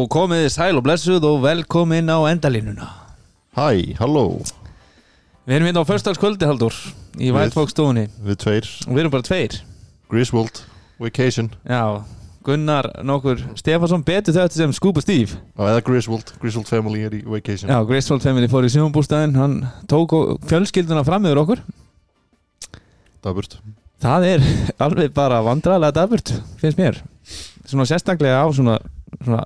Já, komið sæl og blessuð og velkomin á endalínuna Hæ, halló, Við erum hérna á föstudagskvöldi haldur í Við- White Fox stofunni við tveir. Og við erum bara tveir. Griswold, Vacation. Já, Gunnar nokkur Stefansson betur þetta sem Scuba Steve. Á, eða Griswold, Griswold Family er í Vacation. Já, Graceful Family fór í sjónbústæðin hann tók og- fjölskylduna fram yfir okkur. Daburt Það er alveg bara vandræðlega daburt finnst mér. Svona sérstaklega á svona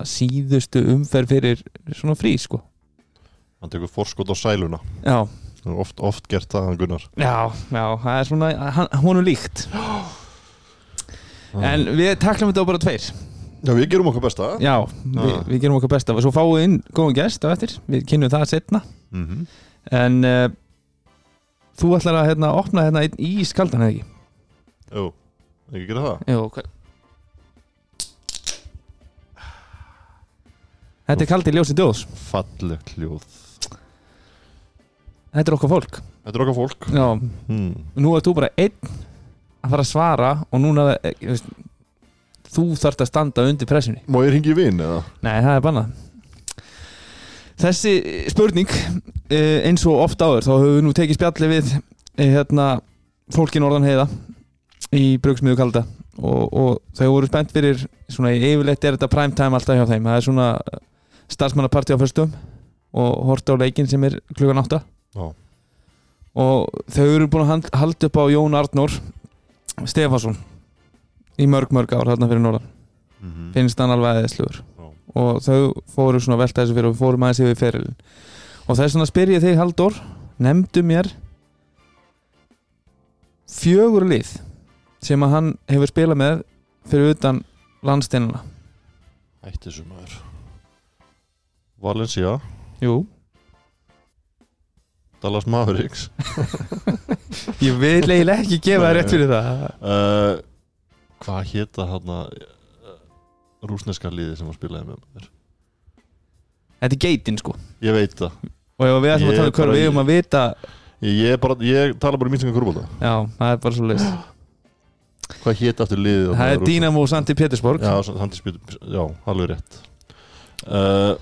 síðustu umferð fyrir svona frí sko. Hann tekur forskot á sæluna. Já, er oft, oft gert það, hann Gunnar. Já, já, það er svona hann, honum líkt. En við taklum þetta bara tveir. Já, við gerum okkar besta. Já, við, við gerum okkar besta. Svo fáum við inn góðan gest á eftir. Við kynum það setna mm -hmm. En uh, þú ætlar að hérna, opna hérna í skaldan eða ekki? Jú, ekki gera það. Jú, hver... Þetta er kaldi ljósi djóðs. Fallegt hljóð Þetta er okkar fólk. Þetta er okkar fólk. Já, hmm. nú ert þú bara einn að fara að svara og núna eh, ég veist, þú þarft að standa undir pressunni. Má ég ringi vinn eða? Nei, það er bannað. Þessi spurning eh, eins og oft áður þá höfum við nú tekið spjalli við eh, hérna, fólki norðan heiða í brugsmiðu kalda og, og þau voru spennt fyrir svona yfirleitt er þetta prime time alltaf hjá þeim. Það er svona starfsmannaparti á fyrstum og horta á leikinn sem er klukkan átta Já. og þau eru búin að hald- halda upp á Jón Arnór Stefansson í mörg mörg ár hérna fyrir norðan Mm -hmm. finnst hann alveg aðeinslugur Já. og þau fóru svona að velta þessu fyrir og fórum aðeins yfir ferilin og þess vegna spyr ég þig Halldór nefndu mér fjögur lið sem að hann hefur spilað með fyrir utan landsteinana Ætti þessu maður Valencia. Jú, Dallas Mavericks. Ég vil eiginlega ekki gefa það rétt fyrir það. Uh, Hvað hétta hann uh, rúsneska liði sem hann spilaði með mér Þetta er geitin sko. Ég veit það. Og ef við ætlum að tala um hverju við um að vita Ég, ég, bara, ég tala bara um íslenska kurbólta Já, það er bara svo leist Hvað hétt aftur liðið Það er Dynamo Santi Petersborg Já, Sandi Spjút, já, alveg rétt. Uh,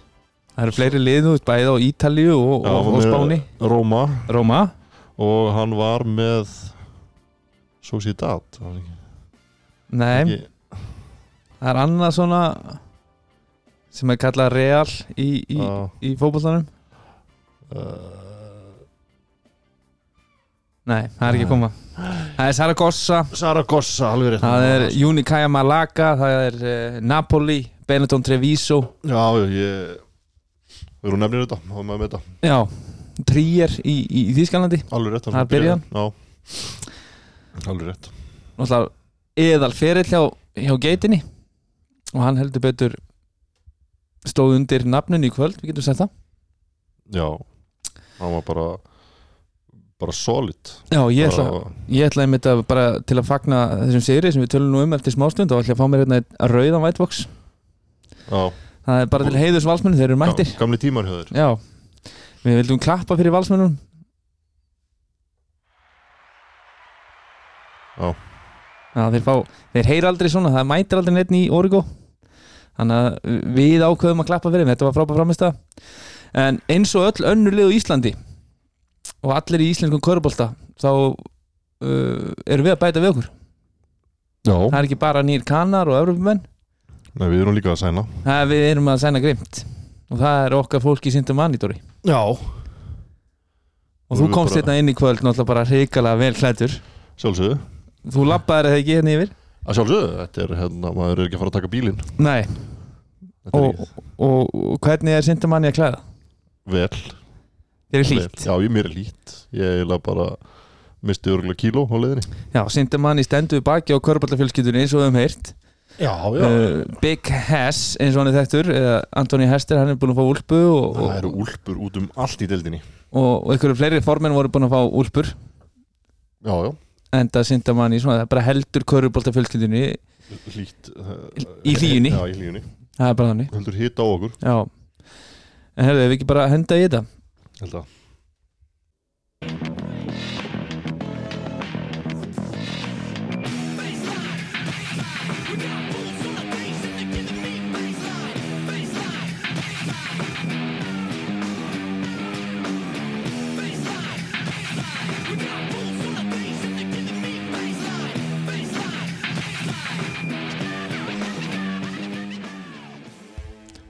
Það eru fleiri lið, þú veist, bæði á Ítalíu og, og, og Spáni. Róma. Róma. Og hann var með Sociedad? Nei, Ekki- það er annað svona sem er kallað Real í, í, í fótbollanum uh, Nei, það er ekki koma. Það er Saragossa, Saragossa, alveg rétt. Það er Unicaya Malaga það er uh, Napoli Benetton Treviso. Já, ég Við erum nefnir þetta, þá maður með þetta Já, Trier í, í, í Þýskalandi. Alveg rétt Það er byrjan. Já, alveg rétt. Náttúrulega eðal ferill hjá, hjá geitinni. Og hann heldur betur stóð undir nafninu í kvöld, við getum sagt það. Já, hann var bara bara solid. Já, ég ætla, ég ætla einmitt að bara til að fagna þessum sigri sem við tölum nú um eftir smástund og ætla að fá mér hérna einn rauðan whitebox Já, það er bara til heiðus valsmennu, þeir eru mættir. ga- gamli tímar hjá þér Já, við vildum klappa fyrir valsmennum Já. Já, þeir fá, þeir heyra aldrei svona, það mætir aldrei neitt í Origo. Þannig að við ákveðum að klappa fyrir þeim, þetta var frábæð framist En eins og öll á Íslandi og allir í íslenskum körubólta þá uh, erum við að bæta við okkur. Já, Það er ekki bara nýr kanar og Evrópumenn Nei, við erum líka að sæna. Er við erum að sæna grimt. Og það er okkar fólk í sindum mannitóri Já. Og þú komst hérna inn í kvöld náttúrulega bara hrikalega vel klættur Sjálfsögðu. Þú lappaðir það ekki hérna yfir? Að sjálfsögðu, þetta er hérna, maður er ekki að fara að taka bílinn. Nei, Þetta og, og, og hvernig er sindum manni að klæða? vel. Þér er hlýtt? Já, ég mér er lít Ég er bara misti örgulega kíló á leiðinni. Já, sindum manni stendur við baki á körballafjölskyldunni eins og við höfum heyrt Já, uh, Big Hess eins og hann er þektur eða Antoni Hester, hann er búin að fá úlpu og, Það og, eru úlpur út um allt í deildinni. og, og einhverju fleiri formenn voru búin að fá úlpur. Já, já, en það sindum manni svona, það bara heldur körballafjölskyldunni hlýtt Í hlýjunni. Já, í hlýjunni. Það er bara þannig. Heldur hitt á okkur. Já. En herðu, ef við ekki bara henda í þetta? Held að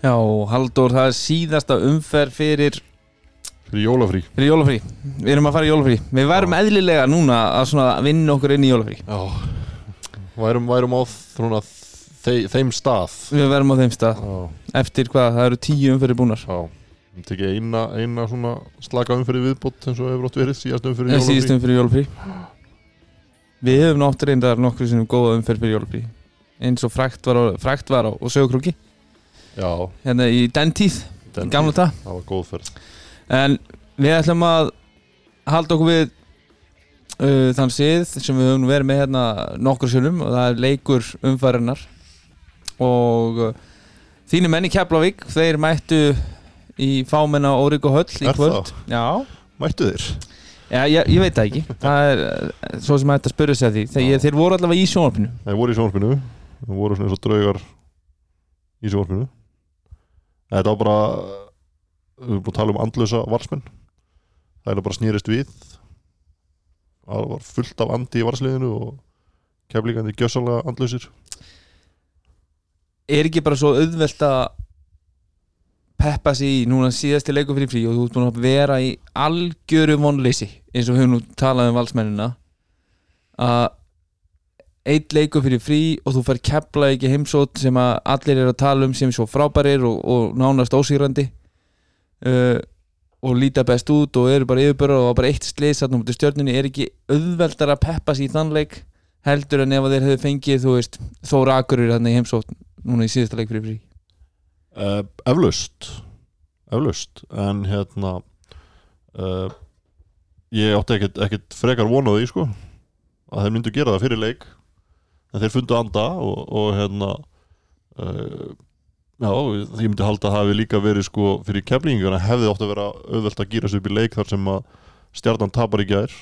Já, Halldór, það er síðasta umferð fyrir, fyrir jólafrí. Fyrir jólafrí. Við erum að fara í jólafrí. Við værum eðlilega núna að svona vinna okkur inn í jólafrí. Já. Værum, værum á svona þe þeim stað. Við værum á þeim stað. Já, Eftir hvað, það eru tíu umferðir búnar. Já. Við tekið eina, eina svona slaka umfyrir viðbót eins og hefur átt verið síðast umfyrir En síðust umferð fyrir jólafrí. Við höfum nátt reyndar nokkur sinnum góða umferð fyrir jólafrí. Eins og frækt var á, frækt var á og sögurkrúki hérna í den tíð, den gamla það Það var góð ferð. En við ætlum að halda okkur við uh, þann sið sem við höfum verið með hérna nokkur sinnum og það er leikur umfærinar og uh, þínu menni Keflavík, þeir mættu í fámenna Órik og Höll í kvöld. Mættu þér? Já ég, ég veit það ekki. Það er uh, svo sem hægt að spyrja sig að því. Þeir, þeir voru allavega í sjónarpinu Þeir voru í sjónvarpinu. Þeir voru svona eins og draugar í sjónvarpinu Þetta var bara Við erum búin að tala um andlösa varsmenn Það er bara snýrist við. Það var fullt af andi í varsliðinu og keflíkandi gjössalega andlösir Er ekki bara svo auðvelt að peppa sig í núna síðasti leikur fyrir frí og þú ert búin að vera í algjöru vonleysi eins og við höfum nú talað um valsmennina að eitt leikur fyrir frí og þú fær kepla ekki heimsótt sem að allir eru að tala um sem svo frábærir og, og nánast ósýrandi uh, og líta best út og eru bara yfirbörður og bara eitt slis þarna mútið stjörnunni er ekki auðveldar að peppa sig í þann leik heldur en ef að þeir hefðu fengið þú veist Þóra Akurur þarna í heimsótt núna í síðasta leik fyrir frí. Uh, Eflaust Eflaust En hérna uh, Ég átti ekkert frekar vonaði sko að þeir myndu gera það fyrir leik en þeir fundu anda og, og hérna uh, já, ég myndi halda að það hafi líka verið sko fyrir keflinguna hefði ótt að vera auðvelt að gýra sig upp í leik þar sem að stjarnan tapar í gær.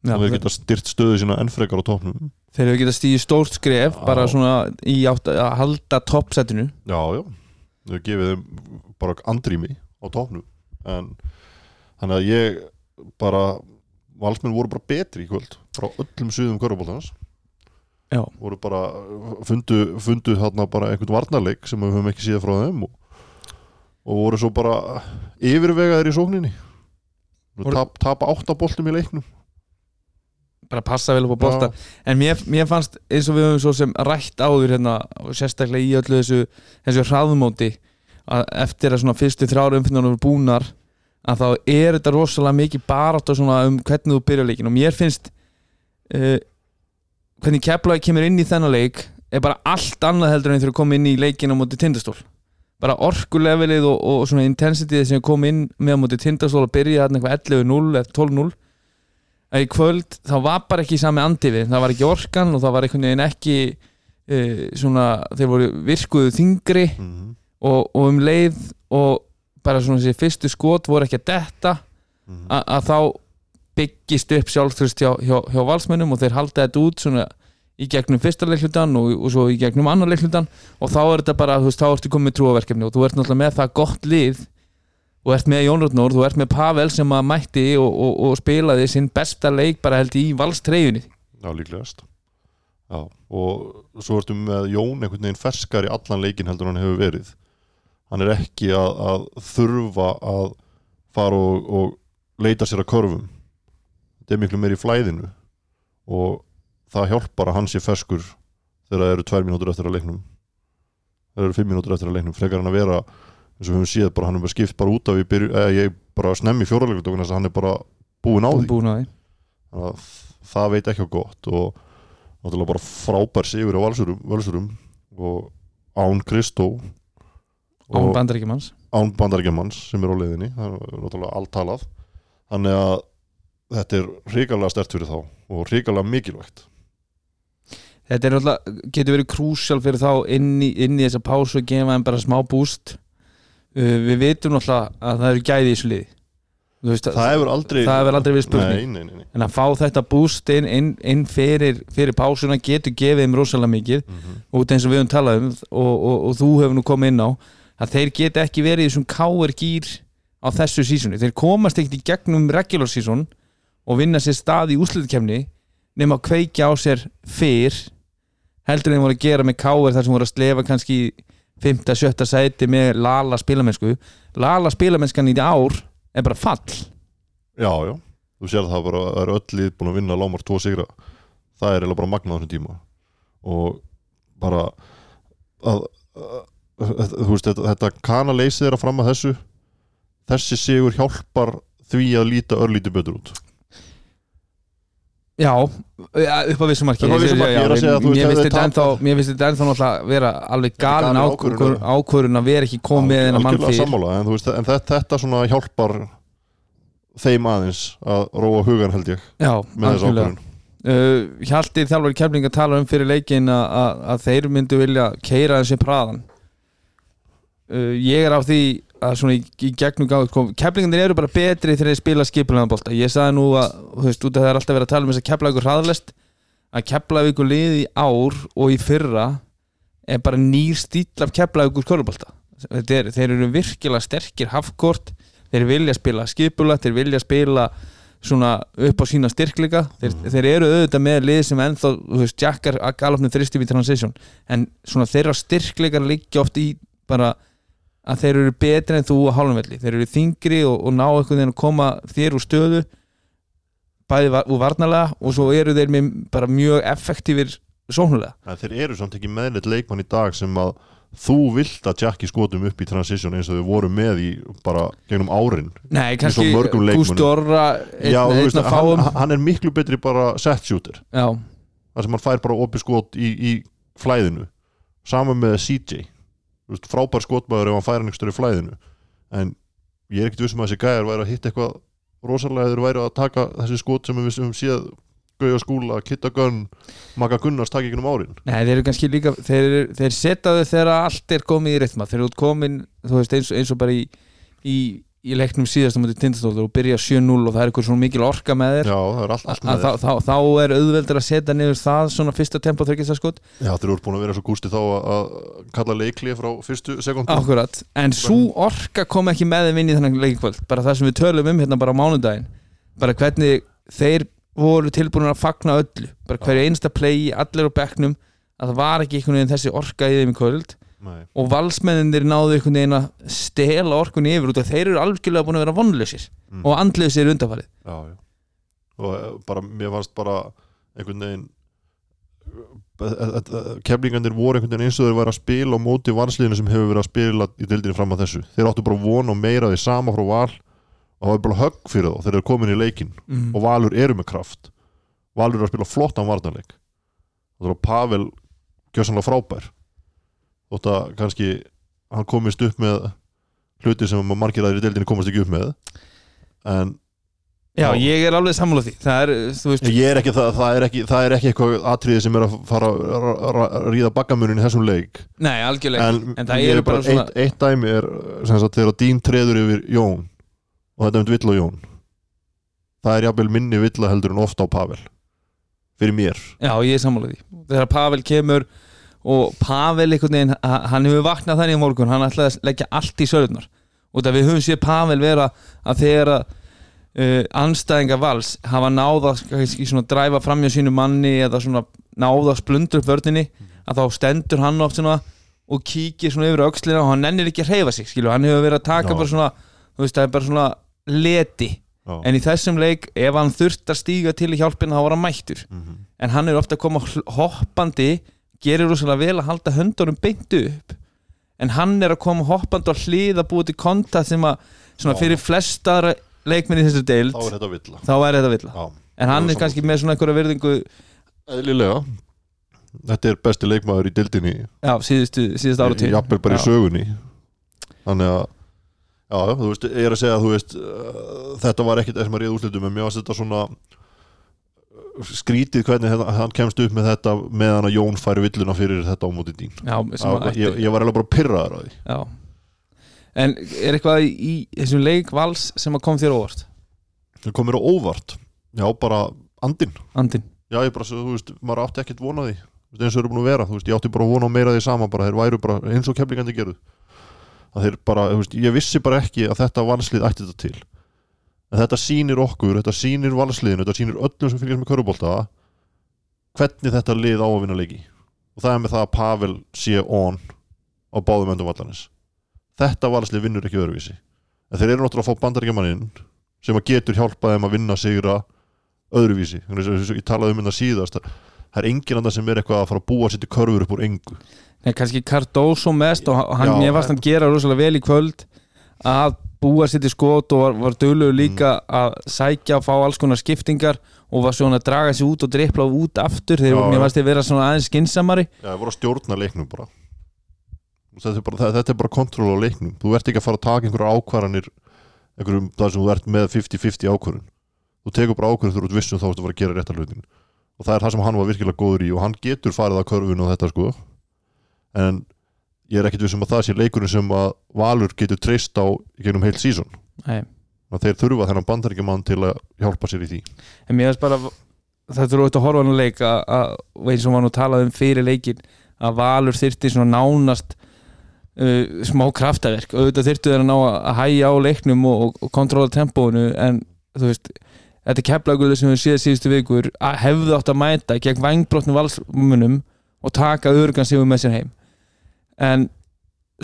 Já, og þeir geta styrt stöðu sína enn frekar á topnum þeir hefur getað stíði stórt skref Já. bara svona í átt að halda toppsettinu. Já, já, þau gefið þeim bara andrými á topnum en þannig að ég bara valsmenn voru bara betri í kvöld frá öllum suðum körfubóltans Já. voru bara fundu, fundu þarna bara einhvern varnarleik sem við höfum ekki síða frá þeim og, og voru svo bara yfirvegaðir í sókninni. Voru- tap, tapa áttaboltum í leiknum. Bara passa vel upp á bolta. En mér, mér fannst eins og við höfum svo sem rætt áður hérna sérstaklega í öllu þessu þessu hraðmóti að eftir að svona fyrstu þrjára umfinnar eru búnar að þá er þetta rosalega mikið barátt um hvernig þú byrja leikin og mér finnst uh, hvernig Keflavík kemur inn í þennan leik er bara allt annað heldur en þegar koma inn í leikin á móti tindastól bara orkulevelið og, og svona intensityð sem kom inn með á móti tindastól og byrja þarna eitthvað 11-0 eða 12-0 að í kvöld þá var bara ekki sami andifi það var ekki orkan og það var einhvern veginn ekki uh, svona, þeir voru virkuðu þingri mm -hmm. og, og um leið og bara svona þessi fyrstu skot voru ekki að detta Mhm. a- að þá byggist upp sjálfströst hjá, hjá, hjá valsmönnum og þeir halda þetta út svona í gegnum fyrsta leiklutan og, og svo í gegnum annar leiklutan og þá er þetta bara, þú veist, þá ertu komið trúaverkefni og þú ert náttúrulega með það gott lið. Og ert með Jón Rótnór, þú ert með Pavel sem að mætti og, og, og spilaði sinn besta leik bara held í valstreyjunni Já, líklegast. Já, og svo ertu með Jón einhvern veginn ferskar í allan leikin heldur hann hefur verið. Hann er ekki að, að þurfa að fara og, leita sér að körfum þetta er miklu meir í flæðinu og það hjálpar að hann sé ferskur þegar það eru tvær mínútur eftir að leiknum. Þegar eru fimm mínútur eftir að leiknum frekar hann að vera eins og við höfum séð bara hann er bara skipt bara út af byrju, eða ég bara snemmi í fjóraleikundum þess að hann er bara búinn á því. búin á því. Þannig að það veit ekki á gott og náttúrulega bara frábær sigur á valsurum, valsurum og án Kristó án bandaríkjumanns án bandaríkjamanns sem er á leiðinni það er náttúrulega allt talað. Þannig að þetta er hrikalega stert fyrir þá og hrikalega mikilvægt. Þetta er náttúrulega, getur verið krúsjál fyrir þá inn í, inn í þessa pásu og gefa þeim bara smá búst. Uh, við vitum náttúrulega að það eru gæði í þessu liði. Veist, það hefur aldrei það hefur aldrei verið spurning. Nei, nei, nei, en að fá þetta búst inn, inn, inn fyrir, fyrir pásuna getur gefið þeim rosalega mikið Mm -hmm. út eins og við höfum talað um og, og, og þú hefur nú komið inn á að þeir geta ekki verið í þessum káir gýr á þessu sísoni, þeir komast ekkert í gegnum regular season og vinna sér stað í úslutkefni nema að kveikja á sér fyrr heldur en þeir voru að gera með káir þar sem voru að slefa kannski 5. 7. sæti með Lala spilamennsku. Lala spilamennskan í ár er bara fall. Já, já, þú sér það bara eru öll lið búin að vinna lámar tvo sigra. Það er eiginlega bara magnað á þessum tíma. Og bara að, að, að þú veist, þetta, þetta kanaleysi þeirra fram að þessu. Þessi sigur hjálpar því að líta örlítið betur út Já, ja, upp á vissu marki Upp á vissu marki, ég er að segja að þú veist, Mér finnst þetta ennþá tapa- Mér finnst þetta ennþá náttúrulega vera alveg galin ákvörðun að vera ekki komið en að mann fyrir en, þetta, svona hjálpar þeim aðeins að róa hugan held ég Já, ákvörðun. Uh, Hjalti þjálfari kefling að tala um fyrir leikin að, að, að þeir myndu vilja keira þessi praðan uh, Ég er á því að svona í, í gegnum gáð keflingarnir eru bara betri þegar þeir spila skipulega bolta. Ég sagði nú að, veist, út af það er alltaf verið að tala um þess að kefla ykkur hraðlest að kefla ykkur lið í ár og í fyrra er bara nýr stíl af kefla ykkur körlubolta er, þeir eru virkilega sterkir hafkort þeir vilja spila skipulega þeir vilja spila svona upp á sína styrkleika. Þeir, þeir eru auðvitað með lið sem ennþá þú veist, jackar að galopnum þristi við transition. En svona þeirra styrkleikar liggja oft í bara að þeir eru betri en þú á hálfumvelli. Þeir eru þingri og, og ná einhvern veginn að koma þér úr stöðu bæði va- úr varnalega og svo eru þeir með bara mjög effektífir sóknulega En þeir eru samt ekki meðleitt leikmann í dag sem að þú vilt að Jacki skotum upp í transition eins og þau voru með í bara gegnum árin. Nei, kannski. Gústi Orra einn, Já, þú einn veist, að fáum. hann, hann er miklu betri bara set shooter. Já, þar sem hann fær bara opið skot í, í flæðinu. Saman með CJ veist, frábær skotmaður ef hann fær hann einhver stöður í flæðinu. En ég er ekkert vissum að þessi gæjar væri að hitta eitthvað rosalega þeir væri að taka þessi skot sem við höfum séð Gauja skúla, Kitta Gunn Maka Gunnars taka ekki um árin. Nei, þeir eru kannski líka þeir, þeir setja þau þegar allt er komið í rithma þeir eru út komin, þú veist, eins, eins og bara í, í, í leiknum síðast á mútið tindastóður og byrja 7-0 og það er eitthvað svona mikil orka með þér. Er þá, þá, þá er auðveldur að setja niður það svona fyrsta tempo þryggjast að skot. Já, þeir eru búin að vera svo gústi þá að, að kalla leikli frá fyrstu sekundu Akkurat, en svo orka kom ekki með þeim inn í þennan leikikvöld bara það sem við tölum um hérna bara á mánudaginn. Bara hvernig þeir voru tilbúin að fagna öllu. Bara hverju einsta play, allir á bekknum að það var ekki einhvern veginn þessi orka í þeim í kvöld Nei, og valsmenninir náðu einhvern veginn að stela orkunni yfir út af þeir eru algjörlega búin að vera vonlausir Mm. og andlausir undanfarið já, já. Og eh, bara, mér fannst bara einhvern veginn kemlingarnir voru einhvern veginn eins og þeir væri að spila á móti vansliðinu sem hefur verið að spila í dildinni fram að þessu. Þeir áttu bara von og meira því sama frá val og það var bara högg fyrir þá þeir eru komin í leikin mm. og Valur eru með kraft. Valur er að spila flottan varnarleik. Og það var Pavel gjössanlega frábær þótt að kannski hann komist upp með hluti sem margir aðrir í deildinni komast ekki upp með. En Já, Já. ég er alveg sammála því. Það er, veist, ég er ekki það, það er ekki, það er ekki eitthvað atriði sem er að fara að ríða bakkamunin í þessum leik. Nei, algjörlega. En, en, það eru er bara svona eitt, eitt dæmi er sagt þegar Dín treður yfir Jón og þetta er um vill og Jón. Það er jafnvel minni villa heldur en ofta á Pavel fyrir mér. Já, ég er sammála því. Þegar Pavel kemur og Pavel einhvern veginn, ha- hann hefur vaknað þannig í morgun hann ætlaði að leggja allt í sörðunar og það við höfum séð Pavel vera að þegar að uh, anstæðinga vals hafa náða kannski svona dræfa framjá sínu manni eða svona náða að splundur upp vörninni að þá stendur hann oft svona og kíkir svona yfir öxlina og hann nennir ekki að hreyfa sig skilu, hann hefur verið að taka Já. bara svona þú veist, það er bara svona leti Já. en í þessum leik, ef hann þurft að stíga til í hjálpina þá var hann mættur Mhm. en hann er ofta að koma hoppandi gerir rosalega vel að halda höndunum beint upp. En hann er að koma hoppandi og hlið að búa til kontakt sem að svona Já. fyrir flestar leikminn í þessu deild þá er þetta villa. þá er þetta villa. Já. en hann Já, er kannski með svona einhverja virðingu eðlilega. Þetta er besti leikmaður í dildinni já, síðustu, síðustu ára til jafnvel bara í sögunni. Þannig að já, já, þú veist, ég er að segja að þú veist uh, þetta var ekkit þessum að ríða úrslitum en mér varst þetta svona skrítið hvernig hérna- hann kemst upp með þetta meðan að Jón færi villuna fyrir þetta á móti dín ég, ég var alveg bara pyrraðar á því. Já. en er eitthvað í, í þessum leik vals sem að kom þér óvart? Það kom mér á óvart. Já, bara andinn. Andin já, ég bara, þú veist, maður átti ekkert vona því. Þú veist, eins og eru búin að vera, þú veist, ég átti bara að vona meira því sama bara, þeir væru bara eins og kemlingandi gerðu. Að þeir bara, þú veist, ég vissi bara ekki að þetta valslið ætti þetta til en þetta sýnir okkur, þetta sýnir valsliðinu þetta sýnir öllum sem fylgjast með körubólta hvernig þetta lið á að vinna leiki. Og það er með það að Pavel sé on á báðum endum vallanis þetta valslið vinnur ekki öðruvísi. En þeir eru náttúrulega að fá bandaríkjamaninn sem að getur hjálpað þeim að vinna sigra öðruvísi. Að ég talaði um þetta síðast það er enginn annar sem er eitthvað að fara að búa sér til körfur upp úr engu. Nei, kannski Cardoso mest og hann, mér varst hann gera rosalega vel í kvöld að búa sér til skot og var, var dölugur líka að sækja og fá alls konar skiptingar og var svona að draga sér út og drippla út aftur þegar mér varst þið vera svona aðeins skinsamari Já, það voru að stjórna leiknum bara. Þetta er bara, þetta er bara kontról á leiknum. Þú ert ekki að fara að taka einhverjar ákvarðanir einhverjum þar sem þú ert með 50-50 ákvarðun þú tekur bara ákvarðun þú ert vissum þá að fara að gera réttar hlutin og það er það sem hann var virkilega góður í og hann getur farið að körfun og þetta sko. En ég er ekkit vissum að það sé leikurinn sem að Valur getur treyst á gegnum heilt sísón að þeir þurfa þennan bandaríkjaman til að hjálpa sér í því. En mér varst bara þetta er auðvitað að horfa hann að leik að, og eins og var nú talað um fyrir leikin að Valur þyrfti svona nánast uh, smá kraftaverk. Auðvitað þyrftu þeir að ná að hæja á leiknum og, og, og kontróla tempóinu en þú veist þetta keflaguðu sem við séð síðustu vikur að hefðu átt að mæta gegn vangbrotnum valsmunum og taka örgan sig með sér heim en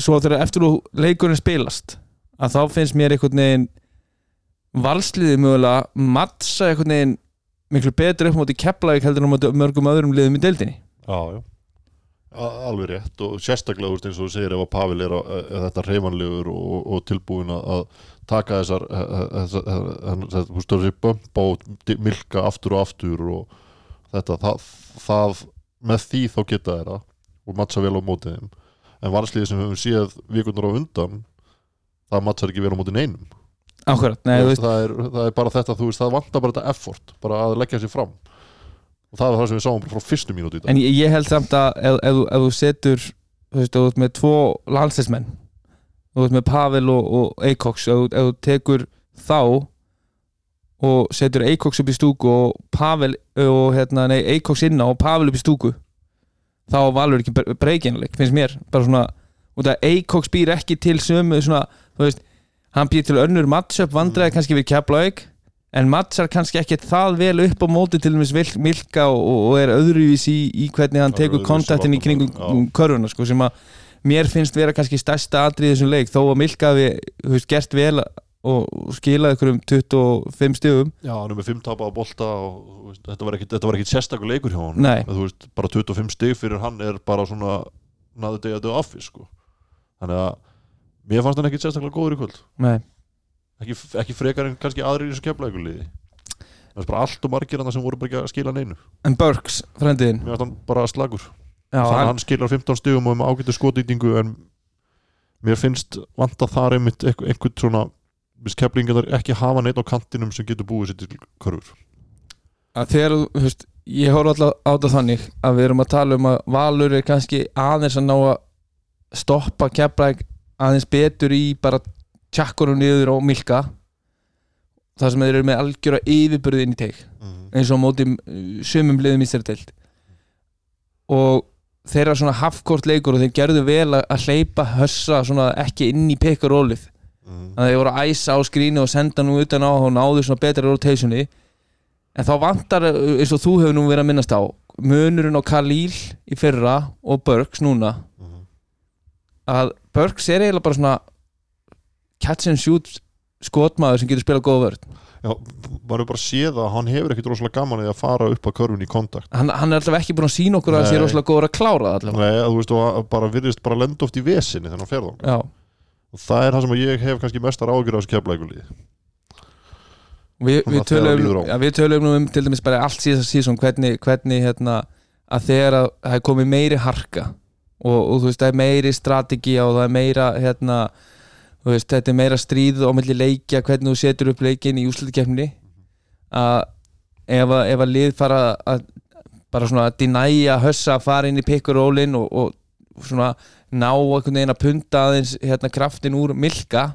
svo þegar eftir þú leikurinn spilast að þá finnst mér einhvern veginn valsliði mögulega mattsa einhvern veginn miklu betur upp móti Keflavík heldur en móti mörgum öðrum liðum í deildinni. Já, já. Alveg rétt og sérstaklega úrst eins og þú segir ef að Pavel er, á, er þetta reyfanlegur og, og tilbúin að- að taka þessar þessar þessi bömpa og milka aftur og aftur og þetta það, það með því þá geta þeirra og mattsa vel á móti þeim en varsliði sem við höfum séð vikurnar á undan það mattsar ekki vel á móti neinum. Akkurat, nei, veist, það, er, það er bara þetta, veist, það vantar bara þetta effort bara að leggja sér fram. Og það var það sem við sáum frá fyrstu mínúti í dag. En ég, ég held samt að ef, ef, ef þú setur þú veist, þú ert með tvo landsleismenn þú ert með Pavel og, og Eikoks ef, ef þú tekur þá og setur Eikoks upp í stúku og Pavel og hérna, nei, Eikoks inna og Pavel upp í stúku þá valur ekki breykinleik, finnst mér. Bara svona, út að Eikoks býr ekki til sömu svona, þú veist hann býr til önnur matchup vandræði kannski við Keflavík en matchar kannski ekki það vel upp á móti til dæmis Vil- Milka og, og er öðruvís í, í hvernig hann tekur kontaktin í kringum varnarmaður, körfuna sko, sem að mér finnst vera kannski stærsta atrið í þessum leik. Þó að Milka hafi þú veist, gert vel og skilaði ykkur um 25 stugum Já, hann er með 5 tapa á bolta og veist, þetta var ekkit, þetta var ekkit sérstakur leikur hjá hann Nei. þú veist, bara 25 stig fyrir hann er bara svona naður degja dög affi sko. þannig að mér fannst hann ekkit sérstaklega góður í kvöld. Nei. ekki, ekki frekar en kannski aðrir í þessu keflækuliði það er bara allt og margir hann sem voru bara ekki að skila neinu. En Burks, frendiðin mér fannst hann bara slagur. Já, hann, hann, hann skilar 15 stigum og með ágættu skotýtingu en mér finnst vanta þar einmitt einhvern, einhvern svona keflingar ekki hafa neitt á kantinum sem getur búið sér til körfur. Að þegar þú veist, ég horf alltaf á þetta þannig að við erum að tala um að Valur er kannski aðeins að ná að stoppa Keflæk aðeins betur í bara tjakkunum niður og milka þar sem þeir eru með algjöra yfirburðin í teik eins og á móti uh, sumum liðum í sér deild og þeirra svona hafkort leikur og þeir gerðu vel að að hleypa hössa svona ekki inn í pick-and-rollið mm. að þeir voru að æsa á skrínu og senda nú utan á og náðu svona betri rotationi en þá vantar eins og þú hefur nú verið að minnast á munurinn á Khalil í fyrra og Burks núna Mhm. að Burks er eiginlega bara svona catch and shoot skotmaður sem getur spilað góða vörð Já, maður bara séð að hann hefur ekkit rosalega gaman í að fara upp að körfun í kontakt hann, hann er alltaf ekki búin að sína okkur að það sé Nei. rosalega góður að klára það allavega Nei, að þú veist, og bara virðist bara lenda oft í vesinni þegar hann fer þá Já, og það er það sem ég hef kannski mestar ágjur á þessu keflækulíði Svona við, tölum, ja, við tölum nú um til dæmis bara allt síðast síðan hvernig, hvernig hérna, að þegar að það er komið meiri harka og, og þú veist það er meiri strategi og það er meira hérna, veist, þetta er meira stríð á milli leikja hvernig þú setur upp leikin í úslutikefni að ef ef að lið fara að bara svona að dynæja hössa að fara inn í pikkurólin og, og svona ná einhvern veginn að punta aðeins hérna kraftin úr milka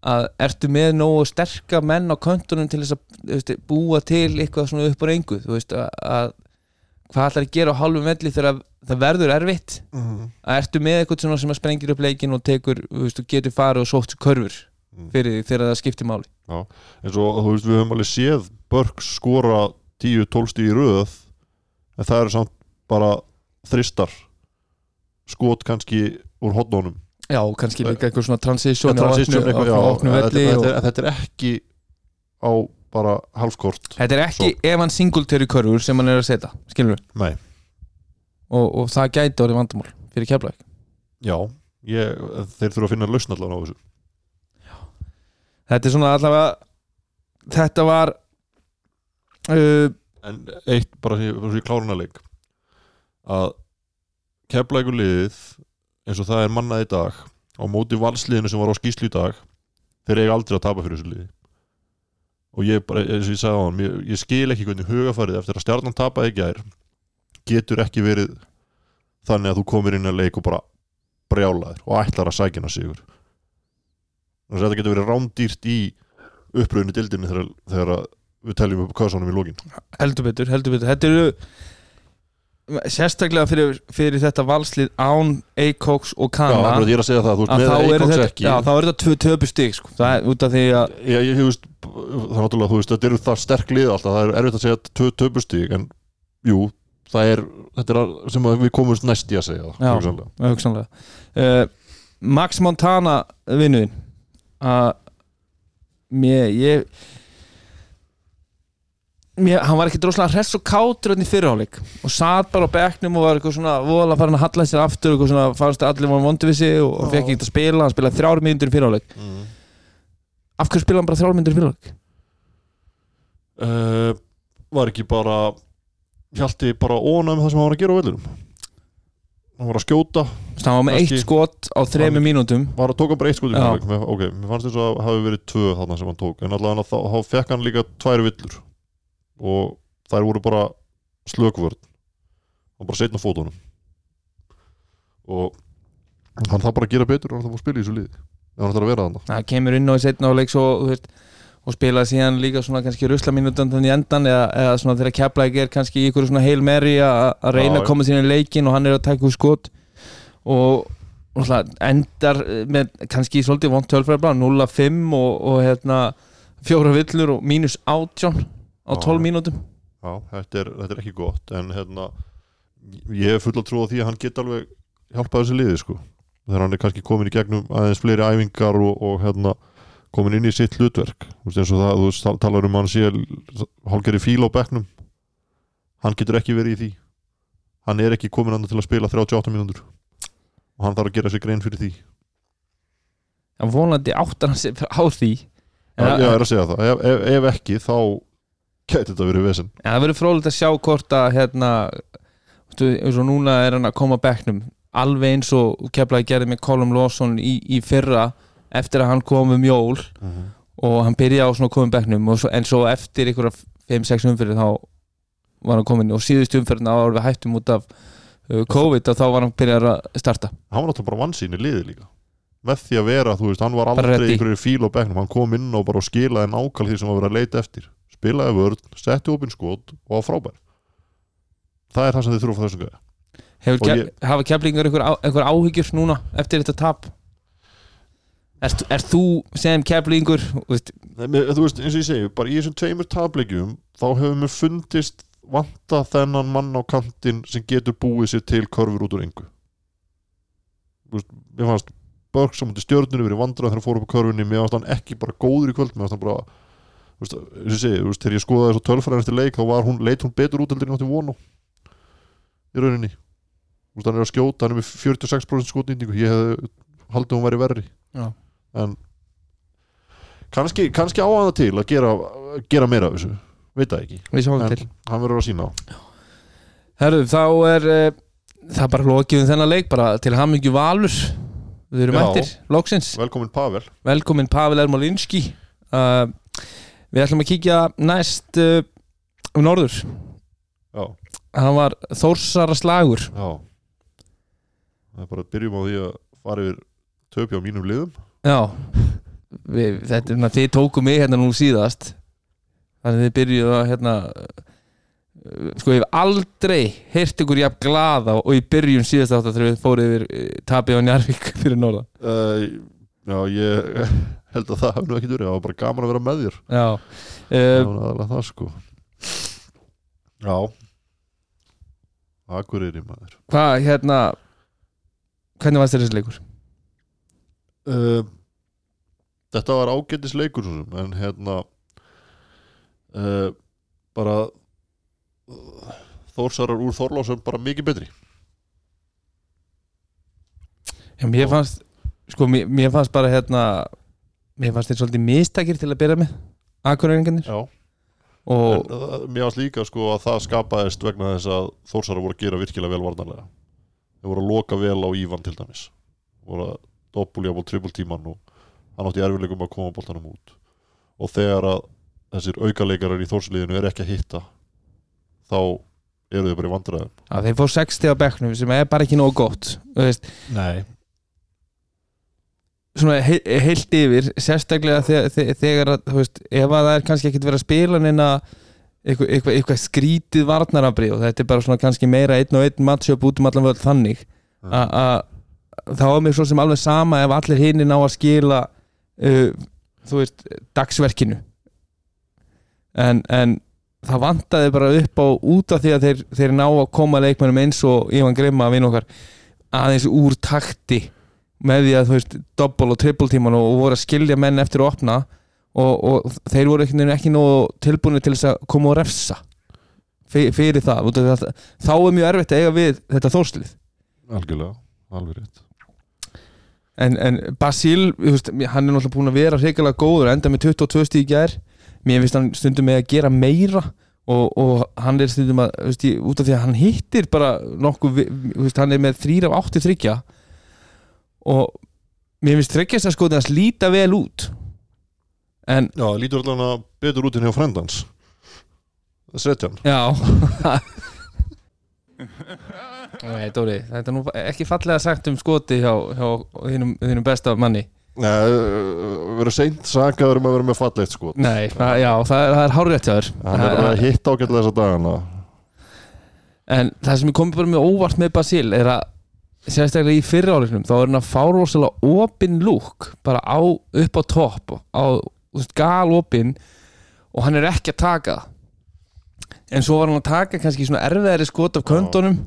að ertu með nógu sterka menn á köntunum til þess að veist, búa til eitthvað svona upp á reyngu? Þú veist að, að hvað ætlar að gera á hálfum velli þegar það verður erfitt? Að ertu með eitthvað svona sem að sprengir upp leikin og tekur, þú veist, getur farið og sótt körfur fyrir því þegar það skiptir máli? Eins og þú veist, við höfum alveg séð Börks skora 10-12 stíð í röð en það eru samt bara þristar skot kannski úr hotnónum Já, kannski líka eitthvað svona transition á transition opnu- eitthvað, á já, opnu þetta, velli þetta, og- þetta, þetta er ekki á bara halfkort Þetta er ekki Evan Singletary körfur sem hann er að setja, skilur við Nei, og, og það gæti orðið vandamál fyrir keflaug já ég, þeir þurfa að finna lausn allan á þessu. Þetta er svona allavega Þetta var uh, En eitt bara því klárunarleik að keflækur liðið eins og það er mannað í dag á móti valsliðinu sem var á skýslu í dag þeir eiga aldrei að tapa fyrir þessu liði. Og ég bara, eins og ég sagði á hann ég, ég skil ekki hvernig hugafarið eftir að stjarnan tapaði í gær getur ekki verið þannig að þú komir inn að leik og bara brjálaðir og ætlar að sækina sigur þannig að þetta getur verið rándýrt í uppröðinu dildinni þegar, þegar að við teljum upp köðsónum í lókin heldur betur, heldur betur. Þetta eru sérstaklega fyrir, fyrir þetta valslið án Eikoks og Já, Kana akkurat, ég er að segja það, þú að með þetta, ekki já, þá er þetta tvö töpu stig sko. það er út af því að ég, ég, veist, það er náttúrulega, þú veist, þetta eru það sterk lið alltaf, það er erfitt að segja tvö töpustík, en jú, það er, þetta er sem við komumst næst í að segja Já. hugsanlega. hugsanlega uh, Max Montana vinnuðin að mér, ég mér, hann var ekki droslega hress og kátur hann í fyrirháleik og satt bara á bekknum og var eitthvað svona vola farin að halla sér aftur og svona fannst allir var vondi við sig og, og fekk ekki að spila, hann spilaði þrjár mínútur í fyrirháleik Mm. af hverju spilaði hann bara þrjár mínútur í fyrirháleik? Uh, var ekki bara, hjalti bara óna með það sem hann var að gera á vellinum. Hann var að skjóta, Það var með eitt skot á þremur mínútum. var að tóka bara eitt skoð í Mér- ok, mér fannst þess að það hafi verið tvö þarna sem hann tók, en allavega þá fekk hann líka tvær villur og þær voru bara slökvörn og bara setna fótunum. Og hann þarf bara að gera betur og hann þarf að spila í þessu liði. Ef hann þarf að vera þarna. Það kemur inn á í setna áleik veist, og spilaði síðan líka svona kannski rusla mínútan þannig endan eða, eða svona þegar keflæk er kannski í ykkur svona heil meri að reyna að koma síðan í leikin og hann er að taka úr skot. Og, og endar með kannski svolítið vont tölfræðbla 0-5 og, og hérna fjóra villur og mínus 18 á Já. 12 mínútum. Já, þetta er, þetta er ekki gott en hérna, ég er full að trúa því að hann geti alveg hjálpað þessu liði sko. þegar hann er kannski komin í gegnum aðeins fleiri æfingar og, og hérna, komin inn í sitt hlutverk. Þú veist eins og það, þú talar um hann sé hálgeri fíl á bekknum. Hann getur ekki verið í því. Hann er ekki komin hann til að spila 38 mínútur. Og hann þarf að gera sér grein fyrir því. En vonandi sig á því. Já, ég er að segja það, ef, ef, ef ekki þá gæti þetta verið vesen? En það verður frólægt að sjá hvort að hérna, veistu, eins og núna er hann að koma að bekknum. Alveg eins og keflaði gerði með Colum Lawson í, í fyrra eftir að hann kom um jól og hann byrjaði á svona að koma um bekknum. Og svo, en svo eftir ykkur 5-6 umfyrir þá var hann komin og síðust umfyrir þá var við hættum út af uh, COVID og þá var hann byrjað að starta. Hann var náttúrulega bara vannsýn í liði líka. Með því að vera, þú veist, hann var aldrei einhverju fíl á bekknum, hann kom inn og bara skilaði nákvæmlega því sem var verið að leita eftir spilaði vörn, setti opinn skot og var frábær. Það er það sem þið þurfa að fá þessum gæða ég- hafa keflingar einhver, á, einhver áhyggjur núna eftir þetta tap? Er, er þú sem keflingur þú veist, eins og ég segi, bara í þessum tveimur tablegjum, þá hefur mér fundist vanta þennan mann á kantinn sem getur búið sér til körfur út úr engu. Mér fannst Börg sem múti stjörnunni verið vandrað þegar hann fór upp á körfunni mér fannst hann ekki bara góður í kvöld mér fannst hann bara þú veist, ég þegar ég skoðaði þessu tölfræðin eftir leik þá var hún, leit hún betur út heldur en átti vonu í rauninni. Þú veist, hann er að skjóta, hann er með 46% skotnýtingu. Ég hefði haldið að hún væri verri. Já. en kannski, kannski á hann það til að gera, gera meira af þessu. Veit það ekki, en til. hann verður að sína á. Herru, þá er uh, það er bara lokið um þennan leik bara til hamingju valur. Við erum Já. eftir, loksins. Velkomin Pavel. Velkomin Pavel Ermolinski. Uh, Við ætlum að kíkja næst uh, um norður. Já, Hann var Þórsara slagur já. Það er bara að byrjum á því að fara yfir töpja á mínum liðum. Já. Við, Þetta er svona, þið tóku mig hérna nú síðast. Þannig þið byrjuðu að hérna uh, Sko ég hef aldrei heyrt ykkur jafn glaða og í byrjun síðast átt þegar við fóruð yfir uh, tapið á Njarvík fyrir norðan. Uh, já, ég held að það hefði ekki verið, það var bara gaman að vera með þér. Já það uh, var aðalega það sko. Já. Akureyri maður. Hvað hérna hvernig varst þér þessi leikur? uh, Þetta var ágætis leikur en hérna uh, bara uh, Þórsarar úr Þorlásum bara mikið betri. Já, mér fannst sko, mér, mér fannst bara hérna mér fannst þeir svolítið mistakir til að byrja með akureyringarnir. Já. Og En uh, mér varst líka sko að það skapaðist vegna þess að Þórsarar voru að gera virkilega vel varnarlega. Þeir voru að loka vel á Ívan til dæmis. Voru að doppulja bótt trippultíman og hann átti erfileikum að koma bóltanum út. Og þegar að þessir aukaleikarar í Þórsliðinu er ekki að hitta þá eru þau bara í vandræðum. Að þeir fór 60 á bekknum sem er bara ekki nógu gott Þú veist, Nei svona he heilt yfir sérstaklega þegar, þegar, að, veist, ef að það er kannski ekkit verið að spila neina eitthvað, eitthvað, eitthvað skrítið varnarabri og þetta er bara svona kannski meira einn og einn matchup út um allan völd þannig að þá er mér svo sem alveg sama ef allir hinn ná að skila uh, þú veist, dagsverkinu. En, en það vantaði bara upp á út af því að þeir, þeir ná að koma leikmennum eins og Ivan Grimma að vinna okkar aðeins úr takti með því að þú veist doppel og triple tíman og, og voru að skilja menn eftir að opna og, og þeir voru ekki, ekki tilbúinu til þess að koma og refsa fyr, fyrir það þá er mjög erfitt að eiga við þetta þórslið Algjörlega, alveg rétt. En, en Basil, þú veist, hann er náttúrulega búin að vera hreikalega góður, enda með 22 stíð í gær. Mér finnst hann stundum með að gera meira og, og hann er stundum að veist, út af því að hann hittir bara nokkuð, veist, hann er með 3 af 8 þryggja og mér finnst þryggjast að skoða að líta vel út. En Já, það lítur allavega betur út en hjá frendans Sretjan já. Nei, Dóri, þetta er nú ekki fallega sagt um skoti hjá, hjá þínum, þínum besta manni. Nei, verður seint sakaður um að vera með fallegt sko Nei, það, já, það er, það er hárrétt hjá þér. Hann er bara að hitta ágætlega þessa dagana. En það sem er komið bara með óvart með Basil er að sérstaklega í fyrra áleiknum þá er hann að fá rosalega opin lúk bara á, upp á topp á veist, gal opin og hann er ekki að taka en svo var hann að taka kannski svona erfiðari skot af köndunum.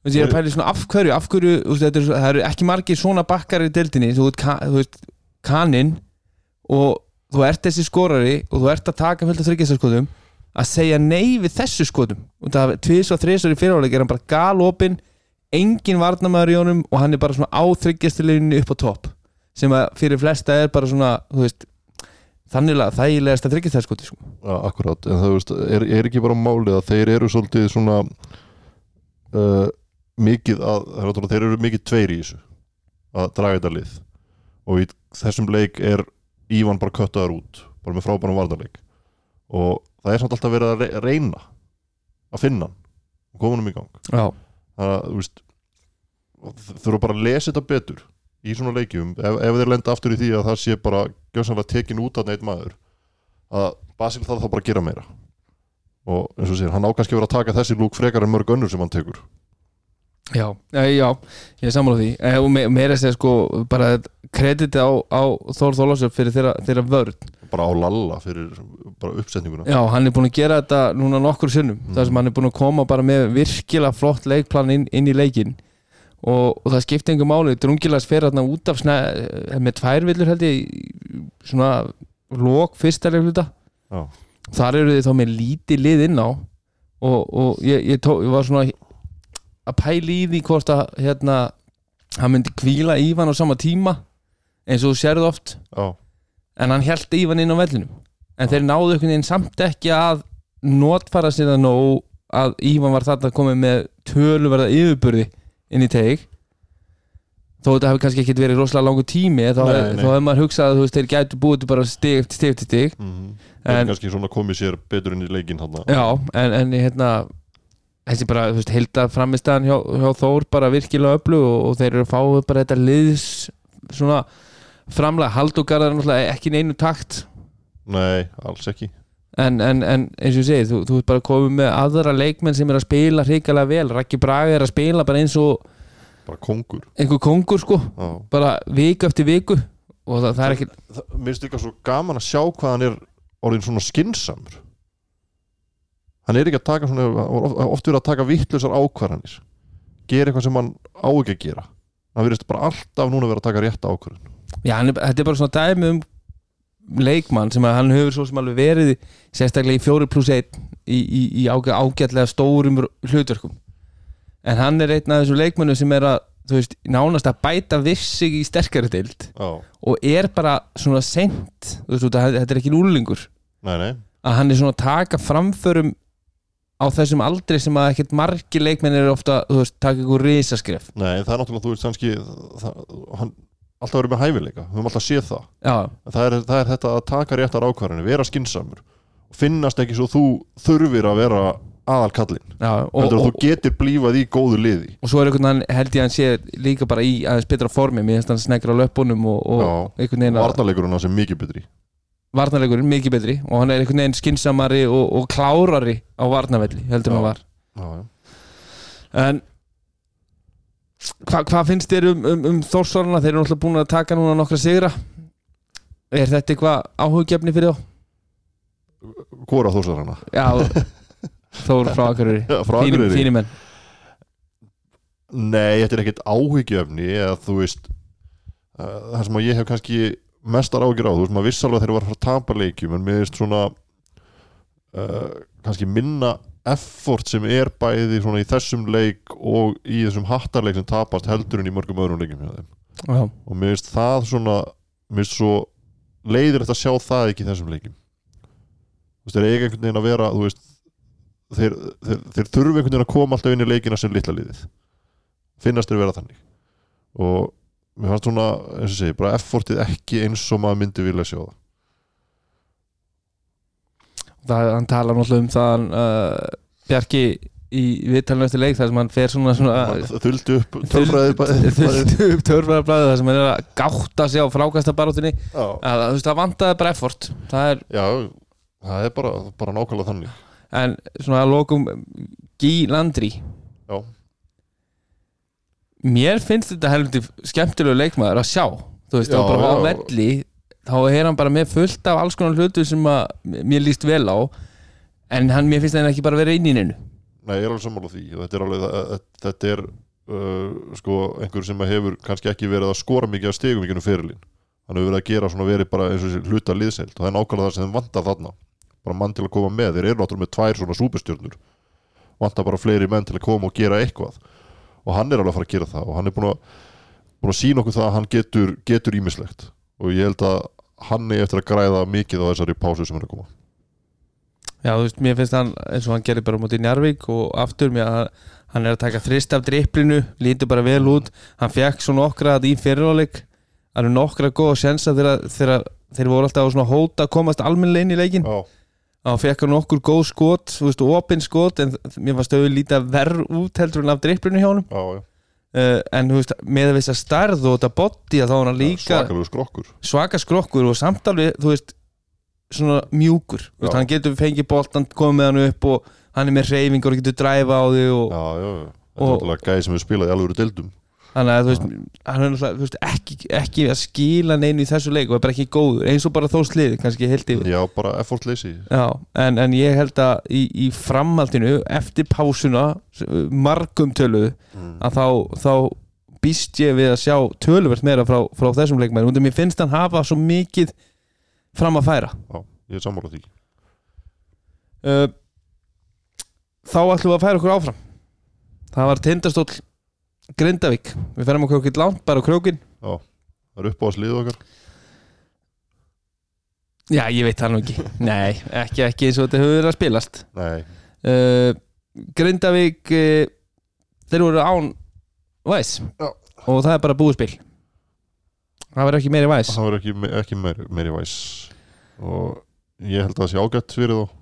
Þú veist, ég er að pæla í svona af hverju, af hverju þú veist, þetta er, svo- það eru ekki margir svona bakkar í deildinni, þú veist, ka, þú veist kaninn og þú ert þessi skorari og þú ert að taka fullt af þryggjastaskotum að segja nei við þessu skotum. Og það er tvís og þrísar í fyriráleik er hann bara galopin engin varnamæður í honum og hann er bara svona á þryggjastileginu upp á topp sem að fyrir flesta er bara svona þú veist, þannig þægilegast að þryggjastaskoti sko. Já, akkurat, en það veist, er, er ekki bara málið að þeir eru svolítið svona uh, mikið að, það er þeir eru mikið tveir í þessu að draga þetta lið. Og í þessum leik er Ívan bara köttaður út bara með frábærum varnarleik. Og það er samt alltaf verið að re- reyna að finna hann og koma hann í gang. Já, þannig að þú veist þurfa bara að lesa þetta betur í svona leikjum ef, ef þeir lenda aftur í því að það sé bara gjössanlega tekin út að neitt maður að Basil þarf þá bara að gera meira. Og eins og segir, hann á kannski að vera að taka þessi lúk frekar en mörg önnur sem hann tekur. Já, já, já ég er sammála því. E, og me, meira að segja sko bara krediti á, á Þór Þólasöf fyrir þeirra, þeirra vörn bara á lalla fyrir bara uppsetninguna. Já, hann er búin að gera þetta núna nokkur sinnum Mm. þar sem hann er búin að koma bara með virkilega flott leikplan inn, inn í leikin og, og það skipti engum máli Drungilas fer hérna út af sne, með tvær villur held ég svona lók Já. þar eru þið þá með lítið lið inn á. Og, og ég, ég, tó, ég var svona að pæla í því hvort að hérna, hann myndi kvíla Ívan á sama tíma eins og þú sérðu oft. Já, en hann held Ívan inn á vellinum. En þeir náðu einhvern veginn samt ekki að notfara sér það nóg að Ívan var þarna komið með töluverða yfirburði inn í teig. Þó þetta hefur kannski ekki verið rosalega langu tími þá, Nei, hef- nei. þá hefur maður hugsað að veist þeir gætu búið til bara stig eftir stig eftir stig. Mm En- en kannski svona komið sér betur inn í leikin hann já, en, en hérna þessi bara, þú veist, heilda framistæðan hjá, hjá Þór bara virkilega öflug og, og þeir eru að fá bara þetta liðs svona framlega Haldugar er náttúrulega ekki neinu takt. Nei, alls ekki. En, en, en eins og ég segi, þú, þú ert bara komið með aðra leikmenn sem er að spila hrikalega vel. Raki Braga er að spila bara eins og bara kongur. einhver kongur sko. Já. bara viku eftir viku. Og það, það er ekki Mér finnst líka svo gaman að sjá hvað hann er orðin svona skinsamur Hann er ekki að taka svona oft verið að taka vittlusar ákvarðanir. Gera eitthvað sem hann á ekki að gera. Hann virðist bara alltaf núna vera að taka rétta ákvörðun Já, hann er, þetta er bara svona dæmi um leikmann sem að hann hefur svo sem alveg verið sérstaklega í 4 pluss 1 í, í, í ágæ, ágætlega stórum hlutverkum. En hann er einn af þessum leikmannu sem er að þú veist, nánast að bæta vissi í sterkari dild Já, og er bara svona sent þú veist, þetta er ekki núlingur nei, nei, að hann er svona að taka framförum á þessum aldri sem að ekkert margir leikmenn eru ofta, þú veist, taka ykkur risaskref. Nei, það er náttúrulega þú veist kannski það, hann alltaf verið með hæfileika, við höfum alltaf séð það. Það er, það er þetta að taka réttar ákvarðanir vera skinsamur finnast ekki svo þú þurfir að vera aðal kallinn já og, heldur að þú getur blífað í góðu liði. Og svo er einhvern veginn held ég að hann sé líka bara í aðeins betra formi. Mér finnst hann snegra löpunum og, og Já, einhvern veginn að varnarleikurinn hans er mikið betri. Varnarleikurinn mikið betri og hann er einhvern veginn skinsamari og, og klárari á varnarvelli heldur hann var. Já, já. en hvað hva finnst þér um, um, um Þórsorna þeir eru náttúrulega búin að taka núna nokkra sigra er þetta eitthvað áhugjefni fyrir þá? Hvora þósar hana? Já, Þór frá Akureyri Já, frá Akureyri. Fínir menn Nei, þetta er ekkert áhyggjöfni eða þú veist uh, það sem ég hef kannski mestar áhyggjur á, þú veist maður viss alveg að þeir eru að fara að tapa leikjum en mér veist svona uh, kannski minna effort sem er bæði í þessum leik og í þessum hattarleik sem tapast heldur en í mörgum öðrum leikjum hjá þeim. Já, og mér finnst það svona mér finnst svo leiðir þetta að sjá það ekki í þessum leikjum. Þú veist, þeir eiga einhvern veginn að vera þú veist, þeir, þeir, þeir þurfi einhvern veginn að koma alltaf inn í leikina sem litla liðið. Finnast þeir vera þannig. Og mér fannst svona, eins og segi, bara effortið ekki eins og maður myndi vilja sjá það það, hann talar náttúrulega um það uh, Bjarki í viðtalinu eftir leik þar sem hann fer svona, svona þuldi upp tölfræði þullt upp törfræðarblæði þar sem hann er að gátta sig á frákasta baróttinni já, að þú veist það vantaði bara effort. Það er, já, það er bara, bara nákvæmlega þannig. En svona að lokum Gí Landri já, mér finnst þetta helviti skemmtilegu leikmaður að sjá. Þú veist, Já, þá bara á velli þá er hann bara með fullt af alls konar hlutu sem að mér líst vel á en hann, mér finnst hann ekki bara vera inn í neinu. Nei, ég er alveg sammála því þetta er alveg, þetta- þetta er uh, sko, einhver sem hefur kannski ekki verið að skora mikið af stegum í fyrirlin hann hefur verið að gera svona verið bara eins og þessi hluta liðseild og það er nákvæmlega það sem þeim vantar þarna. Bara mann til að koma með, þeir eru náttúrulega með tvær svona súpestjörnur vantar bara fleiri menn til að koma og gera eitthvað. Og hann er alveg að fara að gera það og hann er búin að, búin að sína okkur það að hann getur, getur ímislegt og ég held að hann er eftir að græða mikið á þessari pásu sem hann er að koma. Já, þú veist, mér finnst hann eins og hann gerir bara á móti Njarvík og aftur mér að hann er að taka þrist af dripplinu, lítur bara vel út. Hann fekk svo nokkra að í fyriráleik hann er nokkra góða sjensa þegar, þegar þeir voru alltaf á svona hóta að komast almennilega inn í leikin Já, þá fekk hann nokkur góð skot, þú veist, opin skot en mér fannst líta verð út heldur en af dripplinu hjá hann já, uh, en þú veist, með þess að stærð og þetta botti að þá hann líka svakalegu skrokkur. svaka skrokkur og samtalið þú veist, svona mjúkur. Veist, hann getur fengið boltan, komið með hann upp og hann er með reyfingur og getur dræfa á því og Já, já, já, þetta er náttúrulega gæði sem við spilaði í alvöru dildum þannig að þú veist, hann er náttúrulega ekki, ekki að skila neinu í þessu leik og er bara ekki góður, eins og bara þó slið kannski heilt yfir. Já, bara effortleysi Já, en, en ég held að í, í framhaldinu, eftir pásuna margum töluðu mm. að þá, þá býst ég við að sjá töluvert meira frá, frá þessum leikmæður og mér finnst hann hafa svo mikið fram að færa. Já, ég er sammála því. Uh, þá ætlum við að færa okkur áfram. Það var tindastóll Grindavík. Við ferum okkur okkur langt bara á krókin Það er upp á að sliða okkar. Já ég veit það nú ekki. Nei ekki, ekki eins og þetta hefur verið að spilast. Nei, uh, Grindavík uh, þeir voru án væs. Já. og það er bara búið spil. Það verður ekki meiri væs. Það verður ekki, me- ekki meiri, meiri væs. Og ég held að það sé ágætt fyrir þá.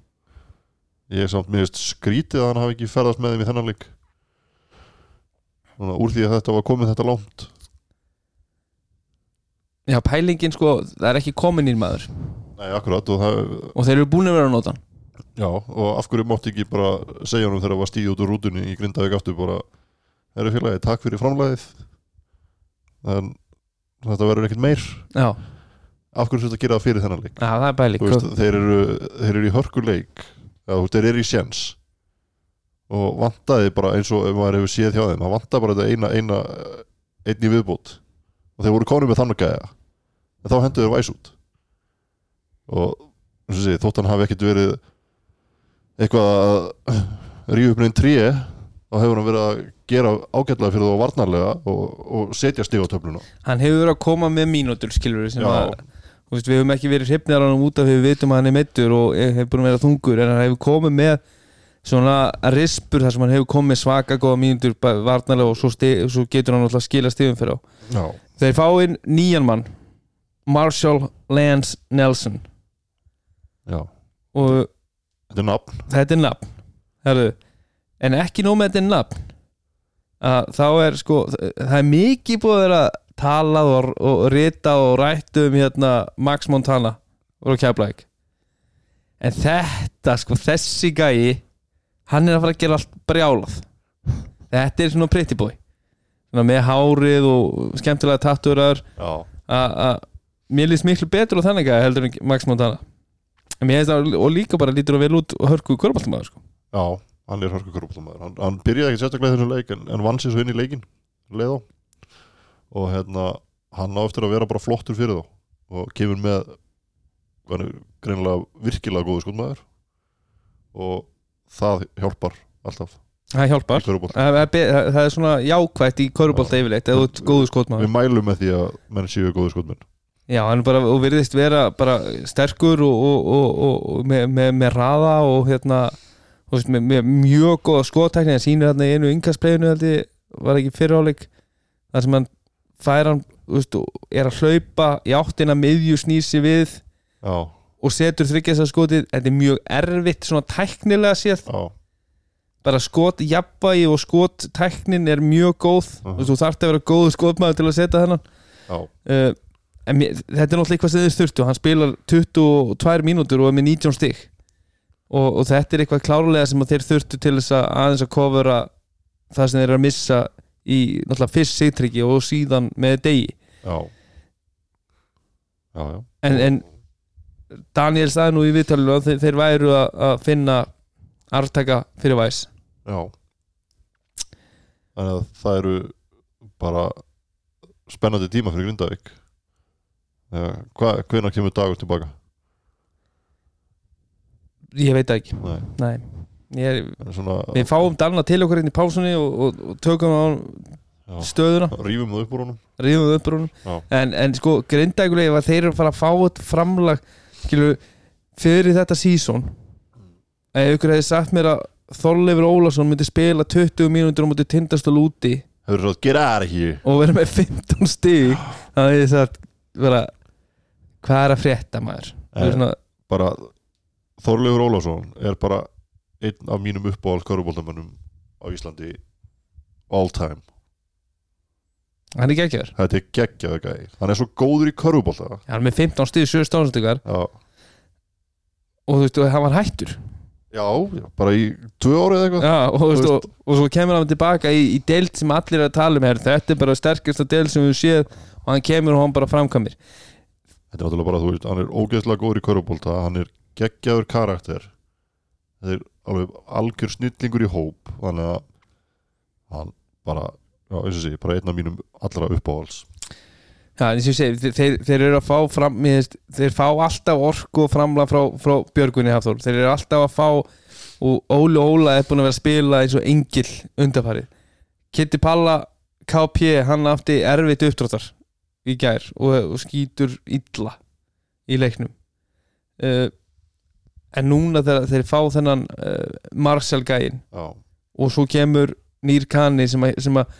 Ég er samt minnist skrítið að hann hafi ekki ferðast með þeim í þennan leik Að úr því að þetta var komið þetta langt. Já pælingin sko það er ekki komin inn maður. Nei, akkurat og það og þeir eru búin að vera að nota hann. Já, og af hverju mátti ekki bara segja honum þegar það var stíð út úr rútunni í Grindavík aftur bara, herru félagi, takk fyrir framlæðið en þetta verður ekkert meir. Já, af hverju þetta gera það fyrir þennan leik? Já það er pæling. Þú veist, þeir, eru, þeir eru í hörkuleik. Þú þeir eru í sjens og vantaði bara eins og maður hefur séð hjá þeim, það vantaði bara þetta eina, eina einn í viðbót. Og þeir voru konið með þannig gæja. En þá hendur þeir væs út og sé, þótt hann hafi ekkert verið eitthvað að rífa upp neinn tríi þá hefur hann verið að gera ágætlega fyrir þá varnarlega og, og setja stig á töfluna. Hann hefur verið að koma með mínútur skilur sem Já. að veist, við höfum ekki verið hrifnir á hann út af því við vitum að hann er meittur og hefur búin að vera þungur en hann hefur komið með svona rispur þar sem hann hefur komið svaka góða bæ- varnarlega og svo, svo getur hann alltaf skila stigum fyrir á Já, þeir fá inn nýjan mann Marshall Lance Nelson. Já, og þetta er nafn. Þetta er nafn. Herru, en ekki nóg með þetta er nafn. Að þá er sko það er mikið búið að vera talað og, og rita og rætt um hérna Max Montana og Keflæk en þetta sko þessi gæi hann er að fara að gera allt brjálað. Þetta er svona pretty boy. Svona með hárið og skemmtilega tatturar að mér líst miklu betur á þannig gæi heldur en Max Montana. Það og líka bara lítur að vel út og hörku kvörbaltamaður sko. Já, hann er hörku korfbóltamæður hann, hann byrjaði ekki sérstaklega þessum leik en, en vann sér svo inn í leikin leið á. Og hérna, hann á eftir að vera bara flottur fyrir þá og kemur með hann er greinilega virkilega góðu skotmaður. Og það hjálpar alltaf. Það hjálpar. Það er, það það svona jákvætt í körubólta yfirleitt eða góðu Við skotmaður. Mælum með því að menn séu góðu skotmenn. Já, hann bara, og virðist vera bara sterkur og, og, og, og, með, með, með raða og hérna veist, með, með mjög góða skotækni hann sýnir hérna í einu yngaspleginu var ekki fyriráleik þar sem hann fær hann veist, er að hlaupa í áttina miðju snýsi við. Já, og setur þryggjast að skotið þetta er mjög erfitt svona tæknilega séð. Já, bara skot jafnvægi og skot tæknin er mjög góð. Uh þú þarft að vera góð skotmaður til að setja þennan. Já, uh, en þetta er náttúrulega eitthvað sem þið þurftu. Hann spilar 22 mínútur og er með 19 stig. Og, og þetta er eitthvað klárlega sem þeir þurftu til þess að aðeins að kofura það sem þeir eru að missa í náttúrulega fyrst sigtryggi og síðan með degi. Já. Já, já. En, en Daniel sagði nú í viðtalinu að þeir, þeir væru að, að finna arftaka fyrir væs Já. Þannig að það eru bara spennandi tíma fyrir Grindavík. Uh, Hvenær kemur dagur tilbaka? ég veit ekki. Nei, Nei. Ég er, svona við fáum Danna til okkur inn í pásunni og, og, og tökum á já, stöðuna. Rífum það upp úr honum. Upp úr honum. En, en sko að þeir eru að fara að fá framlag skilu, fyrir þetta sísón ef ykkur hefði sagt mér að Þorleifur Ólason myndi spila 20 mínútur á móti tindastöl úti Hefur svo að gera það ekki og vera með 15 stig þá hefði ég sagt vera, hvað er að frétta maður? Eh, svona, Bara Þorleifur Ólafsson er bara einn af mínum uppáhald körubóltamönnum á Íslandi all time hann er geggjaður. Þetta er geggjaðu gæði Hann er svo góður í körubólta hann er með 15 stig 7 stafnstykar Já, og þú veist, og hann var hættur. Já, bara í tvö árið eitthvað. Já, og, þú veist, og, og svo kemur hann tilbaka í, í deild sem allir er að tala um her, þetta er bara sterkasta deild sem við séð og hann kemur og hann bara framkamir Þetta er náttúrulega bara, þú veist, hann er ógeðslega góður í körubólta Hann er geggjaður karakter. Þetta er alveg algjör snillingur í hóp Þannig að hann bara, já, eins og sé, bara einn af mínum allra uppáhalds. Já, eins og segi, þeir, þeir, eru að fá fram, finnst, þeir fá alltaf orku og framla frá, frá Björgunni Hafþór. Þeir eru alltaf að fá og Óli Óla er búin að vera að spila eins og engil undarfarið Kitty Palla KP, hann átti erfitt uppdráttar í gær og, og skýtur illa í leiknum. Uh, en núna þegar þeir fá þennan uh, Marcel gæin og svo kemur nýr kanni sem að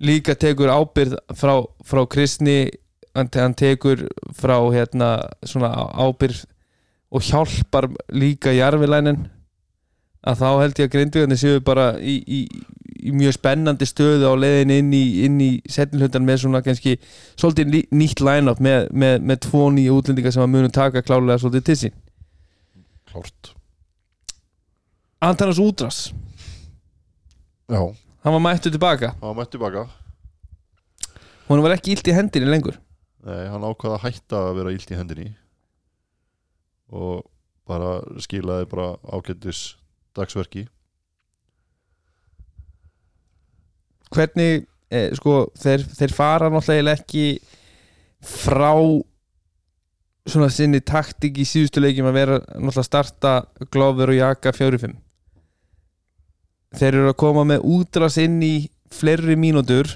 líka tekur ábyrð frá, frá kristni hann, te- hann tekur frá hérna svona ábyrð og hjálpar líka jarfilænin að þá held ég að grindvíðandi séu bara í, í, í mjög spennandi stöðu á leiðin inn í, inn í setnilhundan með svona kannski svolítið ný- nýtt line-up með, með, með tvo nýja útlendinga sem að munum taka klálega svolítið til sín. Klárt. Antanas Údras, Já, hann var mættu tilbaka. Hann var mætt tilbaka. Hún var ekki illt í hendinni lengur. Nei, hann ákvaða að hætta að vera illt í hendinni og bara skilaði bara ágættis dagsverki. Hvernig e, sko, þeir, þeir fara náttúrulega ekki frá svona sinni taktik í síðustu leikjum að vera náttúrulega að starta Glover og Jaka 4-5 þeir eru að koma með útras inn í fleiri mínútur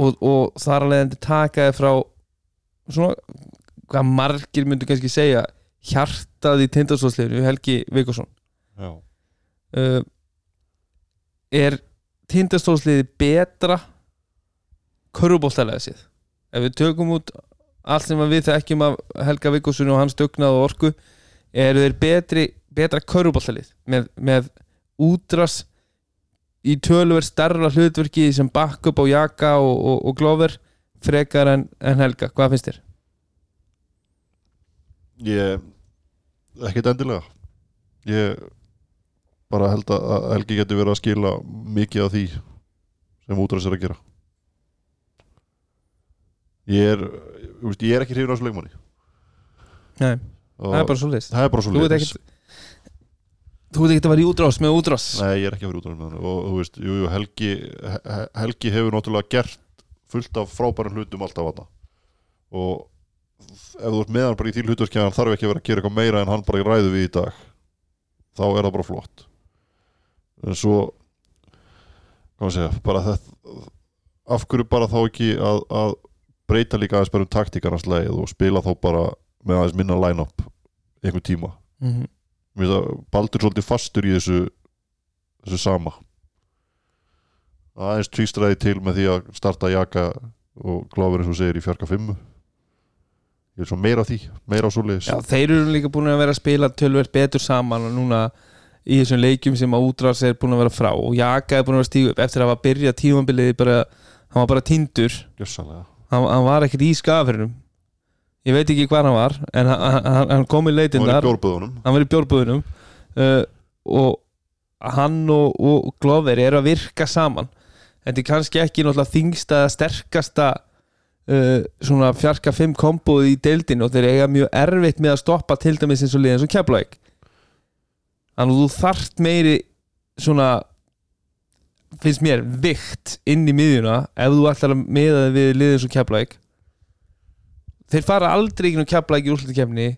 og, og þar að leiðandi taka þið frá svona hvað margir myndu kannski segja hjartað í tindastólsliðinu Helgi Vikursson já, uh, er tindastólsliði betra körfubóltalega séð ef við tökum út allt sem við þekkjum af Helga Vikursson og hans dugnað og orku eru þeir betri, betra körfubóltalið með, með útras í tölver starra hlutverki sem backup á Jaka og, og, og Glover frekar en, en Helga, hvað finnst þér? ég ekkert endilega. Ég bara held að Helgi geti verið að skila mikið af því sem útræðs er að gera. Ég er ég er ekki hrifin á þessu leikmanni. Nei, það er bara svo list það er bara svo Þú veit ekkert Þú veit ekkert að vera í útrás með útrás. Nei, ég er ekki að vera út á hann og þú veist, jú, jú, Helgi He- Helgi hefur náttúrulega gert fullt af frábærum hlutum alltaf þarna. Og ef þú ert með hann bara í hann þarf ekki að vera að gera eitthvað meira en hann bara í ræðu við í dag þá er það bara flott. En svo hvað maður segja, bara þetta af hverju bara þá ekki að, að breyta líka aðeins bara um taktíkarnas leið og spila þá bara með aðeins minna line-up í einhvern tíma? Mm -hmm. Mér finnst að Baldur svolítið fastur í þessu þessu sama. Aðeins tvístræði til með því að starta Jaka og Glover eins og segir í fjarka fimmu ég er svo meira af því, meira á svoleiðis. Já, þeir eru líka búin að vera að spila tölvert betur saman og núna í þessum leikjum sem að útrás er búin að vera frá. Og Jaka er búin að vera að stígu upp eftir að hafa byrjað tímabilið bara, hann var bara tindur hann, hann var ekkert í skafurinnum ég veit ekki hvað hann var en hann, hann, kom í bjórböðunum hann var í bjórbúðunum. Uh, og hann og, og Glover eru að virka saman. Þetta er kannski ekki náttúrulega þingsta eða sterkasta uh, svona fjarka 5 komboð í deildin og þeir eiga mjög erfitt með að stoppa til dæmis eins og liðin svo keflaug þannig að þú þarft meiri svona finnst mér vikt inn í miðjuna ef þú ætlar að miða þig við liðin svo keflaug þeir fara aldrei ekki nú keflaug í úrslutikefni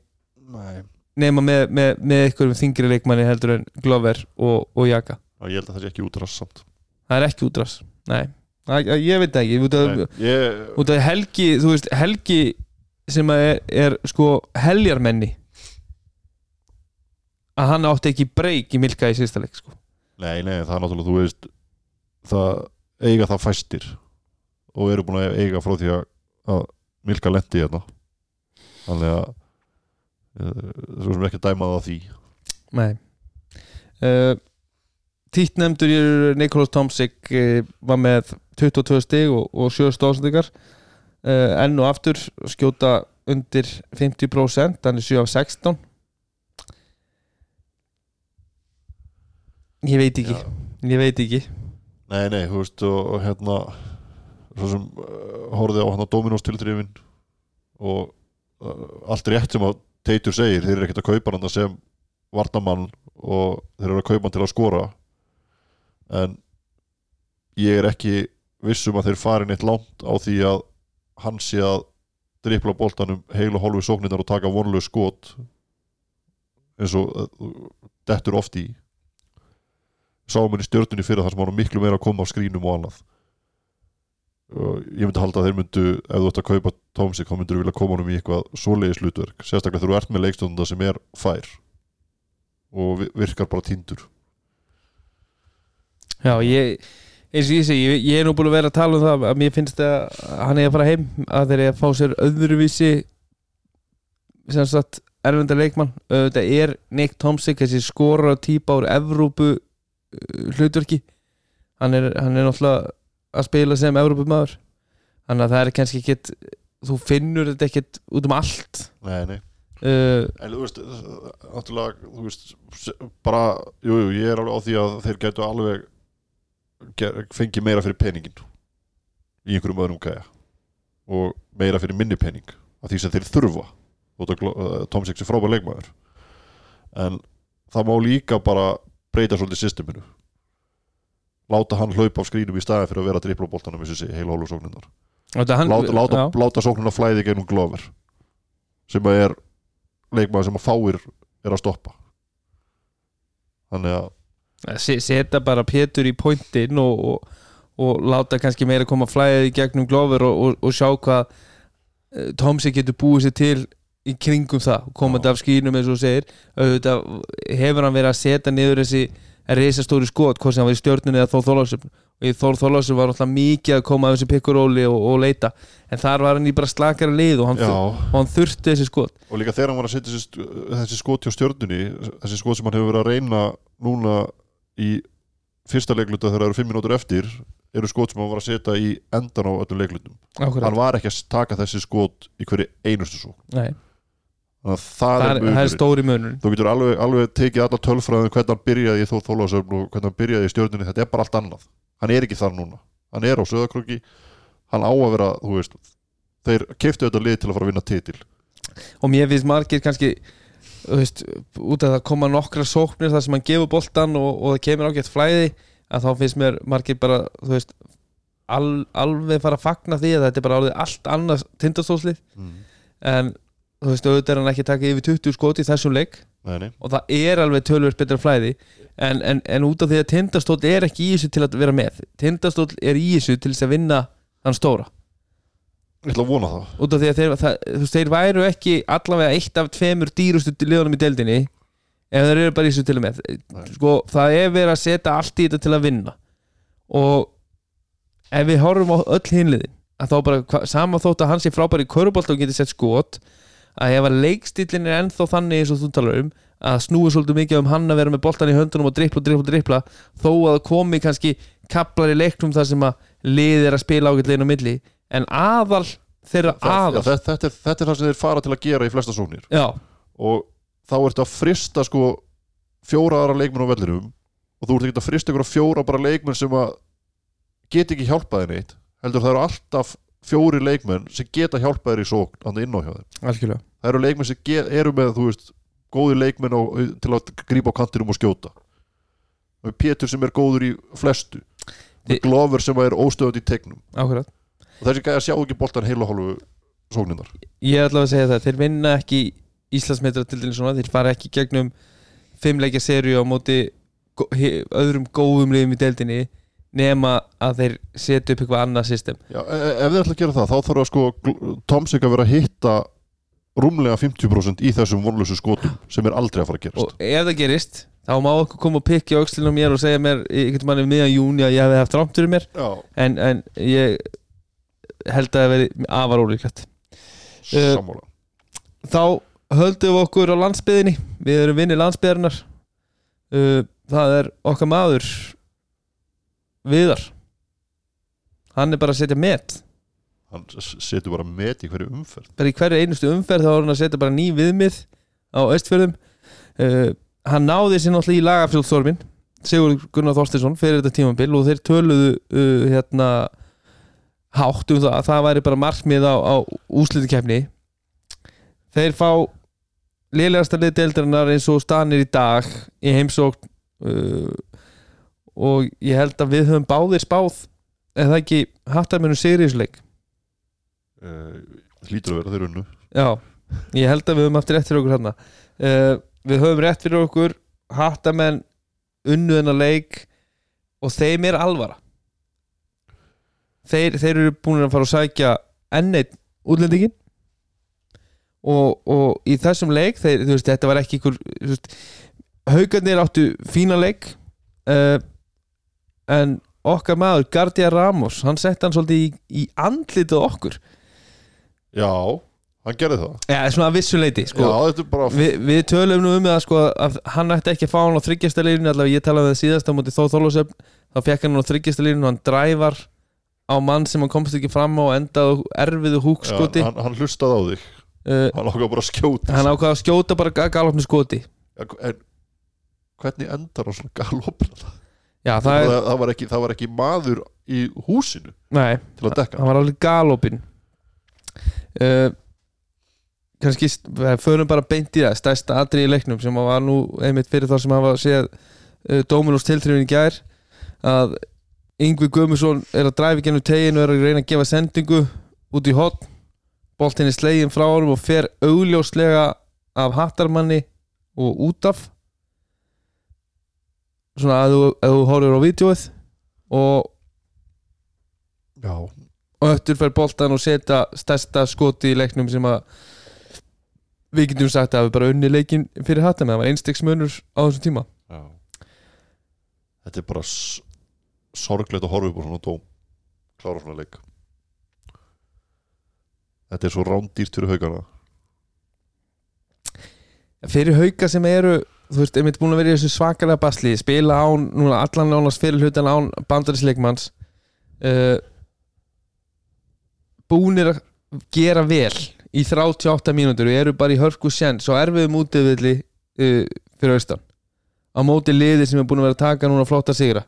Nei. nema með, með, með einhverjum þingri leikmanni heldur en Glover og, og Jaka Já, ég held að það sé ekki útrast samt það er ekki útrás nei, Æ, æ, ég veit ekki út af, Nei, ég, út af Helgi þú veist, Helgi sem að er, er sko heljarmenni að hann átti ekki breyk í Milka í síðasta leik sko. nei, nei, það er náttúrulega þú veist það eiga það fæstir og eru búin að eiga frá því að, að Milka lendi hérna. Þannig að þú sem ekki að dæma það á því. Nei. Uh, Títt nefndur ég Nikolás Tomsik uh, var með 22 stig og, og 7 stóðsendingar. Uh, enn og aftur skjóta undir 50% hann er 7 af 16 ég veit ekki. Já. ég veit ekki. Nei, nei, þú veist og, og hérna svo sem uh, horfði á hann á Dominos tiltrifin og uh, allt rétt sem að Teitur segir, þeir eru ekkert að kaupa hann sem vartamann og þeir eru að kaupa hann til að skora. En ég er ekki vissum að þeir fari neitt langt á því að hann sé að dripla boltanum heil og hálfu sóknirnar og taka vonlega skot eins og uh, dettur oft í. Sáum henni stjörnunni fyrir þar sem hann miklu meira að koma á skrínum og annað og ég myndi halda að þeir myndu ef þú ætti að kaupa Tómsik þá myndur þú vilja koma honum í eitthvað svoleiðis hlutverk. Sérstaklega þegar þú ert með leikstundar sem er fær og vi- virkar bara tindur Já, ég, eins og ég segi, ég, ég er nú búin að vera að tala um það að mér finnst að hann er að fara heim að þeir eru að fá sér öðruvísi sem sagt erfenda leikmann, þetta er Nick Tomsik, þessi skorar típa úr Evrópu uh, hlutverki. Hann er, hann er náttúrulega að spila sem Evrópu maður þannig að það er kannski ekkit þú finnur þetta ekkit út um allt. Nei, nei. Uh, En þú veist, náttúrulega, þú veist, bara, jú, jú, ég er alveg á því að þeir getu alveg ge- fengið meira fyrir peningin í einhverjum öðrum gæja. Og meira fyrir minni pening af því sem þeir þurfa. Og Tom Six er frábær leikmaður. En það má líka bara breyta svolítið systeminu láta hann hlaupa á skrínum í staðin fyrir að vera að dripla á boltanum í heila hólu sóknirnar Þetta hann, láta, láta, láta sóknirna flæði gegnum Glover sem að er leikmaður sem að fáir er að stoppa. Þannig að Se- setja bara Pétur í pointin og, og, og láta kannski meira koma flæðið í gegnum glófur og, og, og sjá hvað uh, Tomsi getur búið sér til í kringum það, komandi af skýnum eins og segir, auðvitað hefur hann verið að setja niður þessi reisastóri skot, hvort sem hann var í stjórnunni eða Þór Þórlásum og í Þór Þórlásum var alltaf mikið að koma af þessi pikkuróli og, og leita, en þar var hann í bara slakara lið og hann, og hann þurfti þessi skot. Og líka þegar hann var að setja þessi, þessi skot hjá stjörnunni þessi skot sem hann hefur verið að reyna núna í fyrsta leikluta þegar það eru fimm minútur eftir eru skot sem hann var að setja í endan á öllum leiklutum. Hann var ekki að taka þessi skot í hverju einustu svo Nei, það, það er er, það er stóri munur þú getur alveg, alveg tekið alla tölfræðum hvernig hann byrjaði í Þór Þólásöfn og hvernig hann byrjaði í stjörnunni, þetta er bara allt annað. Hann er ekki þar núna, hann er á söðakröki hann á að vera, þú veist þeir keiftu þetta lið til að fara að vinna titil. Og mér finnst margir kannski þú veist, út af það koma nokkra sóknir þar sem hann gefur boltan og, og það kemur ágætt flæði að þá finnst mér margir bara þú veist, al, alveg fara að fagna því að þetta er bara alveg allt annað tindastólslið. En þú veist, auðvitað er hann ekki að taka yfir 20 skoti í þessum leik. Nei, nei. og það er alveg tölvöld betra flæði. En, en, en út af því að tindastól er ekki í þessu til að vera með. Tindastól er í þessu til þess að vinna hann stóra. Ég ætla að vona það. Út af því að þeir, það, þú veist, þeir væru ekki allavega eitt af tveimur dýrustu liðunum í deildinni ef þeir eru bara í þessu til og með. Sko, það er verið að setja allt í þetta til að vinna. Og ef við horfum á öll hinliðin að þá bara, hva, sama þótt að hann sé frábæri í körubolt og getur sett skot að ef að leikstillin er ennþá þannig eins og þú talar um að snúi svolítið mikið um hann að vera með boltan í höndunum og drippla drippla drippla þó að komi kannski kaplar í leiknum þar sem að liðið er að spila ágætlegin á milli en aðal þeirra aðal þetta, þetta, er, þetta er það sem þeir fara til að gera í flesta sóknir. Já, og þá ertu að frista sko fjóra aðra leikmenn á vellinum og þú ert ekki að frista ykkur fjóra bara leikmenn sem að geta ekki hjálpaði neitt heldur það eru alltaf fjóri leikmenn sem geta hjálpaðir í sókn þannig inn á hjá þeim. Algjörlega. Það eru leikmenn sem get, eru með veist góði leikmenn á, til að grípa á kantinum og skjóta. Er Pétur sem er góður í flestu. Þi- Glover sem er óstöðandi í tegnum. Akkurat. og þessi gæði að sjá ekki boltan heila hálfu sókninnar Ég allavega að segja það, þeir vinna ekki Íslandsmeitra til dæmis svona, þeir fara ekki gegnum fimmleikja serju á móti öðrum góðum liðum í deildinni nema að þeir setja upp eitthvað annað system. Já, e- e- ef þið ætla að gera það, þá þarf að sko Tomsik að vera að hitta rúmlega 50% í þessum vonlösu skotum sem er aldrei að fara að gerast. Og ef það gerist, þá má okkur koma og aukslinu á mér og segja mér einhvern manni miðan júni að ég hefði haft rámt fyrir mér. En, en ég held að það veri afar ólíklegt. Eh, sammála þá höldum við okkur á landsbyðinni við erum vinni landsbyðarinnar uh, það er okkar maður Viðar. Hann er bara að setja met. Hann setur bara met í hverju umferð. Bara í hverju einustu umferð þá er hann að setja bara ný viðmið á östfjörðum uh, hann náði sér náttúrulega í lagafjöldstormin Sigur Gunnar Þorstinsson fyrir þetta tímabil og þeir töluðu uh, hérna hátt um það að það væri bara markmið á, á úslitikefni þeir fá lélegasta lið deildarinnar eins og stanir í dag í heimsókn uh, og ég held að við höfum báðir spáð eða ekki hattarmennum sigriðsleik uh, Lítur að vera þeir unnu. Já, ég held að við höfum haft rétt fyrir okkur hérna uh, Við höfum rétt fyrir okkur Hattamenn unnu þennan leik og þeim er alvara. Þeir, þeir eru búin að fara að sækja enn einn útlendingin og, og í þessum leik þeir, þú veist, þetta var ekki ykkur haugarnir áttu fína leik. Uh, en okkar maður Gardia Ramos, hann sett hann svolítið í, í andlitið okkur. Já, hann gerði það. Já, svona að vissu leiti sko. Já, bara Vi, Við tölum nú um það sko, að hann ætti ekki að fá hann á þryggjasta línu allavega ég talaði um það síðast á móti Þó Þorlósöfn þá fekk hann á þryggjasta línu hann drævar á mann sem hann komst ekki fram á og endaði erfiðu húkskoti. Já, hann, hann hlustaði á þig. Uh, Hann ákvað bara að skjóta. Hann ákvaði að skjóta bara galopni skoti. Já, en hvernig endar hann svona galopna Já, það, það er, það, var ekki, það var ekki maður í húsinu nei, til að dekka. hann var alveg galopin uh, kannski förum bara beint í það stærsta atri í leiknum sem var nú einmitt fyrir þá sem hafa séð uh, Dominos tiltrifin í gær að Yngvi Guðmusson er að dræfi gennum teginu og er að reyna að gefa sendingu út í hotn boltinn er slegin frá honum og fer augljóslega af hattarmanni og út af svona að þú, að þú horfir á vídeoið og, Já, og öttur fer boltan og setja stærsta skoti í leiknum sem að við getum sagt að við bara unni leikin fyrir hattar með það var einstegs munur á þessum tíma. Já. Þetta er bara s- sorglegt að horfa upp á svona dóm. Klára svona leik. Þetta er svo rándýrt fyrir haugana fyrir hauka sem eru þú veist, einmitt búin að vera í þessu svakalega basli spila án, núna allan nánast fyrir hlutan án bandarisleikmanns uh, búnir að gera vel í 38 mínútur og eru bara í hörku sén svo erfiðum útivilli uh, fyrir austan. Á móti liði sem er búin að vera að taka núna flotta sigra.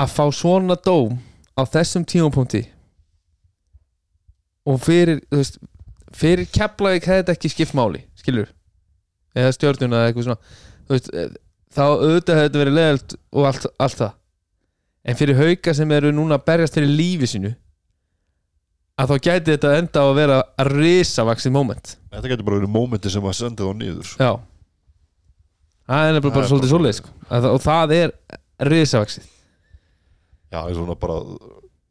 Að fá svona dóm á þessum tímapunkti og fyrir þú veist, fyrir Keflavík hefði þetta ekki skipt máli skilur eða stjórnuna eða eitthvað svona veist, eh, þá auðvitað hefði þetta verið leðalt og allt, allt það. En fyrir hauka sem eru núna að berjast fyrir lífi sínu að þá gæti þetta enda á að vera að risavaxið moment. Þetta getur bara verið mómenti sem að senda þá niður já. Það er Það bara er svolítið bara svolítið sko. Það- og það er risavaxið. Já, eins og svona bara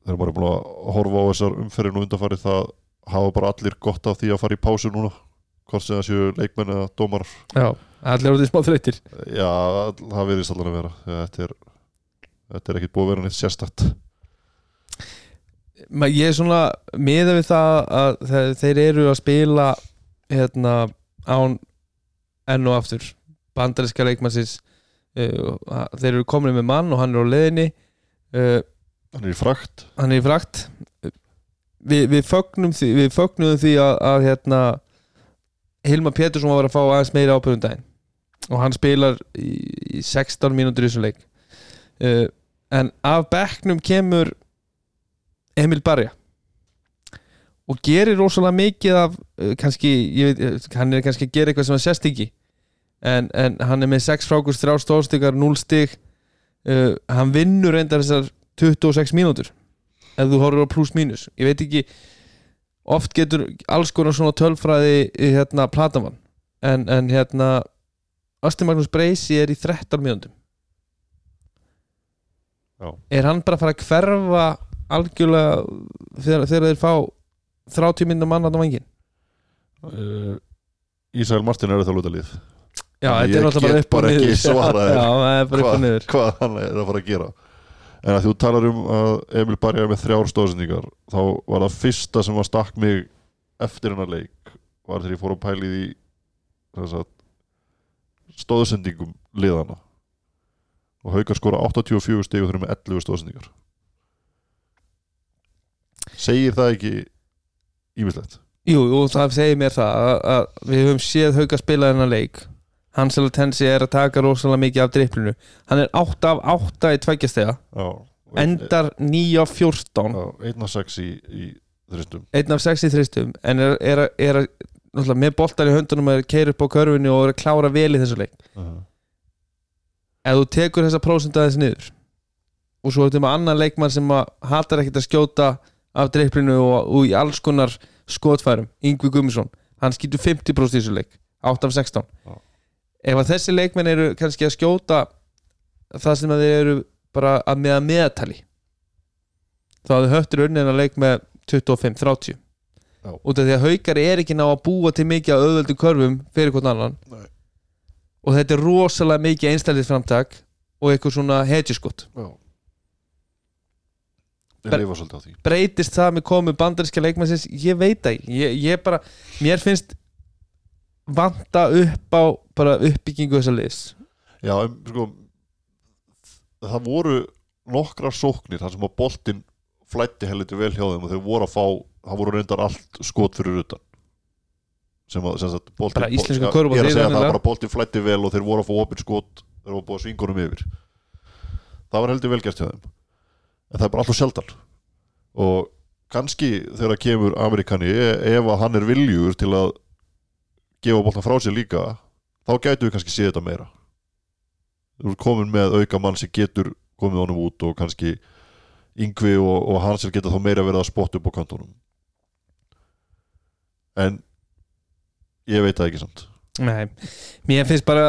þegar maður er búin að horfa á þessar umferðin og undanfari það hafa bara allir gott af því að fara í pásu núna hvort sem það séu leikmenn eða dómar já, allir út í smá þreytir Já, það verðist allan að vera þetta er, þetta er ekkit búið að vera neitt sérstætt ég er svona miða við það að þe- þeir eru að spila hérna án enn og aftur. Bandariska leikmannsins uh, þeir eru komin með mann og hann er á leiðinni uh, Hann er í frakt. hann er í frakt. Vi, við fögnum því við fögnum því að, að hérna Hilma Pétursson var að fá aðeins meira ábyrðum daginn. Og hann spilar í, í 16 mínútur í þessum leik. Uh, en af bekknum kemur Emil Barja. Og gerir rosalega mikið af uh, kannski, ég veit, eh, hann er kannski að gera eitthvað sem hann sést ekki. En, en hann er með 6 frákust, 3 stóðstíkar 0 stík uh, hann vinnur reyndar þessar 26 mínútur. Ef þú horfir á pluss mínus. Ég veit ekki oft getur alls konar svona tölfræði í, hérna platamann en, en hérna Asti Magnús Breisi er í 13 mínútum. Já. er hann bara að fara að hverfa algjörlega þegar, þegar þeir fá 30 minnum mann á vangin uh, Ísæl Martin er það lútalið já, Ég þetta er náttúrulega bara get upp og bara ekki niður svarað það er bara upp og Hvað- hvað hann er að fara að gera en að þú talar um að Emil Barja með þrjár stóðsendingar þá var það fyrsta sem var stakk mig eftir hennar leik var þegar ég fór að pæli því stóðsendingum liðana og Haukar skora 84 stig og eru með 11 stóðsendingar segir það ekki ímislegt Jú, jú, það segir mér það að, við höfum séð hauka spila þennan leik Hansel Tensi er að taka rosalega mikið af driplinu. Hann er 8 af 8 í tveggjastega endar 9 af 14 Já, 1 af 6 í, í þristum. 1 af 6 í þristum. En er, er, er, náttúrulega með boltar í höndunum að keira upp á körfunni og er að klára vel í þessu leik. Uh -huh. ef þú tekur þessa prósent aðeins niður og svo ertu með annan leikmann sem að hatar ekkert að skjóta af driplinu og, og í alls konar skotfærum, Yngvi Gummisson hann skýtur 50% í þessu leik 8 af 16 Já. Ef að þessi leikmenn eru kannski að skjóta það sem að þeir eru bara að með að meðtali þá hafði höttur unnið að leik með 25-30 Já. út af því að haukar er ekki ná að búa til mikið að auðvöldu körfum fyrir hvern annan. Nei. og þetta er rosalega mikið einstæðið framtak og eitthvað svona því. breytist það með komu bandaríska leikmannsins? Ég veit það ég, ég bara, mér finnst vanta upp á bara uppbyggingu þessa liðs? Já, en sko það voru nokkrar sóknir þar sem að boltinn flætti heldur vel hjá þeim og þeir voru að fá það voru reyndar allt skot fyrir utan. Sem að sem sagt, boltinn, Bara íslenska að segja venjulega. það bara boltinn flætti vel og þeir voru að fá opinn skot þeir voru að svingunum yfir. Það var heldur vel gert hjá þeim. En það er bara alltaf sjaldan. Og kannski þegar kemur Amerikani e- ef að hann er viljugur til að gefa boltan frá sér líka þá gætu við kannski séð þetta meira. Þú ert komin með auka mann sem getur komið honum út og kannski Yngvi og, og Hansel geta þá meira verið að spotta upp á kantunum en ég veit það ekki samt. Nei, mér finnst bara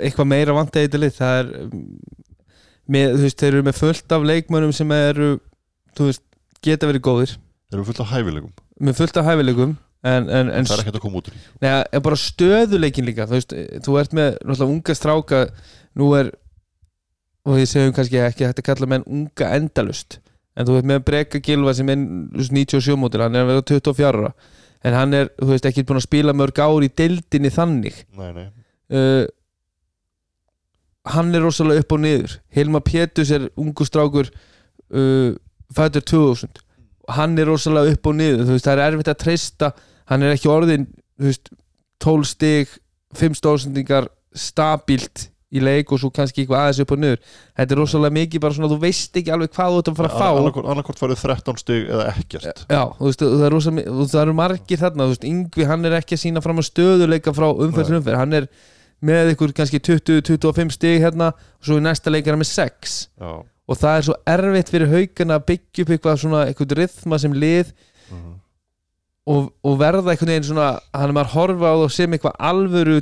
eitthvað meira vant að eitthvað það er með, þú veist, þeir eru með fullt af leikmönnum sem eru þú veist, geta verið góðir. Þeir eru fullt af hæfilegum, með fullt af hæfileikum en, en, en það er ekkert að koma út úr í neða, er bara stöðuleikin líka þú veist, þú ert með náttúrulega unga stráka nú er og ég segjum kannski ekki að þetta kalla menn unga endalust en þú ert með Breka Gilva sem er þú veist, 97 mótil, hann er að vera 24 ára en hann er, þú veist, ekki búin að spila mörg ár í deildinni þannig. Nei, nei, uh, hann er rosalega upp og niður. Hilma Pétus er ungu strákur uh, fættur 2000 hann er rosalega upp og niður þú veist, það er erfitt að treysta hann er ekki orðin þú veist, 12 stig 5 stóðsendingar stabílt í leik og svo kannski eitthvað aðeins upp og niður. Þetta er rosalega mikið bara svona þú veist ekki alveg hvað þú ert að fara að fá. annarkort, farið 13 stig eða ekkert. Já, þú veist, það er, rosa, það eru margir þarna, veist, Yngvi hann er ekki að sína fram að stöðuleika frá umferð til umferð, hann er með ykkur kannski 20-25 stig hérna og svo í næsta leik er hann með 6 já, og það er svo erfitt fyrir haugana að byggja upp eitthvað svona, eitthvað rithma sem lið. Mhm. Og, og verða einhvern veginn svona, hann er maður að horfa á það sem eitthvað alvöru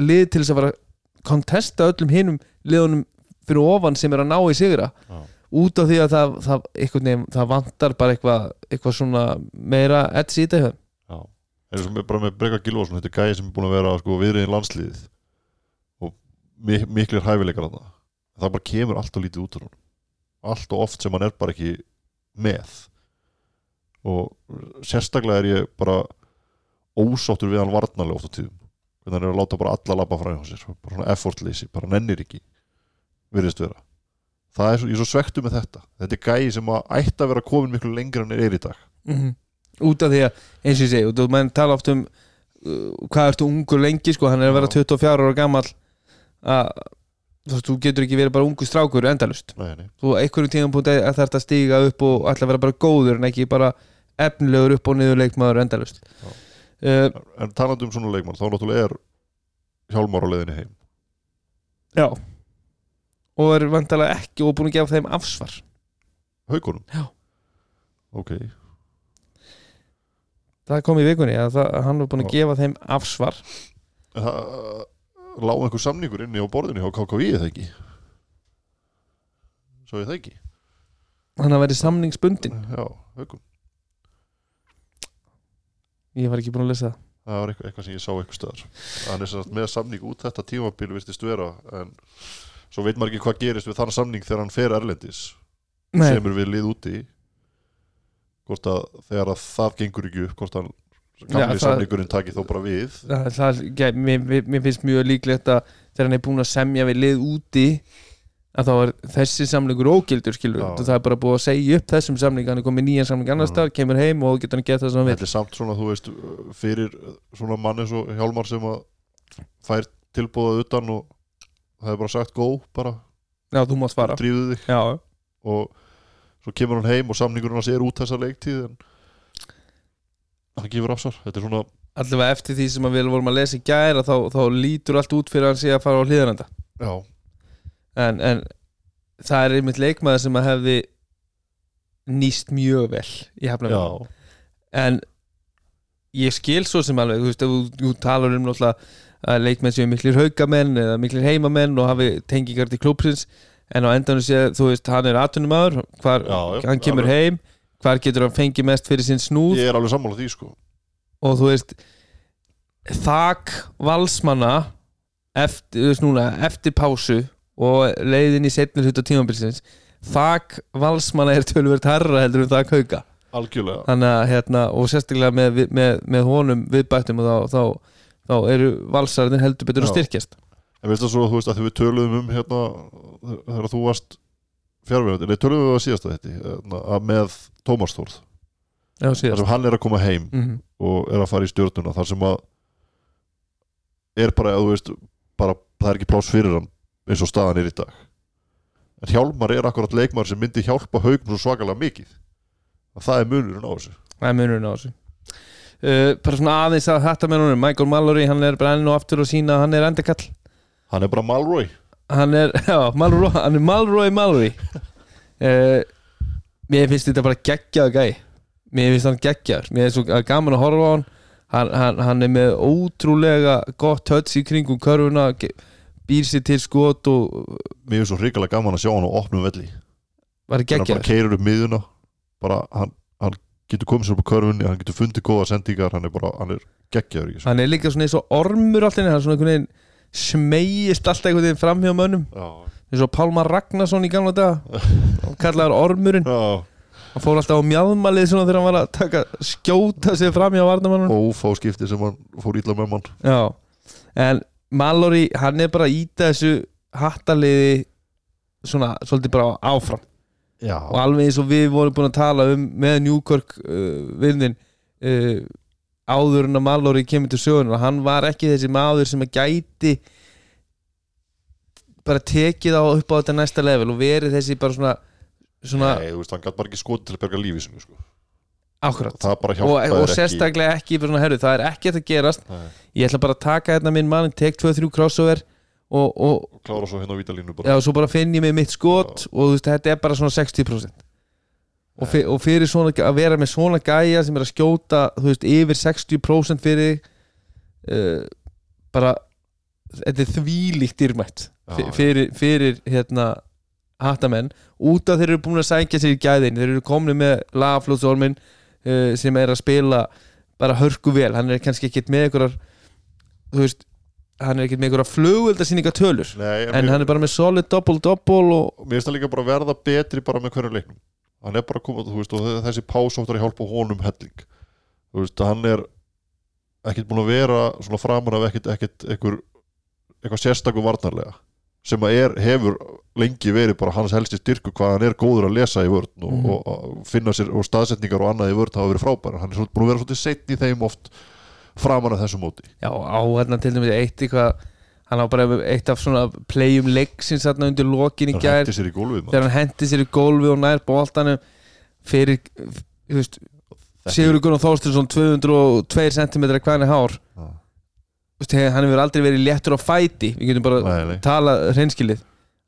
lið til þess að að kontesta öllum hinum liðunum fyrir ofan sem er að ná í sigra. Já. út af því að það, það, veginn, það vantar bara eitthvað, eitthvað svona meira edds í þetta. Já. Eins og bara með Breka Gilvason, þetta er gæði sem er búin að vera sko, viðriðin landsliðið og mik miklir hæfileikar að það það bara kemur allt og lítið út úr hún allt og oft sem hann er bara ekki með og sérstaklega er ég bara ósáttur við hann varnarlega oft á tíðum. Hvernig hann er að láta bara alla labba frá sér bara svona effortleysi, bara nennir ekki virðist vera. Það er svo, ég er svo svektu með þetta. Þetta er gæði sem að ætti að vera komin miklu lengra en er í dag. Mm út af því að, eins og ég segi, út af því að mann tala oft um uh, hvað ertu ungur lengi sko, hann er að vera 24 ára gammal að þú veist, þú getur ekki verið bara ungu strákur endalust nei, nei. þú einhverjum tíðan búin að þetta að stíga upp og ætla að vera bara góður en ekki bara efnilegur upp og niður leikmaður endalust uh, en talandi um svona leikmann þá náttúrulega er Hjálmar á leiðinni heim. Já. Og er vandalega ekki og búin að gefa þeim afsvar. Haugunum Já. ok, það kom í vikunni að það, hann var búin að Já. gefa þeim afsvar. Það lág einhver samningur inni á borðinu hjá KKV eða ekki? Svo ég það ekki? Hann að verið samningsbundin já, haugum ég var ekki búin að lesa það. Það var eitthvað, eitthvað sem ég sá eitthvað stöðar er sem sagt með samning út þetta tímabil virtist vera en svo veit maður ekki hvað gerist við þann samning þegar hann fer erlendis. Nei, semur við lið úti. Hvort að þegar að það gengur ekki upp hvort að gamli það- samningurinn taki þó bara við. Það, það, mér, mér, mér finnst mjög líklegt að þegar hann er búin að semja við lið úti að þá er þessi samlingur ógildur skilur Já. það er bara búið að segja upp þessum samling hann er komið nýjan samling annars Mhm. staðar, kemur heim og getur hann gett það sem hann vil þetta er samt svona, þú veist, fyrir svona mann eins og Hjálmar sem að fær tilbúðað utan og það er bara sagt go, bara. Já, þú mátt fara. Drífuðu þig. Já, og svo kemur hann heim og samningurinn hans er út þessa leiktíð en hann gefur afsvar þetta er svona, allavega eftir því sem að við vorum að lesa í gæra þá, þá lítur allt út fyrir að hann sé að fara á hlýðarenda já, en, en það er einmitt leikmaður sem að hefði nýst mjög vel í hafnafjörn en ég skil svo sem alveg þú veist, þú, talar um náttúrulega að leikmenn séu miklir haugamenn eða miklir heimamenn og hafi tengingar til klúpsins en á endanum sé, þú veist, hann er atvinnumæður, hvar, Já, hann kemur alveg. heim hvar getur hann fengið mest fyrir sinn snúð? Ég er alveg sammála því sko. Og þú veist þak valsmanna eftir, veist núna, eftir pásu og leiðin í setnir hluta tímabilsins þak valsmanna er tölvöld herra heldur um þak hauga algjörlega, þannig að hérna og sérstaklega með, með, með honum viðbættum og þá, þá, þá eru valsarðin heldur betur að styrkjast. En veist það svo, þú veist, að við töluðum um hérna, þegar þú varst fjárverðandi, nei, töluðum við að síðast að þetta hérna, að með Tómas Þórð. Þar sem hann er að koma heim mm og er að fara í stjórnuna þar sem að er bara, þú veist, bara það er ekki pláss fyrir hann eins og staðan er í dag. En Hjálmar er akkurat leikmar sem myndi hjálpa haugum svo svakalega mikið. Að það er munurinn á þessu. Það er munurinn á þessu. Uh, bara svona aðeins að þetta með honum. Michael Mallory, hann er bara enn og aftur og sína hann er endakall hann er bara Malroy. Hann er, já, Malroy, hann er Malroy Mallory. Uh, mér finnst þetta bara geggjað gæ. Mér finnst hann geggjaður. Mér er svo gaman að horfa á hann. Hann, hann, hann er með ótrúlega gott höts í kringum körfuna. Ge- býr sér til skot og Mér er svo hrikalega gaman að sjá hann á opnum velli. Var Þegar hann bara geggjaður keirir upp miðuna bara, hann, hann getur komið sér upp á körfunni hann getur fundið góða sendingar hann er bara, hann er geggjaður í þessu. Hann er líka svona eins og ormur alltaf hann er svona einhvern veginn smegist alltaf einhvern veginn fram hjá mönnum. Já, eins og Pálmar Ragnarsson í gamla daga. Hann kallaður ormurinn. Já. Hann fór alltaf á mjadmalið svona þegar hann var að taka, skjóta sig fram hjá varnamannum ófá skipti sem hann fór ítla með mann. Já, en Mallory hann er bara íta þessu hattaliði svona svolítið bara áfram. Já, og alveg eins og við vorum búin að tala um með Newkirk uh, vinnin uh, áður en að Mallory kemur til sögunar hann var ekki þessi maður sem að gæti bara tekið á upp á þetta næsta level og verið þessi bara svona, svona Nei, þú veist, hann gæti bara ekki skotið til að berga lífi sinu sko. Akkurat. Það bara og, hjálpaði og sérstaklega ekki svona herru, það er ekki að gerast. Nei, ég ætla bara að taka hérna minn mann tek 2-3 crossover og, og, og klára svo hérna á vítalínu já, bara. Og svo bara finn ég mig mitt skot og veist, þetta er bara svona 60% og, fyr, og fyrir svona að vera með svona gæja sem er að skjóta veist, yfir 60% fyrir uh, bara þetta er þvílíkt dýrmætt Já, fyr- fyrir, fyrir hérna hattamenn, út af þeir eru búin að sækja sér í gæðin, þeir eru komni með lagaflóðsormin uh, sem er að spila bara hörku vel, hann er kannski ekkert með einhverjar þú veist, hann er ekkert með einhverjar flugveldasýninga tölur Nei, en, mér, hann er bara með solid double-double og mér finnst það líka bara að verða betri bara með hverju leiknum. Hann er bara að koma, veist, og þessi pásóttar að hjálpa honum helling. Þú veist, hann er ekkert búin að vera svona framan af ekkert, eitthvað sérstakur varnarlega sem að er, hefur lengi verið bara hans helsti styrku hvað hann er góður að lesa í vörn og, Mhm. og, og finna sér og staðsetningar og annað í vörn hafa verið frábæra hann er svolítið búin að vera svolítið setn í þeim oft framan af þessu móti. Já, á hérna til dæmis eitt eitthvað hann á bara eitt af svona playum leiksins þarna undir lokin í gær. þegar hann hendi sér í gólfi og nær boltanum fyrir þú veist, Sigur Gunnar Þorstinsson 202 cm er hár. Já. Hann hefur aldrei verið léttur á fæti við getum bara nei. tala hreinskilið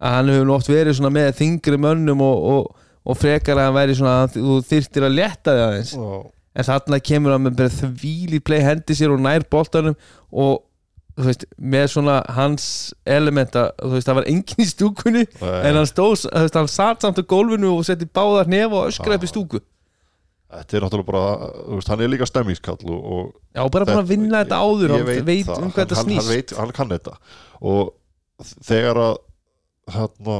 að hann hefur oft verið svona með þingri mönnum og, og, og frekar að hann væri svona að þú þyrftir að létta þig aðeins Já. en þarna kemur hann með bara þvíli play hendi sér og nær boltanum og þú veist, með svona hans elementa, þú veist, það var engin í stúkunni Nei. en hann stóð, þú veist, hann satt samt á gólfinu og setti báðar nefa og öskra upp í stúku Þetta er náttúrulega bara, þú veist, hann er líka stemmingskall og, og Já, bara búin að vinna þetta áður ég hann veit, veit það. um hvað þetta snýst hann, veit, hann kann þetta. Og þegar að hérna,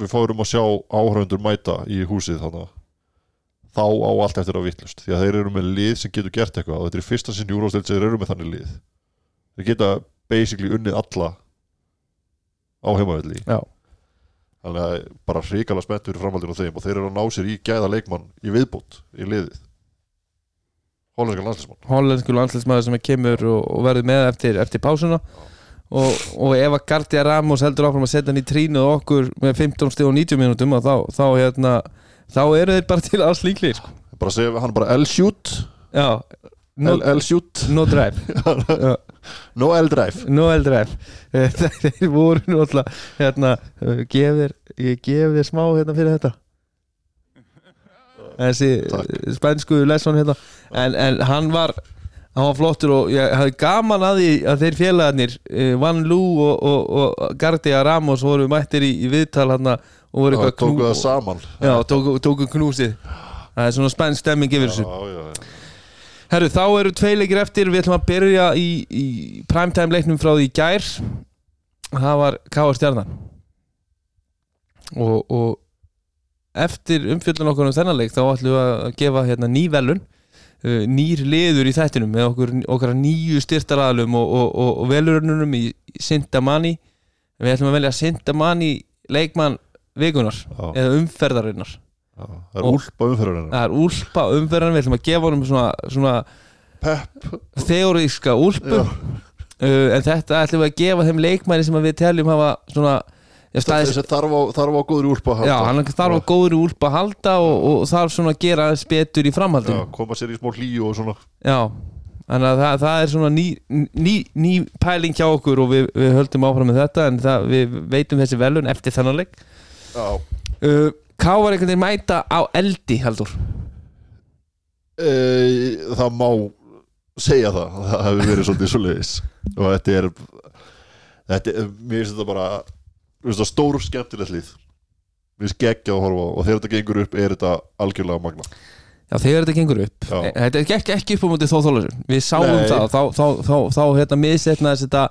við fórum að sjá áhraundur mæta í húsið þannig þá á allt eftir að vittlust því að þeir eru með lið sem getur gert eitthvað og þetta er fyrsta sinn júróstild sem þeir eru með þannig lið. Þeir geta basically unnið alla á heimavelli. Já. Þannig að bara hrikala spenntur framhaldinu á þeim og þeir eru að ná sér í gæða leikmann í viðbót í liðið. Hollandska landslismann hollensku landsleismæður sem kemur og, verður með eftir, eftir pásuna. Og, og ef að Gardia Ramos heldur áfram að setja hann í trínu og okkur með 15 stíð og 90 mínútum þá, þá, hérna, þá eru þeir bara til alls líklir sko. bara segja hann bara L-shoot. L-shoot. No drive Já, No L-drive No L-drive Eh, Þeir voru nú alltaf hérna, eh, gef þér, ég gef þér smá hérna fyrir þetta. Þessi eh, spænsku lesson hérna. En, en hann var hann var flottur og ég hafði gaman að því að þeir félagarnir uh, Van Lú og, og, og Gardia Ramos voru mættir í, í viðtal hann og voru eitthvað tóku knú það saman. Já, tóku, tóku knúsið. Það er svona spænsk stemming yfir þessu. já, já, já. Herru, þá eru tvei leikir eftir. Við ætlum að byrja í, í primetime leiknum frá því gær. Það var K.R. Stjarnan. Og, og eftir umfjöldun okkur um þennan leik þá ætlum við að gefa hérna ný velun uh, nýr liður í þættinum með okkur, okkar nýju styrtaraðalum og, og, og, velurunum í Sintamani. Við ætlum að velja Sintamani leikmann vikunar Já, eða umferðarinnar já. það er úlpa umferðarinn Það er úlpa umferðan, við ætlum að gefa honum svona, svona Pepp. Þeoríska úlpu. Já. uh, en þetta ætlum við að gefa þeim leikmæni sem að við teljum hafa svona já, staðis, þessi þarf á, þarf á góður úlpa að halda. já, hann þarf að góður úlpu að halda og, og þarf svona að gera betur í Já, framhaldinu koma sér í smá hlíu og svona. Já, þannig að það, það er svona ný, ný, ný pæling hjá okkur og við, við höldum áfram með þetta en það, við veitum þessi velun eftir þennan leik. Já. Uh, Kávar einhvern veginn mæta á eldi heldur e, Það má segja það Það hefur verið svolítið svo leiðis Og þetta er þetta, er- Mér finnst þetta bara finnst þetta stór skemmtilegt líð Mér finnst geggja að horfa og þegar þetta gengur upp er þetta algjörlega magna Já, þegar þetta gengur upp Já. e, Þetta gekk ekki upp á mútið þó þólasur Við sáum Nei. það, þá, þá, þá, þá hérna misetnaðist þetta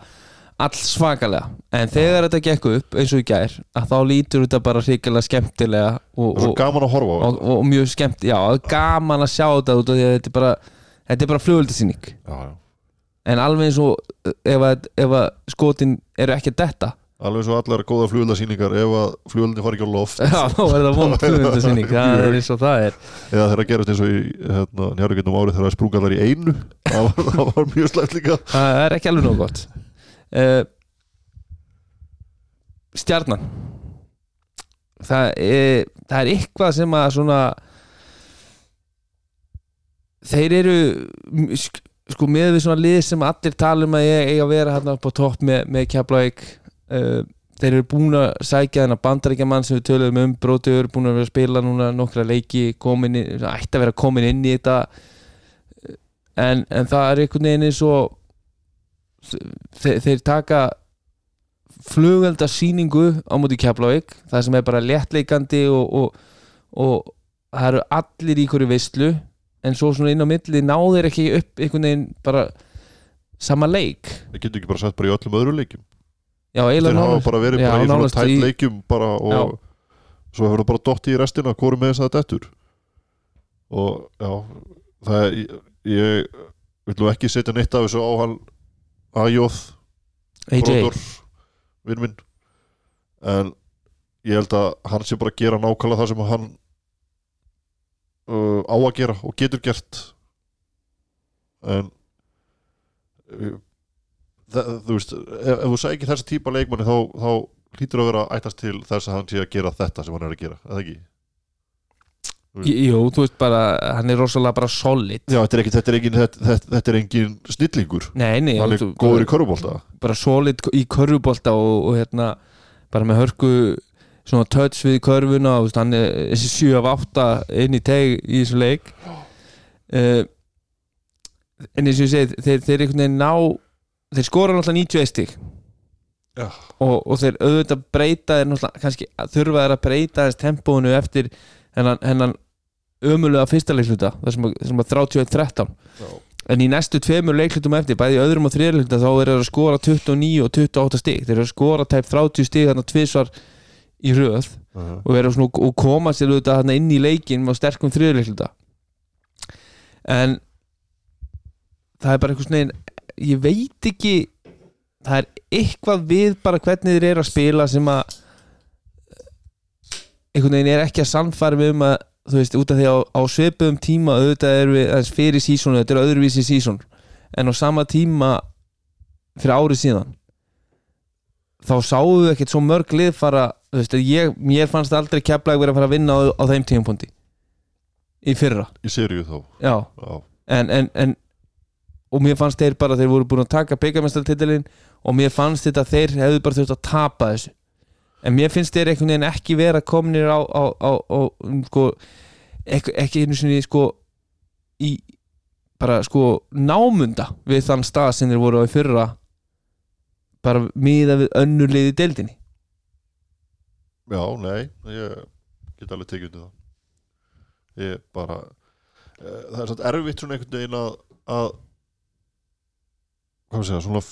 all svakalega. En þegar þetta gekk upp, eins og í gær að þá lítur þetta bara hrikalega skemmtilega og, og, gaman að horfa á og, og, mjög skemmt Já, gaman að sjá þetta út af því að þetta er bara Þetta er bara flugöldasýning En alveg eins og uh, ef að, ef að skotin eru ekki að detta. Alveg svo allar góða flugöldasýningar ef að flugöldin fari ekki á loft. Já, þá er það vond flugöldasýning Það er eins og það er. Eða þegar að gerast eins og í hérna, njárvíkjum árið þegar að sprunga allar í einu það var, það var mjög slæmt líka. Það er ekki alveg nóg gott uh, Stjarnan. Það er, það er eitthvað sem að svona þeir eru sko með við svona lið sem allir tala um að ég eiga að vera hérna upp á topp með, með Keflavík uh, þeir eru búin að sækja þennan bandaríkjamann sem við töluðum um brótiður, búin að vera að spila núna nokkra leiki, komin ætti að vera komin inn í þetta. En, en það er einhvern veginn eins og þeir, þeir taka flugelda síningu á móti Keflavík það sem er bara léttleikandi og, og, og það eru allir í hverju veistlu en svo svona inn á milli náðir ekki upp einhvern veginn bara sama leik. Það getur ekki bara sett bara í öllum öðrum leikjum. Já, þeir eiginlega hafa bara verið Já, bara í svona tætt í- leikjum bara og svo hefur það bara dott í restina hvorum með þess að dettur. Og já það er, ég, vil nú ekki setja neitt af þessu á hann Ajóð AJ, vinn minn. En ég held að hann sé bara að gera nákvæmlega það sem hann uh, á að gera og getur gert. En uh, það, þú veist ef, ef þú sækir þessa típa leikmanni þá, þá hlýtur að vera að ætast til þess að hann sé að gera þetta sem hann er að gera, eða ekki? Jú, þú veist bara hann er rosalega bara solid. Já, þetta er, ekki, þetta, er engin, þetta, þetta, þetta er engin snillingur. Nei, nei, hann er þú- góður í körfubólta bara solid í körfubolta og, og hérna bara með hörku svona touch við körfuna og þú veist, hann er þessi 7 af 8 inn í teg í þessu leik. Uh, en eins og ég segi þeir, þeir einhvern veginn ná þeir skora náttúrulega 91 stig. Já. og, og þeir auðvitað breyta þeir náttúrulega kannski þurfa þeir að breyta þess tempónu eftir hennan, hennan ömulega fyrsta leikluta þessum að, þessum að 31-13 Já. en í næstu tveimur leiklutum eftir bæði öðrum og þriðleikluta þá er þeir að skora 29 og 28 stig. Þeir eru að skora tæp 30 stig þarna tvisvar í röð uh, og vera svona og koma sér auðvitað þarna inn í leikin með sterkum þriðleikluta en það er bara eitthvað svona ég veit ekki það er eitthvað við bara hvernig þeir eru að spila sem að einhvern veginn er ekki að sannfæra við um að þú veist, út af því á, á svipuðum tíma auðvitað erum við aðeins fyrir sísónu þetta er öðruvísi sísón en á sama tíma fyrir árið síðan þá sáum við ekkert svo mörg lið fara þú veist, ég, mér fannst aldrei keflag verið að fara að vinna á, á þeim tímapunkti í fyrra, í seríu þá. Já. Já, en, en, en og mér fannst þeir bara, þeir voru búin að taka byggamestartitilin og mér fannst þetta þeir hefðu bara þurft að tapa þessu en mér finnst þeir einhvern veginn ekki vera komnir á, á, á, á um, sko, ekki, ekki einu sinni sko í bara sko námunda við þann stað sem þeir voru á í fyrra bara miða við í deildinni. Já nei ég get alveg tekið undir það. Ég bara uh, það er svona erfitt svona einhvern veginn að, að hvað sé það, svona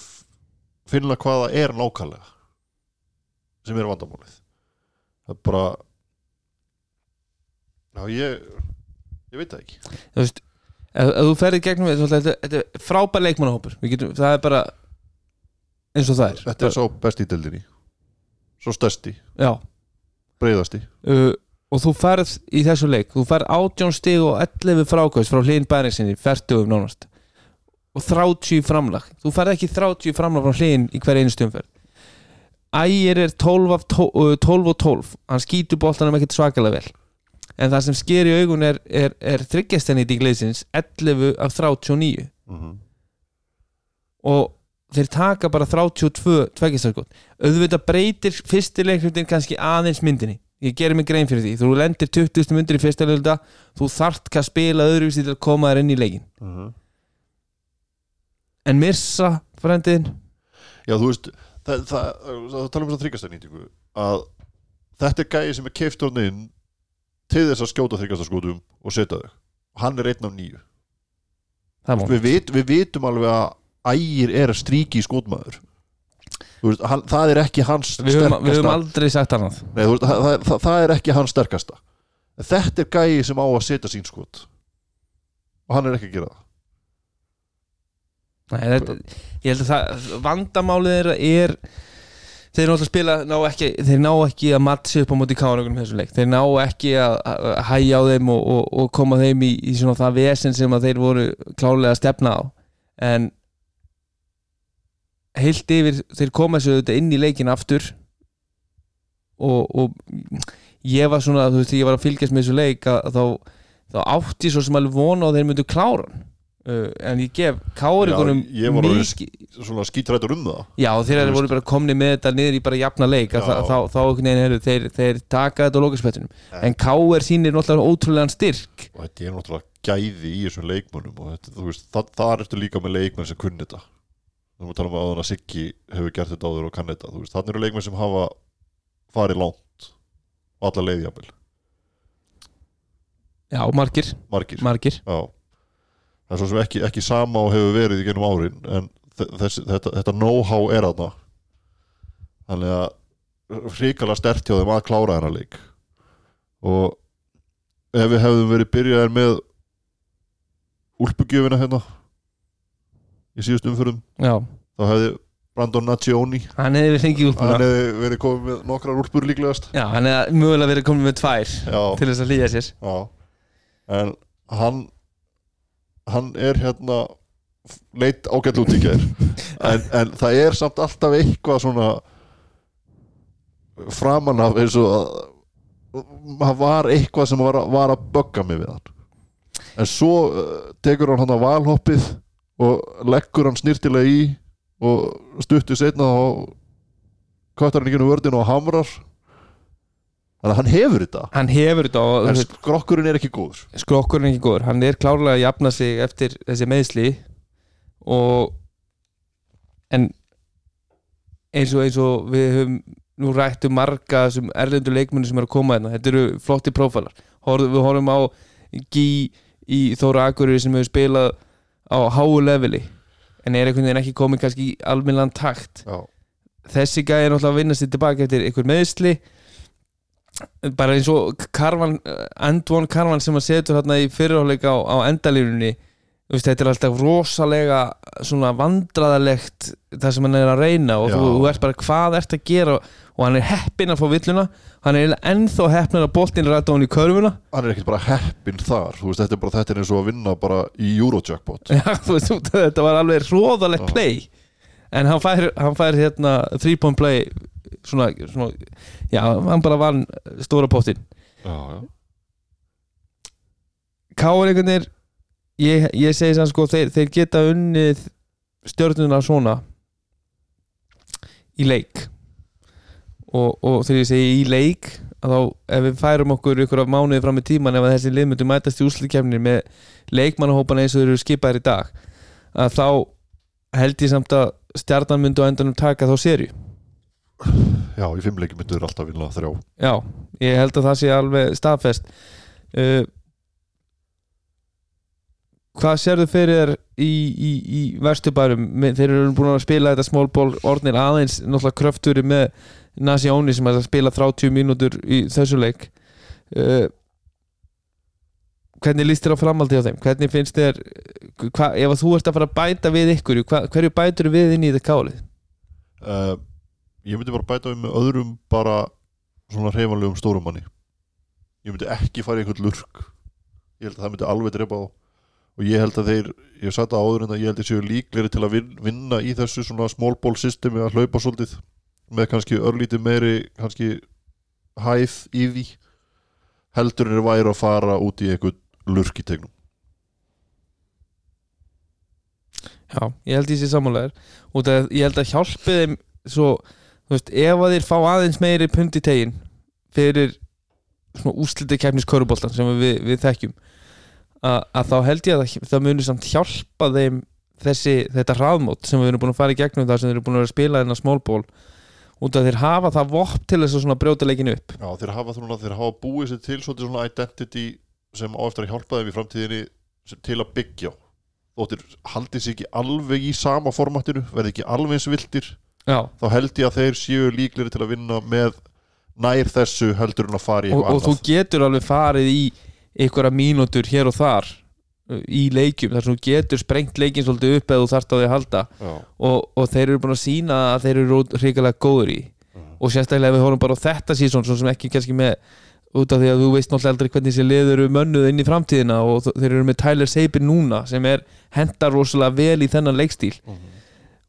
finna hvað það er nákvæmlega sem er vandamálið. Það er bara já ég ég veit það ekki. Þú veist, ef, ef þú ferði gegnum þetta, þetta, þetta er frábær leikmannahópur. Við getum, það er bara eins og það er. Þetta er svo besti í deildinni. Svo stærsti, já, breiðasti. Uh, og þú ferð í þessu leik. Þú ferð 18 stig og 11 frákvæðs frá hlýn bæringsinni, fertugum nánast. Og 30 framlag. Þú ferð ekki 30 framlag frá hlýn í hver einu stumferð Ægir er 12, af tó- uh, 12 og 12 hann skýtur boltanum ekkert svakalega vel. En það sem sker í augun er, er, er þryggjastenit í gleysins 11 af 39 mm -hmm. og þeir taka bara 32 tveggjastarskot auðvitað breytir fyrsti leiklutin kannski aðeins myndinni. Ég gerir mig grein fyrir því, þú lendir 20. myndir í fyrsta leikluta, þú þart að spila öðruvísi til að koma þér inn í leikin en missa frendiðin Já, þú veist það, það, það tala um þess að þryggastarnýtingu að þetta er gæði sem er keiftur inn til þess að skjóta þryggastarskotum og setja þau. Og hann er einn af nýju við, vit, við vitum alveg að ægir er að stríki í skotmaður. Þú veist, hann, það er ekki hans við höfum, við höfum sterkasta. aldrei sagt annað. Nei, veist, það, það, er ekki hans sterkasta. Þetta er gæði sem á að setja sín skot. Og hann er ekki að gera það Nei, þetta, ég held að það vandamálið þeirra er þeir náttúrulega spila ná ekki, þeir ná ekki að matcha upp á móti káragunum þessu leik. Þeir ná ekki að, að hæja á þeim og, og, og koma þeim í, í svona það vesen sem að þeir voru klálega að stefna á. En heilt yfir þeir koma sér þetta inn í leikin aftur og, og ég var svona, þú veist, ég var að fylgjast með þessu leik að, að þá, þá átti svo sem alveg vona að þeir myndu klára hann uh, en ég gef orðinn mikið skítrættur um það. Já, þeir eru veist. voru bara komni með þetta niður í bara jafna leik þá, þá, þá einhvern veginn eru þeir, þeir taka þetta á lokaspettunum Nei. en K.R. sýnir náttúrulega ótrúlegan styrk. Og þetta er náttúrulega gæði í þessum leikmönnum og þetta, veist, það, það ertu líka með leikmenn sem kunni þetta. Þú að tala um að Siggi hefur gert þetta áður og kann þetta, veist, þannig eru leikmenn sem hafa farið langt og alla leiði jafnvel, Já, margir, margir. Margir. Já, það er svo sem ekki, ekki sama og hefur verið í gennum árin en þe- þessi, þetta, þetta know-how er aðna þannig að hrikalega stert hjá þeim að klára þennan leik. Og ef við hefðum verið byrjaðir með úlpugjöfina hérna í síðust umförum Já, þá hefði Brandon Nagioni hann hefði út hann hefði verið komið með nokkrar úlpur líklegast. Já, hann hefði mögulega verið komið með tvær já, til þess að hlýja sér. Já. En hann hann er hérna leitt ágætt út í gær. En, en það er samt alltaf eitthvað svona framan af eins og að það var eitthvað sem var, var að bögga mig við hann. En svo uh, tekur hann hann að valhoppið og leggur hann snirtilega í og stuttu setna og kvartar hann ekki nú vördin og hamrar þannig að hann hefur þetta. Hann hefur þetta og en skrokkurinn er ekki góður. Skrokkurinn er ekki góður. Hann er klárlega að jafna sig eftir þessi meðsli og en eins og eins og við höfum nú rættu marga þessum erlendu leikmunni sem eru að koma hérna, þetta eru flotti prófælar við horfum á Gí í Þóra Akureyri sem hefur spilað á háu leveli en er einhvern veginn ekki komið kannski í almennlan takt. Já, þessi gæði er náttúrulega að vinna sér tilbaka eftir einhver meðsli bara eins og Karvan, Endvon Karvan sem að setur hérna í fyrirháleika á, á veist, þetta er alltaf rosalega svona vandraðalegt það sem hann er að reyna og Já. þú, þú ert bara hvað ert að gera? Og hann er heppinn að fá villuna. Hann er ennþá heppinn að boltinn rætta á hann í körfuna. Hann er ekkert bara heppinn þar veist, þetta er bara þetta er eins og að vinna bara í Eurojackpot. Já, veist, þetta var alveg róðalegt Já. play. En hann fær, hann fær hérna 3 point play svona, svona já, hann bara vann stóra pottin. Káringarnir ég, ég segi sann sko þeir, þeir geta unnið stjörnuna svona í leik. Og, og þegar ég segi í leik að þá ef við færum okkur ykkur af mánuði fram í tíman ef að þessi lið myndu mætast í úrslutkefnir með leikmannahópana eins og þeir eru skipaðir í dag að þá held ég samt að stjarnan myndu á endanum taka þá serju já, í fimmleiki myndur alltaf vinna þrjá Já, ég held að það sé alveg staðfest uh, Hvað sérðu fyrir í, í, í vesturbærum Me- þeir eru búin að spila þetta small ball orðnir aðeins náttúrulega kröfturi með Nasióni sem er að spila 30 mínútur í þessu leik uh, Hvernig líst þér á framhaldi á þeim? Hvernig finnst þér hva, ef þú ert að fara að bæta við ykkur hva, hverju bætur við inn í þetta kálið? uh, ég myndi bara bæta við með öðrum bara svona hreifanlegum stórumanni ég myndi ekki fara í einhvern lurk. Ég held að það myndi alveg drepa á og ég held að þeir, ég satt að áður en að ég held að séu líklegri til að vin, vinna í þessu svona small ball systemi að hlaupa svolítið með kannski örlítið meiri kannski hæð í því heldur en er væri að fara út í einhvern lurk í tegnum. Já, ég held ég sé sammálaður. Og það, ég held að hjálpi þeim svo, þú veist, ef að þeir fá aðeins meiri pundi tegin fyrir svona úsliti kefnis köruboltan sem við, við þekkjum að, að þá held ég að það, það muni samt hjálpa þeim þessi, þetta hraðmót sem við erum búin að fara í gegnum það sem þeir eru búin að spila þennan smólból út af þeir hafa það vopp til þess að brjóta leikinu upp. Já, þeir hafa, þrúna, þeir hafa búið sér til svona identity sem á eftir að hjálpa þeim í framtíðinni til að byggja þóttir haldið sér ekki alveg í sama formatinu verði ekki alveg eins vildir Já, þá held ég að þeir séu líkleri til að vinna með nær þessu heldur en að fara í og, eitthvað og þú getur alveg farið í einhverja mínútur hér og þar uh, í leikjum þar sem þú getur sprengt leikin svolítið upp eða þú þarft á því að halda. Já, og, og þeir eru búin að sína að þeir eru hrikalega góður í. Og sérstaklega ef við horfum bara á þetta sísón svo sem ekki kannski með út af því að þú veist náttúrulega aldrei hvernig þessi liður eru mönnuð inn í framtíðina og þ- þeir eru með Tyler Sabin núna sem er hendar rosalega vel í þennan leikstíl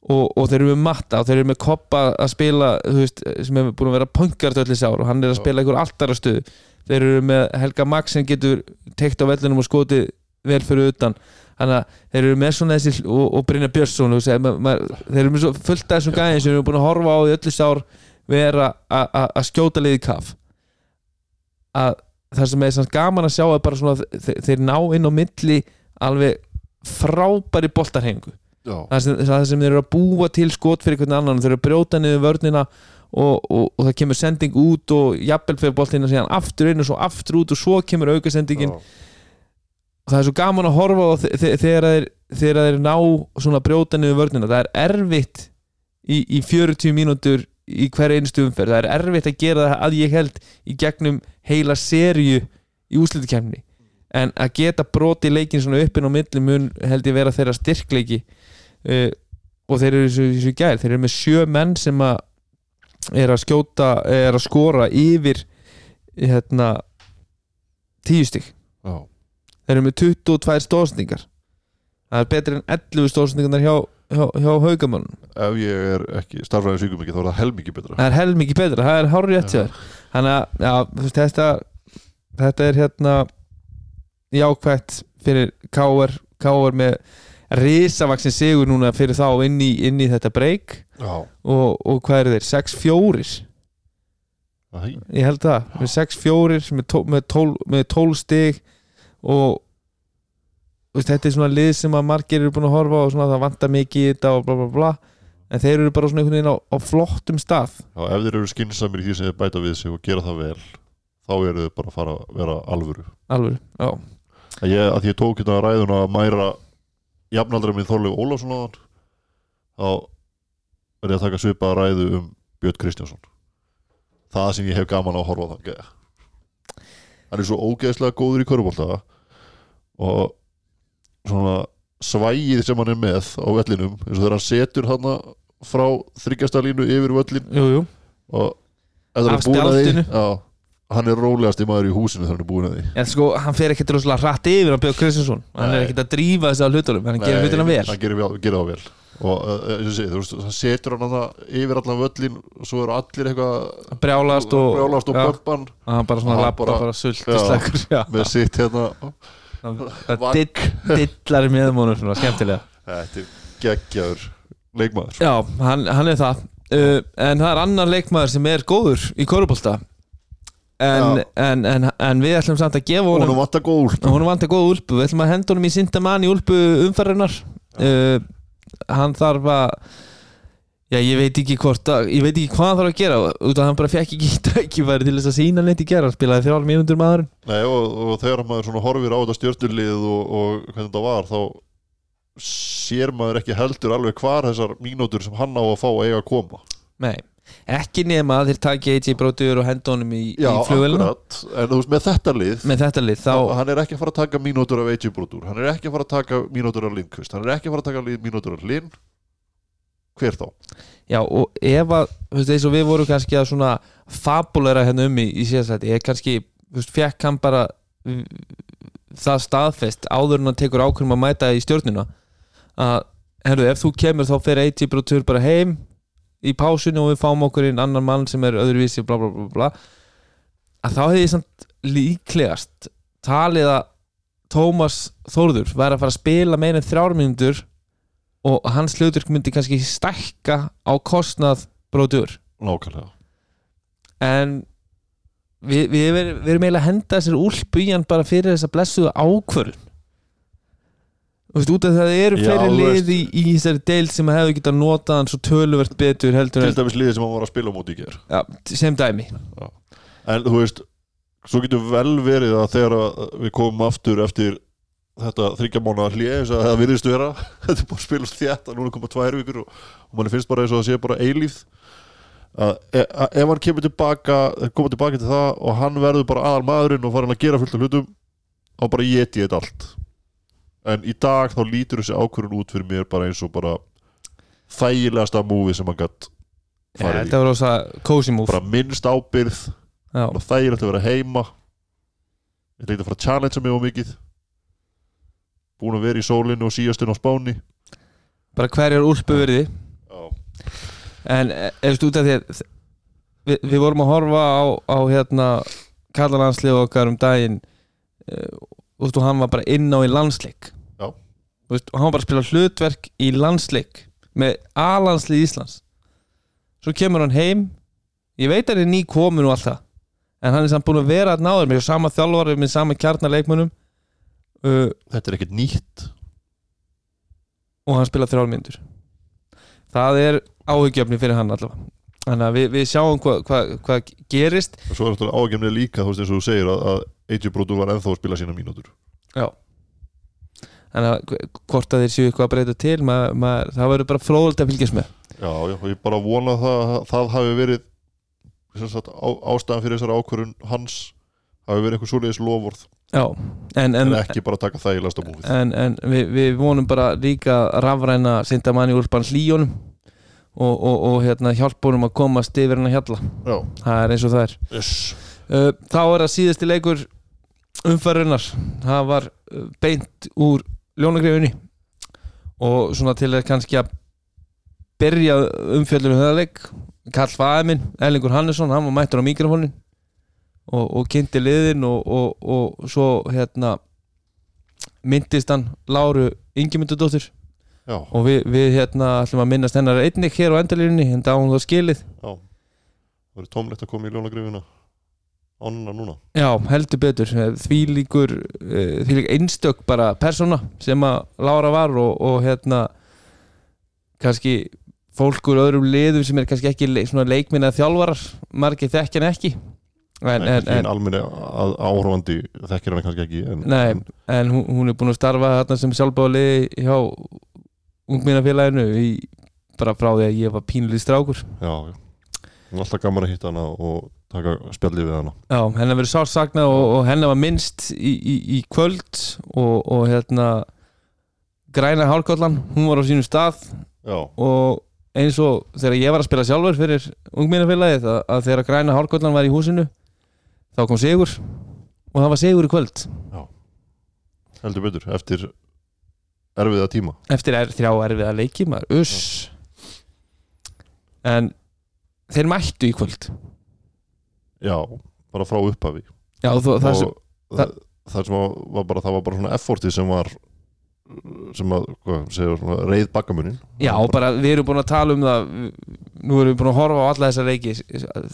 og, og þeir eru með Matta og þeir eru með Koppa að spila veist, sem hefur búin að vera punkart öll þessi ár og hann er að spila einhver alltara stöðu þeir eru með Helga Max sem getur teikt á vellinum og skotið vel fyrir utan. Þannig að þeir eru með svona þessi og, og Brynja Björnsson þeir eru með fullt af þessum gæðin sem eru búin að horfa á í öllu sár vera að skjóta liði kaf. Að það sem er gaman að sjá er bara svona þeir, þeir ná inn á milli alveg frábæri boltarhengu það sem, það sem þeir eru að búa til skot fyrir einhvern annan, þeir eru að brjóta niður vörnina og, og, og það kemur sending út og jafnvel fyrir boltina síðan aftur inn og svo aftur út og svo kemur aukasendingin. Það er svo gaman að horfa þegar þeir, þegar þeir ná svona brjóta niður vörnina. Það er erfitt í, í 40 mínútur í hverja einstu umferð. Það er erfitt að gera það að ég held í gegnum heila serju í úslitukemni en að geta broti leikin svona upp inn á milli mun held ég vera þeirra styrkleiki uh, og þeir eru svo, svo gæl þeir eru með sjö menn sem að er að skjóta, er að skora yfir hérna tíu stygg já, þeir eru með 22 stóðsendingar það er betri en 11 stóðsendingarnar hjá, hjá, hjá haugamannum ef ég er ekki starfræðin svíkum ekki þá er það helmikið betra. Það er hel mikið betra, það er hárið rétt sér þannig að þetta, þetta er hérna jákvætt fyrir K.R. K.R. með risavaksin sigur núna fyrir þá inn í, inn í þetta breyk og, og hvað eru þeir? 6-4 Æ, ég held það, með 6-4 með, tó, með, tól, með 12 stig. Og veist, þetta er svona lið sem að margir eru búin að horfa og svona, það vantar mikið í þetta og bla bla bla. En þeir eru bara svona einhvern veginn á, á flottum stað. Já, ef þeir eru skinsamir í því sem þeir bæta við sig og gera það vel þá eru þeir bara að fara að vera alvöru. Alveg, já, ég, að ég tók þetta ræðuna að mæra jafnaldra minn Þorleif Ólafsson á þá er ég að taka svipaða ræðu um Björn Kristjánsson. Það sem ég hef gaman á að horfa á þann gæja. Hann er svo ógeðslega góður í körubólta og svona svægið sem hann er með á vellinum eins og þegar hann setur hann frá þryggjastalínu yfir völlin jú, jú. og ef það Af búin að því spjaldinu. Hann er rólegasti maður í húsinu þegar hann er búin að því. En sko, hann fer ekkert rosalega hratt yfir hann Björn Kristinsson, hann er Nei. ekkert að drífa þessi á hlutunum, hann gerir hlutina vel. hann gerir, gerir það vel. Og uh, og sé, þú veist, það setur hann yfir allan völlin og svo eru allir eitthvað brjálast og, brjálast og já, bömban hann bara svona Og hann lappa bara- bara sult Já. og slegur já, með sitt hérna. Dillar með honum svona skemmtilega. Þetta er geggjaður leikmaður. Já, hann, hann er það. Uh, En það er annar leikmaður sem er góður í korupólta en, en, en, en við ætlum samt að gefa honum hann vantar góð úlpu. Hún vantar góða úlpu, við ætlum að henda honum í Sindamann í úlpu umferðunar uh, Hann þarf að Já, ég veit ekki hvort að, ég veit ekki hvað hann þarf að gera. Út af hann bara fekk ekki tækifæri til þess að sína neitt í gera, hann spilaði þrjálf mínútur maðurinn. Nei, og, og þegar maður svona horfir á þetta stjörnulið og, og hvernig þetta var þá sér maður ekki heldur alveg hvar þessar mínútur sem hann á að fá eiga að koma. Nei, ekki nema að þeir taki AJ Bróður og henda honum í, í akkurat, en þú veist með þetta lið með þetta lið, þá hann er ekki að fara að taka mínútur af AJ Brodur hann er ekki að fara að taka mínútur af Lindqvist. Hann er ekki að fara að taka mínútur af Linn hver þá? Já, og ef að, þú veist, eins og við vorum kannski að svona fabulera hérna um í, í síðastætti, ég kannski, þú veist, fekk hann bara mm, það staðfest áður en hann tekur ákveðum að mæta í stjórnuna að, herru, ef þú kemur þá fer AJ Brotur bara heim í pásinu og við fáum okkur inn annan mann sem er öðruvísi, bla bla bla bla. Að þá hefði ég samt líklegast talið að Tómas Þórður væri að fara að spila meira en þrjár mínútur og hans hlutverk myndi kannski stækka á kostnað bróður nákvæmlega. En við, við, við, erum eiginlega að henda þessir úlpu í hann bara fyrir þessa blessuðu ákvörun Þú veist, út af það eru Já, fleiri lið í, í þessari deild sem hefðu getað notað hann svo töluvert betur heldur til en dæmis liðið sem hann var að spila á móti í ger ja, sem dæmi. En þú veist, svo getur vel verið að þegar að við komum aftur eftir þetta þryggja mánu hlið eins og það virðist vera þetta er bara að spilast þétt að núna koma tvær vikur og, og manni finnst bara eins og það sé bara eilíð að e- að ef hann kemur tilbaka koma tilbaka til það og hann verður bara aðal maðurinn og farin að gera fullt af hlutum þá bara geti þetta allt en í dag þá lítur þessi ákvörðun út fyrir mér bara eins og bara þægilegasta múfi sem hann gætt ja, farið í. þetta var rosa cozy move. Bara minnst ábyrð þægilegt að vera heima. Ég leiti að fara að challengea mig á mikið. Búin að vera í sólinu og síastun á spáni. Bara hverjar úlpu verði já, en ef þú út af því að við, við vorum að horfa á, á hérna kallalandslið okkar um daginn og veist, og hann var bara inn á í landsleik. Já. Og hann var bara að spila hlutverk í landsleik með A-landslið Íslands. Svo kemur hann heim. Ég veit að hann er ný komin og allt það en hann er samt búin að vera að náður með sama þjálfari með sama kjarnarleikmunum uh, þetta er ekkert nýtt. Og hann spila þrjálmyndur það er áhugjöfni fyrir hann allavega þannig að við, við sjáum hvað hva, hva gerist. Og svo er þetta ágefnið líka þú veist eins og þú segir að, að AJ Brodur var ennþá að spila sína mínútur. Já. Þannig að hvort að þeir séu eitthvað að breyta til maður, maður, það verður bara fróðult að fylgjast með. Já, já, ég bara vona það að það hafi verið sagt, á, ástæðan fyrir þessari ákvörun hans hafi verið einhver svoleiðis lofvorð já, en, en, en, ekki bara taka þægilegast á múfið en, en við, við vonum bara líka rafræna sindamanni úrbann hlíjónum og, og, og hérna, hjálpa honum að komast yfir hann að hjalla. Já, það er eins og það er. Yes. Uh, þá er það síðasti leikur umfærunar það var uh, beint úr ljónagreifinni og svona til að kannski að byrja umfjöllur um það leik. Karl Fæði minn, Erlingur Hannesson hann var mættur á mikrofónin og, og kynnti liðin og, og, og svo hérna myndist hann Láru Ingimundudóttur já, og við, við hérna ætlum að minnast hennar einnig hér á endalírinni en þá hún það skilið. Já. Það verið tómlegt að koma í ljónagrifina ánuna núna Já, heldur betur. Því líkur því líkur einstök bara persóna sem að Lára var og, og hérna kannski fólk úr öðrum liðum sem er kannski ekki le svona leikminna þjálfarar margir þekkja hann ekki. En, en, en, almenni áhrifandi þekkir hann kannski ekki en, Nei. en, hún, hún er búin að starfa sem sjálfbáli hjá ungminnafélaginu bara frá því að ég var pínlið strákur. Já, já. Alltaf gaman að hitta hana og taka spjallið við hana. Já, hennar verið sárt saknað og, og hennar var minnst í, í, í kvöld og, og hérna græna hálkollan, hún var á sínum stað. Já, og eins og þegar ég var að spila sjálfur fyrir ungminnafélagið að, að þegar græna hálkollan var í húsinu þá kom Sigur og það var Sigur í kvöld. Heldur betur Eftir erfiða tíma. Eftir er, þrjá erfiða leiki maður, uss. En þeir mættu í kvöld. Já, bara frá upphafi. Já, þú, það sem, það, það sem var- bara Það var bara svona effortið sem var sem að, hvað segir, svona, reið bakkamunin. Já, bara við erum búin að tala um það nú erum við búin að horfa á alla þessa leiki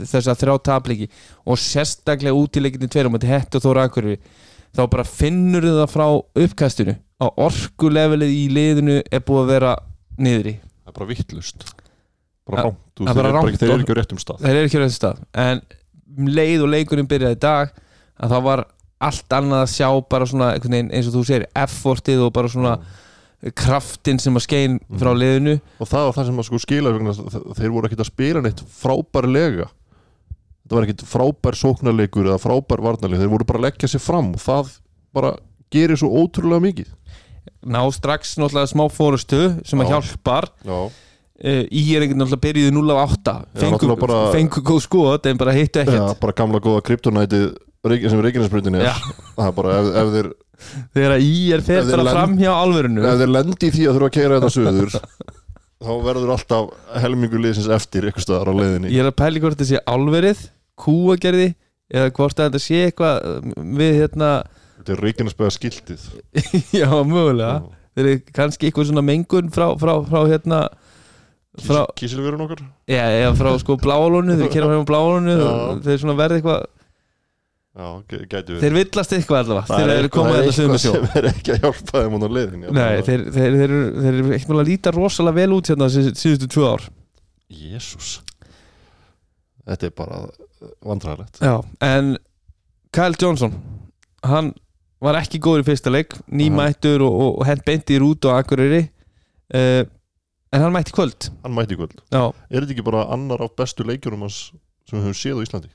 þessa þrjá tapleiki og sérstaklega út í leikinni tverum þetta hett og þóra akkurri þá bara finnur það frá uppkastinu að orkulevelið í liðinu er búið að vera niðri. Það er bara vittlust Bara rámt það er Þeir eru ekki- eru ekki á réttum stað. þeir eru ekki á réttum stað. En um leið og leikurinn byrjaði í dag að það var allt annað að sjá bara svona eins og þú segir effortið og bara svona kraftin sem að skein frá Mhm. liðinu. Og það var það sem að sko skila Þeir voru ekkit að spila neitt frábærlega. Þetta var ekkit frábær sóknarleikur eða frábær varnarleik Þeir voru bara að leggja sér fram og það bara gerir svo ótrúlega mikið ná strax náttúrulega smá fórustu sem að Já. hjálpar. Já, uh, í er einhvern náttúrulega byrjuði 0 af 8 Já, fengu, náttúrulega bara- fengu góð skot en bara hittu Já, ekkert bara gamla góða kryptonætið sem Reykjanesbrutin er. Það er bara ef, ef, þeir, þegar í er lend- fram hjá alvörinu ef þeir lendi því að þurfa að keira þetta suður þá verður alltaf helmingur liðsins eftir eitthvað staðar á leiðinni. Ég er að pæli hvort þetta sé alverið kúagerði eða hvort þetta sé eitthvað uh, við hérna þetta er Reykjanesbæða skiltið. Já mögulega. Verið kannski eitthvað svona mengun frá, frá, frá hérna frá, Kísilverun okkar? Já, já, frá sko bláalónu þeir kera frá bláalónu Já. þeir svona verði eitthvað Já, gæti við þeir villast eitthvað allavega Það þeir eru komað það þetta sögum sjó eitthvað sem er ekki að hjálpa þeim á leiðin Nei, þeir, þeir, þeir, eru- þeir eru ekkert mjög að líta rosalega vel út hérna þessi síðustu tvö ár. Jésús Þetta er bara vandræðilegt Já, en Kyle Johnson hann var ekki góður í fyrsta leik nýmættur og, og, og hent beint í rút og akkurýri uh, en hann mætti kvöld. Hann mætti kvöld. Já, Er þetta ekki bara annar af bestu leikjunum hans sem við höfum séð á Íslandi?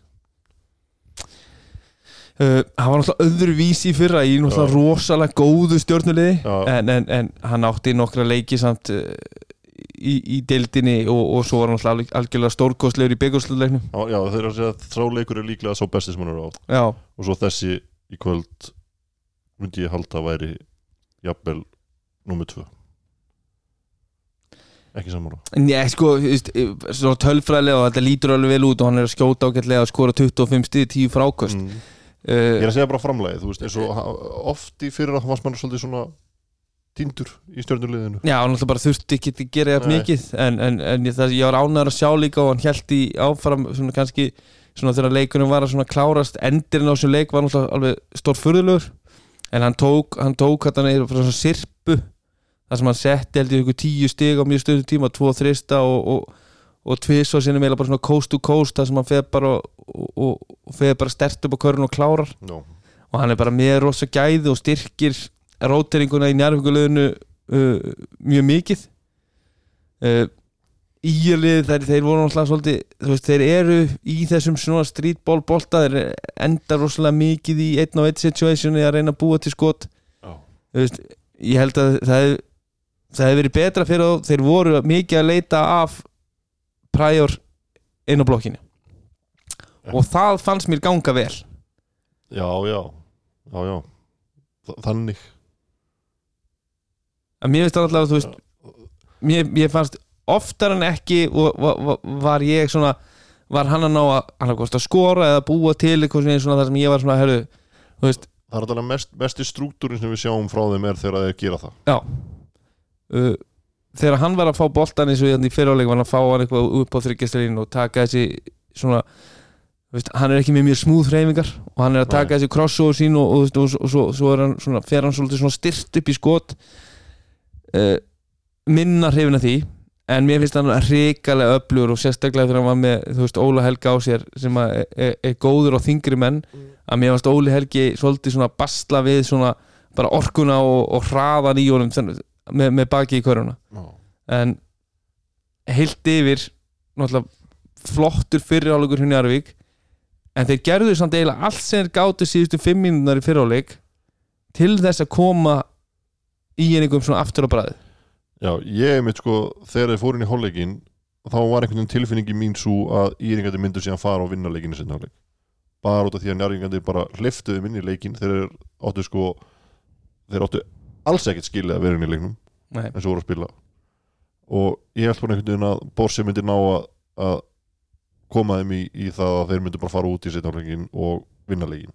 uh, hann var náttúrulega öðruvísi fyrra í náttúrulega Já. rosalega góðu stjórnuliði en, en, en hann átti nokkra leiki samt uh, í, í deildinni og, og svo var hann alg- algjörlega stórkostlegur í byggjúrsluleiknum já, já þeir eru að segja að þrá leikur er líklega sá besti sem hann er á. Já, og svo þessi í kvöld myndi ég halda að væri jafnvel nummer tvö. Ekki sammála. Nei, sko, veist, svona tölfræðilega og þetta lítur alveg vel út og hann er að skjóta ágætlega að skora 25 stíð, 10 frákost mm. uh, Ég er að segja bara framlæði, þú veist, eins og ha- oft í fyrir að fannst mann svolítið svona týndur í stjórnulegðinu Já, hann alltaf bara þurfti ekki að gera Nei. mikið en, en, en ég, það, ég var ánæður að sjá líka og hann held í áfram svona kannski svona þegar leikunum var að svona klárast endirinn á þessu leik var náttúrulega alveg stór furðulegur en hann tók, hann tók hann er frá svona sirpu þar sem hann setti held í ykkur tíu stig á mjög stöðum tíma, tvo þrista og, og, og tvis og sinni meila bara svona coast to coast þar sem hann feð bara og, og, og feð bara stert upp á körun og klárar. Já, og hann er bara með rosa gæði og styrkir róteringuna í njárvíkuleginu uh, mjög mikið. Uh, Írlið þeir, þeir voru náttúrulega svolítið veist, þeir eru í þessum svona streetball bolta, þeir enda rosalega mikið í einn og einn situationi að reyna að búa til skot. Þú veist, ég held að það hef, það hef verið betra fyrir þá þeir voru mikið að leita af præjur inn á blokkinu. Og það fannst mér ganga vel. Já, já, já, já. Þa- Þannig. Að mér finnst alltaf að þú veist mér, mér fannst oftar en ekki var, ég svona var hann að ná að, að skora eða búa til eitthvað svona, þar sem ég var svona veist, Það er alveg mest, mesti struktúrin sem við sjáum frá þeim er þegar þeir gera það. Já. Uh, þegar hann var að fá boltan eins og hérna í fyriráleik var hann að fá hann eitthvað upp á þryggjastelín og taka þessi svona veist, hann er ekki með mjög smúð hreyfingar og hann er að taka Nei. þessi crossover sín og, og, og, og, svo, svo hann svona, fer hann svolítið svona styrt upp í skot. Uh, minna hrifin að því en mér finnst hann hrikalega öflugur og sérstaklega þegar hann var með þú veist, Óla Helga á sér sem er, er, er góður á þingri menn að mér fannst Óli Helgi svolítið svona basla við svona bara orkuna og, og hraðan í honum með, með baki í köruna. Já, en heilt yfir náttúrulega flottur fyriráleikur hjá Njarvík en þeir gerðu samt eiginlega allt sem þeir gátu síðustu fimm mínúnar í fyriráleik til þess að koma í einhverjum svona aftur á bræði já ég mitt sko þegar þeir fóru inn í hálfleikin þá var einhvern veginn tilfinningi mín svo að Íringandi myndu síðan fara og vinna leikinu sinna hálfleik. Bara út af því að Njarðingandi bara hliftuðu inn í leikin þeir áttu sko þeir áttu alls ekkert skilið að vera inn í leiknum Nei. eins og voru að spila. Og ég held bara einhvern veginn að Borsi myndi ná að, að koma þeim í, í það að þeir myndi bara fara út í setjárleikin og vinna leikin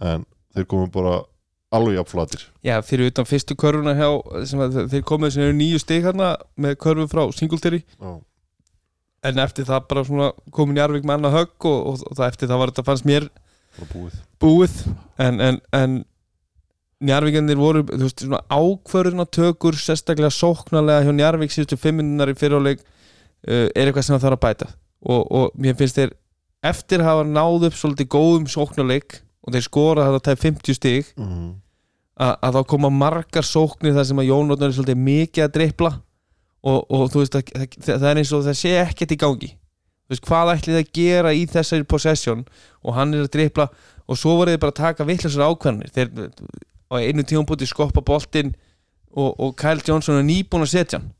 en þeir komu bara alveg jafnflatir Já, fyrir utan fyrstu körfuna hjá sem að þeir komið sem eru nýju stig hérna með körfu frá Singletary. Já, en eftir það bara svona komin Njarvík með annað högg og, og, og það eftir það var þetta fannst mér búið. búið. En, en, en Njarvíkandir voru þú veist, svona ákvörðunatökur sérstaklega sóknarlega hjá Njarvík síðustu fimminnar í fyriráleik uh, er eitthvað sem það þarf að bæta. Og, og mér finnst þeir eftir að hafa náð upp svolítið góðum sóknarleik og þeir skora þetta tæp 50 stig mm. að, að þá koma margar sóknir þar sem að Jón Rótnar er svolítið mikið að dreipla og, og þú veist að, það, það er eins og það sé ekkert í gangi. Þú veist hvað ætli það að gera í þessari possession? Og hann er að dreipla og svo voru þið bara að taka vittlisar ákvarðanir. Þeir á einu tíum búti skoppa boltinn og, og Kyle Johnson er nýbúin að setja hann.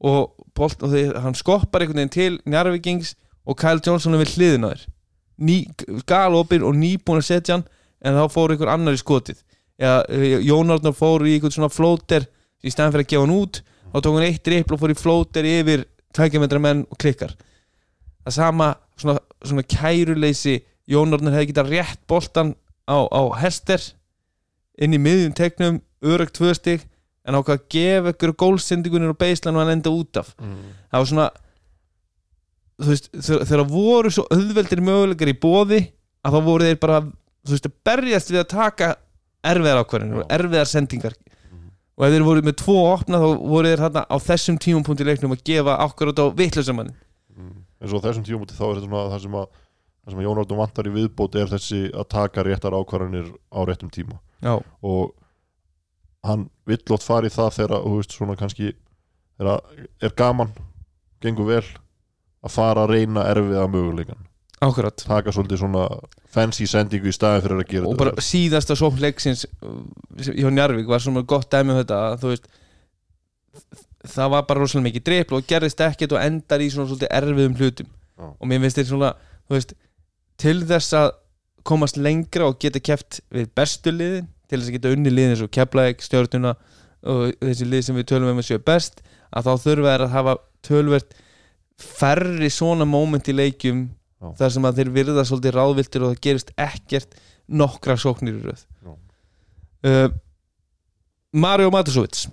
Og, bolt, og þeir, hann skoppar einhvern veginn til Njarvíkings og Kyle Johnson er við hliðin á þér galopin og nýbúin að setja hann en þá fór einhver annar í skotið. Eða eh, Jón Arnar fór í einhvern svona flóter í stæðan fyrir að gefa hann út þá tók hann eitt drippl og fór í flóter yfir tækjametra menn og klikkar. Það sama svona, svona kæruleysi Jón Arnar hefði getað rétt boltan á, á Hester inn í miðjum tegnum örögt tvö stig en ákvað að gefa ykkur gólsendingunir og beislan og hann enda út af. Mm. það var svona þú veist, þegar voru svo auðveldir möguleikar í bóði að þá voru þeir bara þú veist, að berjast við að taka erfiðar ákvarðinir og Já. erfiðar sendingar Mhm. og ef þeir voru með tvo opna þá voru þeir þarna á þessum tímumpunkt í leiknum að gefa út á vitlausamann Mm. en svo þessum tímúti þá er þetta svona það sem að það sem að Jón Árnum vantar í viðbót er þessi að taka réttar ákvarðanir á réttum tíma já, og hann vill ótt fara í það þegar þú veist svona kannski er gaman, gengur vel að fara að reyna erfiða möguleikan akkurat. Taka svolítið svona fancy sendingu í staðin fyrir að gera og þetta. bara síðasta sókn leiksins uh, hjá Njarvík var svona gott dæmi um þetta að þú veist það var bara rosalega mikið dreipl og gerðist ekkert og endar í svona svolítið erfiðum hlutum. Já. og mér finnst þetta svona þú veist, til þess að komast lengra og geta keft við bestu liðin til þess að geta unni liðin eins og Keflæk, Stjörnuna og þessi lið sem við tölum um að séu best að þá þurfa þær að hafa tölvert færri svona moment í leikjum Já. þar sem að þeir virða svolítið ráðviltir og það gerist ekkert nokkra sóknir í Já. uh, Mario Matusovits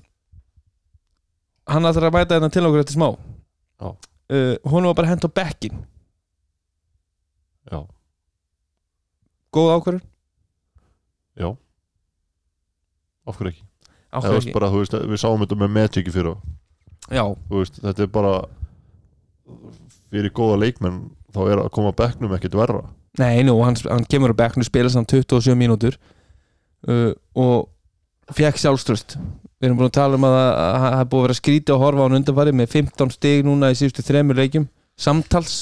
hann ætlar að mæta þetta til okkur eftir smá. Uh, hún var bara hent á bekkin já, góð ákvörður, já. Af hverju ekki, ákvörður veist, ekki? bara, veist, við sáum þetta með Magic í fyrra. Já, veist, þetta er bara fyrir góða leikmenn þá er að koma að bekknum ekkert verra. Nei nú, hann, hann kemur á bekknu spila samt 27 mínútur. Uh, og fekk sjálfströst við erum búin að tala um að það að það er búið að vera skrítið að horfa á hann undanfari með 15 stig núna í síðustu þremur leikjum samtals,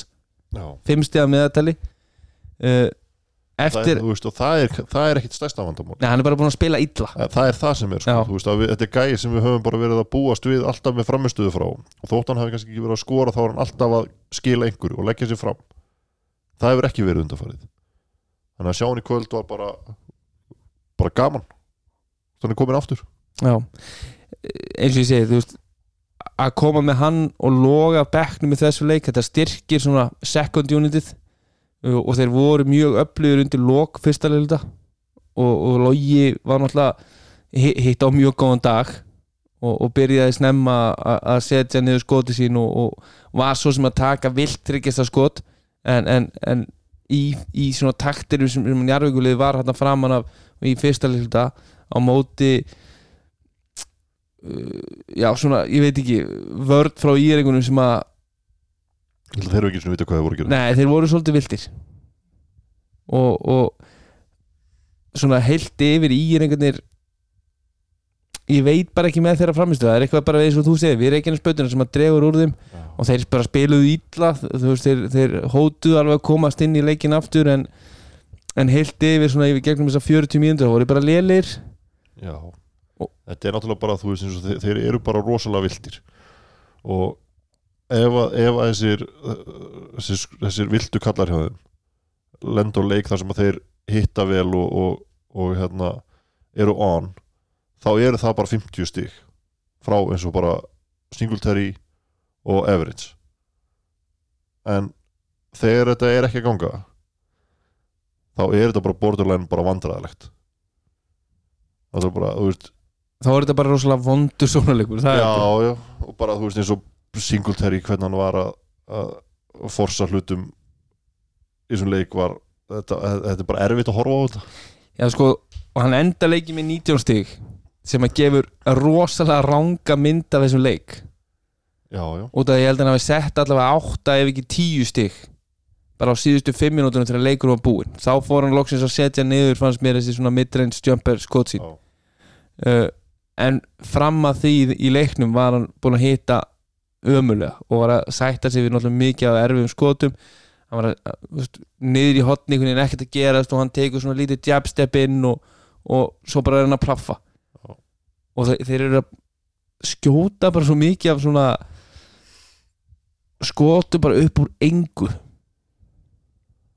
já. 5 stiga meðatali uh, Það, eftir er, þú veist, það er, það er ekkit stærsta vandamál. Nei, hann er bara búin að spila illa. Það, það er það sem er, sko, veist, við, þetta er gæði sem við höfum bara verið að búast við alltaf með framistuðu frá. Og þótt hann hafi kannski ekki verið að skora þá er hann alltaf að skila einhverju og leggja sér fram. Það hefur ekki verið undanfarið. Þannig að sjá hann í kvöld var bara bara gaman. Þannig komin aftur. Já, eins og ég segi þú veist, að koma með hann og loga bekknum í þessu leik þetta styrkir svona second unitið og þeir voru mjög öflugur undir lok fyrsta leilda og, og Logi var náttúrulega hi- hitt á mjög góðan dag og, og byrjaði snemma að setja niður skoti sín og, og var svo sem að taka vilt tryggjast að skot. En, en, en í, í svona taktir sem, sem Njarvíkulið var hann framan af í fyrsta leilda á móti uh, já svona, ég veit ekki vörd frá írengunum sem að þeir eru ekki svona vita hvað þeir voru að gera. Nei, þeir voru svolítið viltir. Og, og svona heilt yfir írengunir ég veit bara ekki með þeirra framistu það er eitthvað bara eins og þú segir, við erum ekki einu spötuna sem að dregur úr þeim og þeir bara spiluðu ítla veist, þeir, þeir hótuðu alveg að komast inn í leikin aftur en, en heilt yfir svona yfir gegnum þess að 40 mínútur það voru bara lélir Já, Og- þetta er náttúrulega bara þú veist eins og þeir, þeir eru bara rosalega viltir. Og ef að, ef að þessir, þessir þessir viltu kallar hjá þeim lenda á leik þar sem að þeir hitta vel og, og, og hérna eru on þá eru það bara 50 stig frá eins og bara Singletary og Average en þegar þetta er ekki að ganga þá er þetta bara borderline bara vandræðilegt það er bara, þú veist þá er þetta bara rosalega vondur sónalegur það já, er já, og bara þú veist eins og Singletary hvernig hann var að, að, að forsa hlutum í þessum leik var þetta, þetta er bara erfitt að horfa á þetta. Já sko og hann enda leikið með 19 stig sem að gefur rosalega ranga mynd af þessum leik. Já, já, út af því ég held að hann hafi sett allavega 8 ef ekki 10 stig bara á síðustu 5 minútunum til að leikur var búinn. Þá fór hann loksins að setja niður fannst mér þessi svona midrange jumper skot sín. Já. uh, en fram að því í leiknum var hann búinn að hita ömulega og var að sætta sig við náttúrulega mikið af erfiðum skotum. Hann var að, veist, niður í hotni einhvern veginn ekkert að gerast og hann tekur svona lítið jabstep inn og, og svo bara er hann að plaffa. Já. og þeir, þeir eru að skjóta bara svo mikið af svona skotu bara upp úr engu.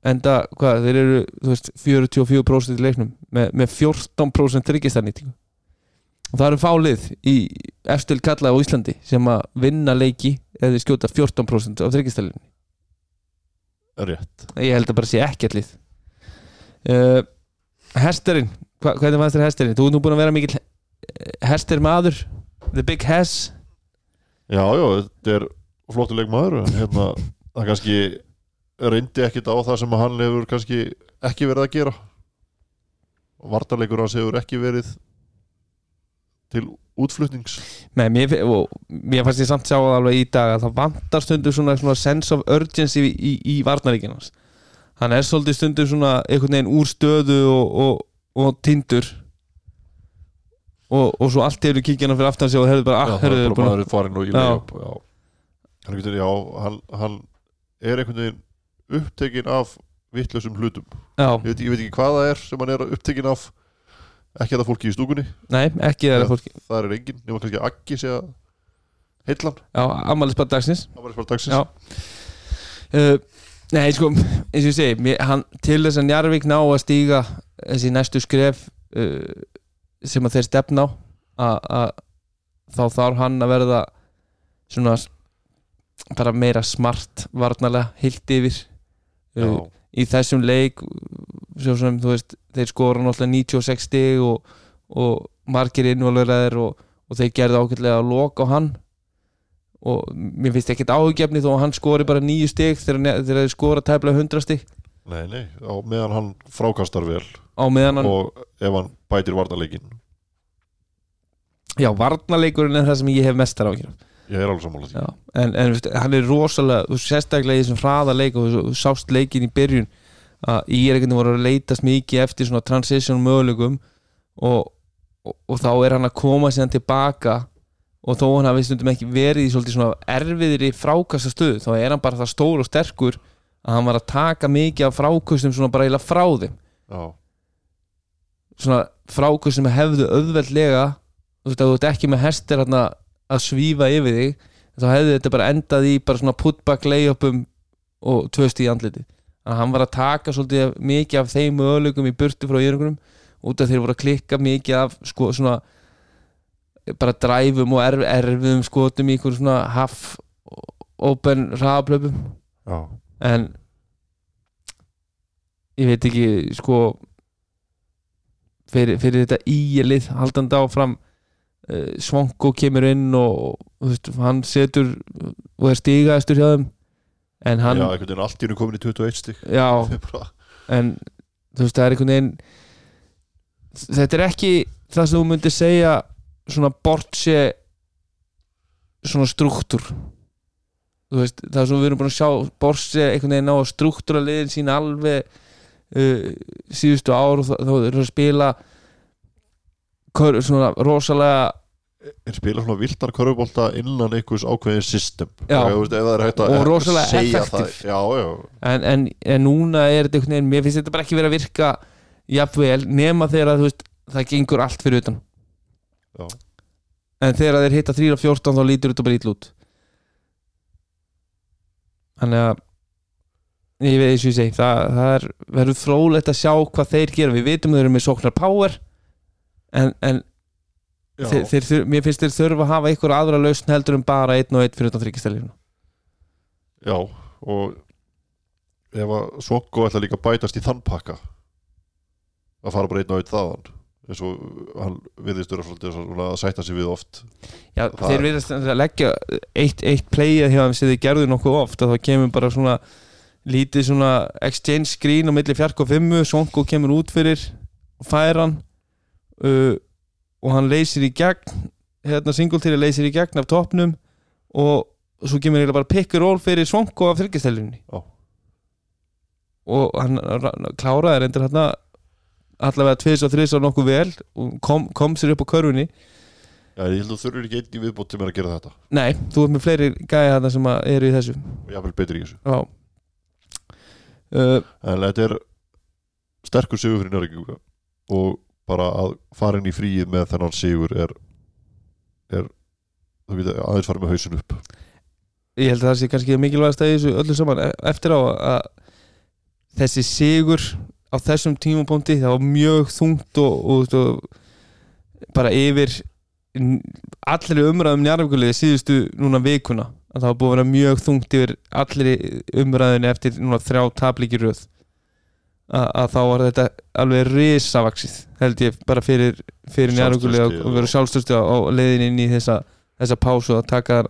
Enda, hvað, þeir eru þú veist, 44% í leiknum með, með 14% tryggistarnýtingu og það eru fálið í efstil kalla á Íslandi sem að vinna leiki eða skjóta 14% af tryggistarlinni rétt. Ég held að bara sé ekkert lið. Uh, Hestarinn hva, hvernig fannst þér Hestarinn? Þú ert nú búin að vera mikill Hester maður The Big Hes Já, já, þetta er flottuleik maður hérna, það kannski reyndi ekkit á það sem hann hefur kannski ekki verið að gera. Vartarleikur hans hefur ekki verið til útflutnings? Nei, mér, mér fannst ég samt sjá það alveg í dag að það vantar stundum svona, svona sense of urgency í, í, í varnaríkinn hans. Hann er svolítið stundum svona einhvern veginn úr stöðu og, og, og tindur. Og, og svo allt eru kíkjana fyrir aftan sig og herðu bara, ah, herðu er bara bara maður farin og í já. Hann, já, hann, hann er einhvern veginn upptekinn af vitlausum hlutum. Ég veit, ég veit ekki hvað það er sem hann er upptekinn af ekki þetta fólki í stúkunni. Nei, ekki það Já. er fólki. það er enginn, nema kannski Aggi sé að heillan, já, ammælisbætt dagsins. Það eitthvað dagsins. Já. uh, Nei, sko, eins og ég segi mér, hann, til þess að Njarvík ná að stíga þessi næstu skref uh, sem að þeir stefna á að- að þá þarf hann að verða svona bara meira smart varnarlega heilt yfir uh, í þessum leik sem þú veist, þeir skora náttúrulega 96 stig og, og margir innvalveraðir og, og þeir gerðu ákveðlega að loka á hann. Og mér finnst ekkert áhugjefni þó að hann skori bara nýju stig þegar, þeir skora tæplega 100 stig. Nei, nei, á meðan hann frákastar vel hann, og ef hann bætir varnarleikin já, varnarleikurinn er það sem ég hef mestar áhugjur ég er alveg sammála því. Já, en, en hann er rosalega sérstaklega í þessum hraða leik og þú sást leikin í byrjun að ég er veginn voru að leitast mikið eftir svona transition möguleikum og, og, og þá er hann að koma síðan tilbaka og þó hann hafi stundum ekki verið í svolítið svona erfiðri frákasta stöðu þá er hann bara það stór og sterkur að hann var að taka mikið af frákustum svona bara eiginlega frá þeim. Já, svona frákustum hefðu auðveldlega þú veist að þú ert ekki með hestir hérna að svífa yfir þig þá hefði þetta bara endað í bara svona putback layupum og tvöst í andliti þannig að hann var að taka svolítið mikið af þeim möguleikum í burtu frá jöringunum út af þeir voru að klikka mikið af sko svona bara dræfum og erf, erfiðum skotum í ykkur svona half open hraðaplöpum. Já, en ég veit ekki sko fyrir, fyrir þetta ílið haldandi áfram uh, Svanko kemur inn og þú veist, hann setur og er stígaðistur hjá þeim en hann, já, einhvern veginn allt í hennu komin í 21 stík já, en þú veist, það er einhvern veginn þetta er ekki það sem þú myndir segja svona bortse svona struktúr. Þú veist, það sem við erum búin að sjá bortse einhvern veginn á að struktúra liðin sína alveg uh, síðustu ár og þá þá eru að spila svona rosalega er spila svona viltar körfubólta innan einhvers ákveðin system Já. veist, Og rosalega segja effective. það, já, já, en, en, en núna er þetta einhvern veginn, mér finnst þetta bara ekki verið að virka jafnvel, nema þegar að veist, það gengur allt fyrir utan Já. en þegar þeir hitta 3 og 14 þá lítur þetta bara ítl út þannig að ég veit eins og ég segi það, það er, verður frólægt að sjá hvað þeir gera, við vitum þeir eru með sóknar power en, en. Þeir, þeir, mér finnst þeir þurfa að hafa einhver aðra lausn heldur en bara einn og einn fyrir utan þryggjastælinu Já, og ef að Svokko ætla líka að bætast í þann pakka að fara bara einn og einn þaðan eins og hann viðist svona að sætta sig við oft. Já, Það- þeir verðast að leggja eitt, eitt playið hjá þeim sem þeir gerðu nokkuð oft að þá kemur bara svona lítið svona exchange screen á milli fjark og fimmu, Sonko kemur út fyrir og fær hann. Uh, og hann leysir í gegn hérna singletýri leysir í gegn af topnum og svo kemur eiginlega bara and roll fyrir Sonko af þryggjastellunni Já. og hann ra- kláraði reyndir hérna allavega tvis og þris og nokkuð vel og kom, kom sér upp á körfunni. Já, ég held að þú þurfir ekki einn í viðbót sem er að gera þetta. Nei, þú ert með fleiri gæja þarna sem eru í þessu. Og vil betri í þessu. Já. Uh, en þetta er sterkur sigur fyrir Njörginga og bara að fara inn í fríið með þennan sigur er, er getur aðeins farið með hausin upp. Ég held að það sé kannski mikilvægast að þessu öllu saman. E- eftir á að þessi sigur á þessum tímapunkti það var mjög þungt og, og, og bara yfir allri umræðum njárvíkuliði síðustu núna vikuna að það var búið að vera mjög þungt yfir allri umræðinu eftir núna þrjá tablíkir röð. Að, að þá var þetta alveg risavaksið held ég bara fyrir, fyrir Sjálfstraustið og vera sjálfstöðstu á, á leiðin inn í þessa, þessa pásu að taka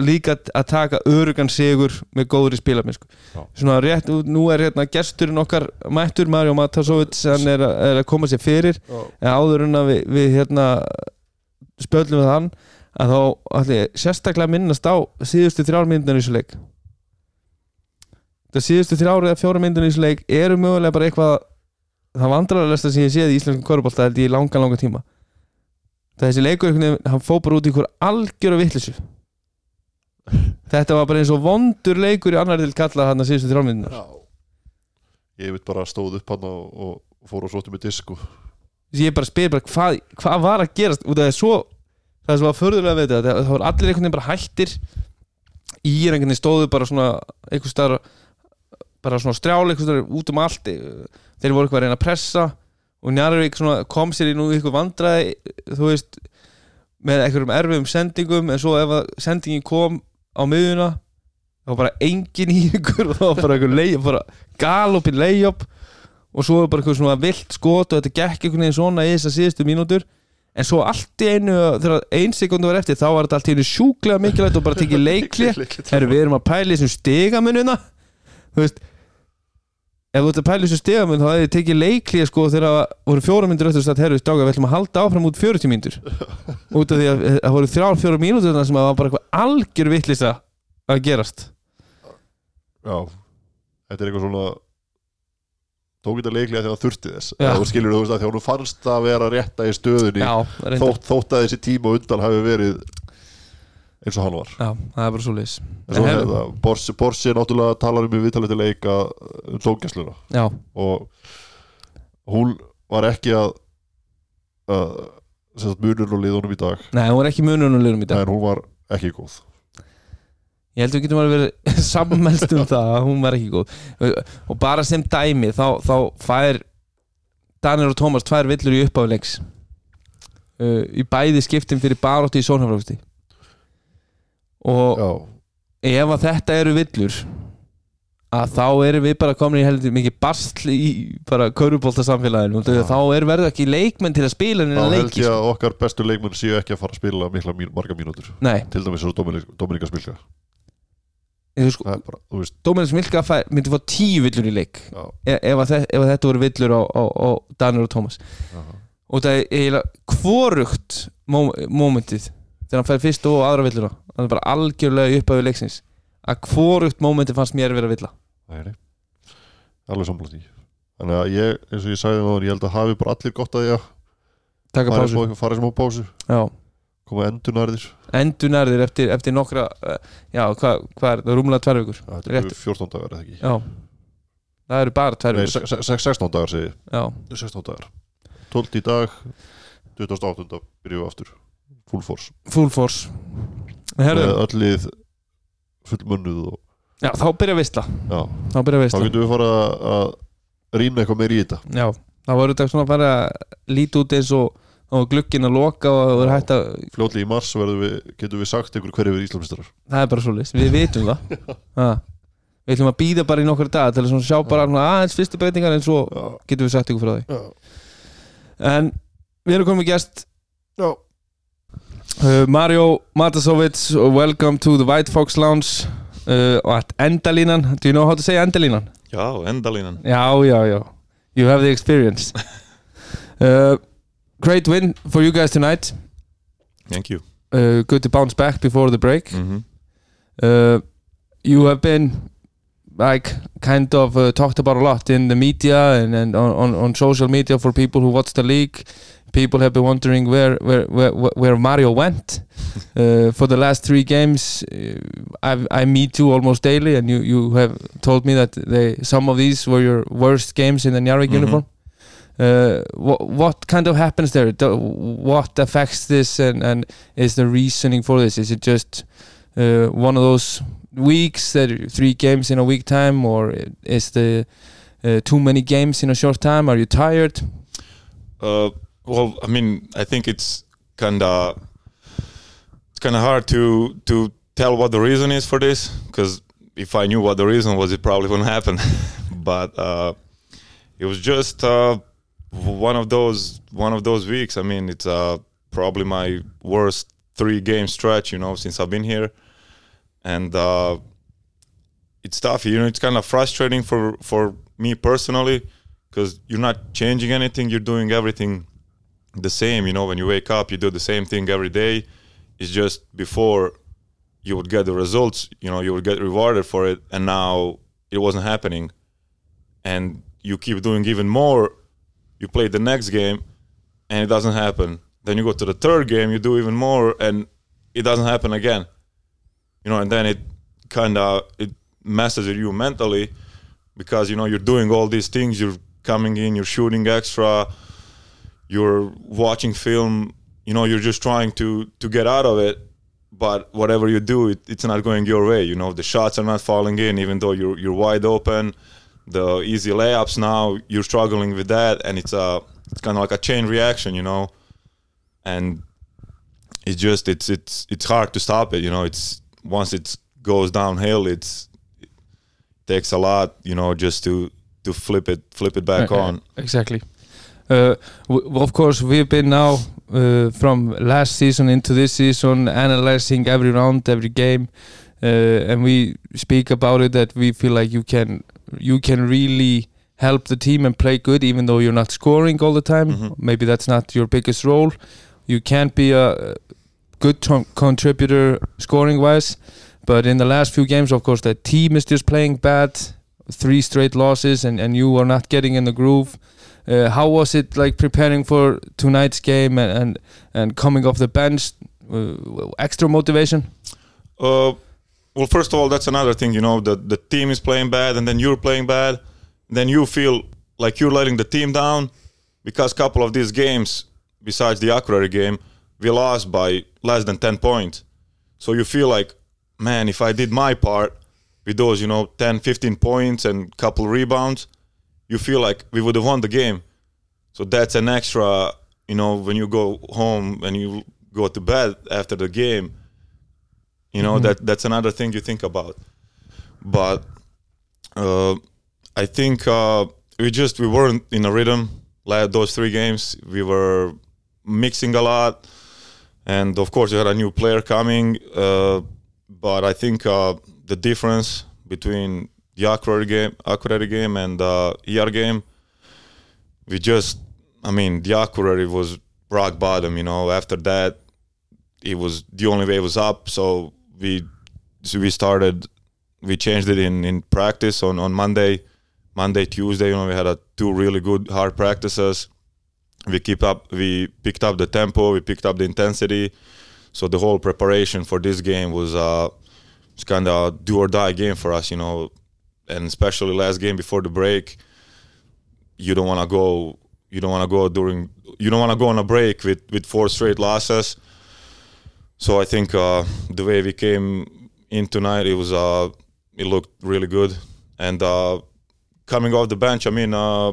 líka að taka örugan sigur með góðri spilamennsku Já. svona rétt, nú er hérna gesturinn okkar mættur Mario Matasovits hann er, er að koma sér fyrir. En áður en að við, við hérna spöllum við hann að þá ég sérstaklega minnast á síðustu þrjár myndan í þessu leik. Það síðustu þrjár eða fjóra myndan í þessu leik eru mögulega bara eitthvað það vandrarlegasta sem ég séð í íslenskum korfbólta held ég í langan langan tíma. Þessi leikur hann fó bara út í einhver algjör af vittlisu þetta var bara eins og vondur leikur í annar til kalla hann að síðustu Já. Ég veit bara stóð upp hann og, og fór og sótti með disk og ég bara spyr bara hvað, hvað var að gerast? Út af það er svo það er svo að förðulega við þetta það, voru allir einhvern veginn bara hættir. Í einhvern veginn stóðu bara svona einhvers staðar bara svona strjáli einhvers staðar út um allt þeir voru eitthvað að reyna að pressa og Njarvík kom sér í nú eitthvað vandræði þú veist með einhverjum erfiðum sendingum en svo ef sendingin kom á miðuna þá bara engin í ykkur og þá bara einhver leið bara galopin leiðjobb og svo bara eitthvað svona vilt skot og þetta gekk einhvern veginn svona í þessar síðustu mínútur. En svo allt í einu þegar ein sekundu var eftir þá var þetta allt í einu sjúklega mikilvægt og bara tekið leikli Herru, við erum að pæla í þessum stigamununa þú veist ef þú ert að pæla í þessum stigamun þá hefði þið tekið leikli sko þegar það voru fjóra myndur eftir að herru, stáka, við ætlum að halda áfram út 40 myndur út af því að það voru þrjár fjóra mínútur sem að það var bara eitthvað algjör vittlisa að gerast. Já, þetta er eitthvað svona tók þetta leiklega þegar það þurfti þess. Þú skilur þú veist að hún fannst að vera rétta í stöðunni Já, þótt, þótt að þessi tíma undan hafi verið eins og hann var. Já, það er bara svo leis Borsi, Borsi náttúrulega talar um í viðtalið til leika um tóngjæsluna Já, og hún var ekki að, að sagt, munur og liðunum í dag. Nei, hún var ekki mununulegurum í dag. En hún var ekki góð. Ég held að við getum alveg verið sammelst um það að hún var ekki góð. Og bara sem dæmi þá, þá fær Daniel og Tómas tvær villur í uppáfleiks uh, í bæði skiptum fyrir baróttu í sónhaflöfsti og Já, ef að þetta eru villur að þá erum við bara komin í heldur mikið bastl í bara kaurubólta samfélaginu Já. þá er verður ekki leikmenn til að spila þá held ég sko. að okkar bestu leikmenn séu ekki að fara að spila mikla mín, marga mínútur. Nei, til dæmis svo Dominika Smilka. Þú sko það er bara, þú veist. Dóminans Milka fær, myndi fá tíu villur í leik já, ef, að ef að þetta voru villur á, á, á Daniel og Tómas og það er eiginlega hvorugt mó- mómentið þegar hann fær fyrst og aðra villuna það er bara algjörlega upp af leiksins. Að hvorugt mómentið fannst mér vera villa. Nei, alveg sammála því. Þannig að ég, eins og ég sagði það ég held að hafi bara allir gott að að taka pásu. fara sem á pásu. Já. koma endunarðir endur nærðir. Eftir, eftir nokkra uh, já, hvað hva er það, vikur. Þetta Rétt. eru 14 dagar eða ekki? Já, það eru bara se- 16 dagar segi ég. já, 16 dagar. 12 í dag 28. byrjuðu aftur full force. Full force. Með Herðu, öll lið fullmönnuð og já, þá byrja veistla já, þá byrja þá veistla getum við fara að rýna eitthvað meir í þetta. Já, þá voru þetta svona að fara að líti út eins og og glukkin að loka og voru hægt að fljótlega í mars við, getum við sagt einhver hverju við Íslandsmeistarar. Það er bara svo við vitum það. Ha. við ætlum að býða bara í nokkur dag til að sjá bara aðeins fyrstu breytingar en svo getum við sagt ykkur frá því. Já, en við erum komið gæst já. Uh, Mario Matasovits welcome to the White Fox Lounge uh, at endalínan. Do you know how to say endalínan? Já, endalínan. Já, já, já. You have the experience. Uh, great win for you guys tonight. Thank you. Uh, good to bounce back before the break. Mm uh, you have been like kind of uh, talked about a lot in the media and, and on, on social media for people who watch the league people have been wondering where where where, where Mario went uh, for the last three games. Uh, I, I meet you almost daily and you, you have told me that they, some of these were your worst games in the Njarvík Mhm. uniform. Uh, what, what kind of happens there? Do, what affects this and, and is the reasoning for this? Is it just uh, one of those weeks that three games in a week time or is the uh, too many games in a short time? Are you tired? Uh, Well, I mean, I think it's kind of it's kind of hard to to tell what the reason is for this because if I knew what the reason was, it probably wouldn't happen. but uh, it was just uh, one of those one of those weeks. I mean, it's uh, probably my worst three game stretch, you know, since I've been here, and uh, it's tough. You know, it's kind of frustrating for for me personally because you're not changing anything. You're doing everything the same. You know, when you wake up, you do the same thing every day. It's just before you would get the results. You know, you would get rewarded for it, and now it wasn't happening, and you keep doing even more. You play the next game, and it doesn't happen. Then you go to the third game, you do even more, and it doesn't happen again. You know, and then it kind of it messes with you mentally because you know you're doing all these things. You're coming in, you're shooting extra, you're watching film. You know, you're just trying to to get out of it. But whatever you do, it, it's not going your way. You know, the shots are not falling in, even though you're you're wide open. The easy layups now, you're struggling with that, and it's a it's kind of like a chain reaction. You know, and it's just it's it's it's hard to stop it. You know, it's once it goes downhill, it's it takes a lot. You know, just to to flip it flip it back Uh, uh, on. Exactly. Uh, of course, we've been now uh, from last season into this season analyzing every round, every game, uh, and we speak about it that we feel like you can you can really help the team and play good, even though you're not scoring all the time. Mhm. Maybe that's not your biggest role. You can't be a good to- contributor scoring wise, but in the last few games, of course, the team is just playing bad. Three straight losses, and, and you are not getting in the groove. Uh, how was it like preparing for tonight's game and and, and coming off the bench? Uh, extra motivation. Uh, well, first of all, that's another thing. You know, the the team is playing bad, and then you're playing bad. Then you feel like you're letting the team down because a couple of these games, besides the Akureyri game, we lost by less than ten points. So you feel like, man, if I did my part with those, you know, 10, 15 points and couple rebounds, you feel like we would have won the game. So that's an extra, you know, when you go home and you go to bed after the game, you know Mhm. that that's another thing you think about but uh, i think uh, we just we weren't in a rhythm like those three games we were mixing a lot and of course you had a new player coming uh, but i think uh, the difference between the Akureyri game Akureyri game and the ER game. We just i mean the Akureyri was rock bottom you know. After that it was the only way was up. So we so we started we changed it in in practice on on monday monday tuesday you know we had a two really good hard practices. We keep up we picked up the tempo we picked up the intensity. So the whole preparation for this game was uh was kind of do or die game for us you know and especially last game before the break you don't want to go you don't want to go during you don't want to go on a break with with four straight losses so I think uh, the way we came in tonight, it was uh, it looked really good. And uh, coming off the bench, I mean, uh,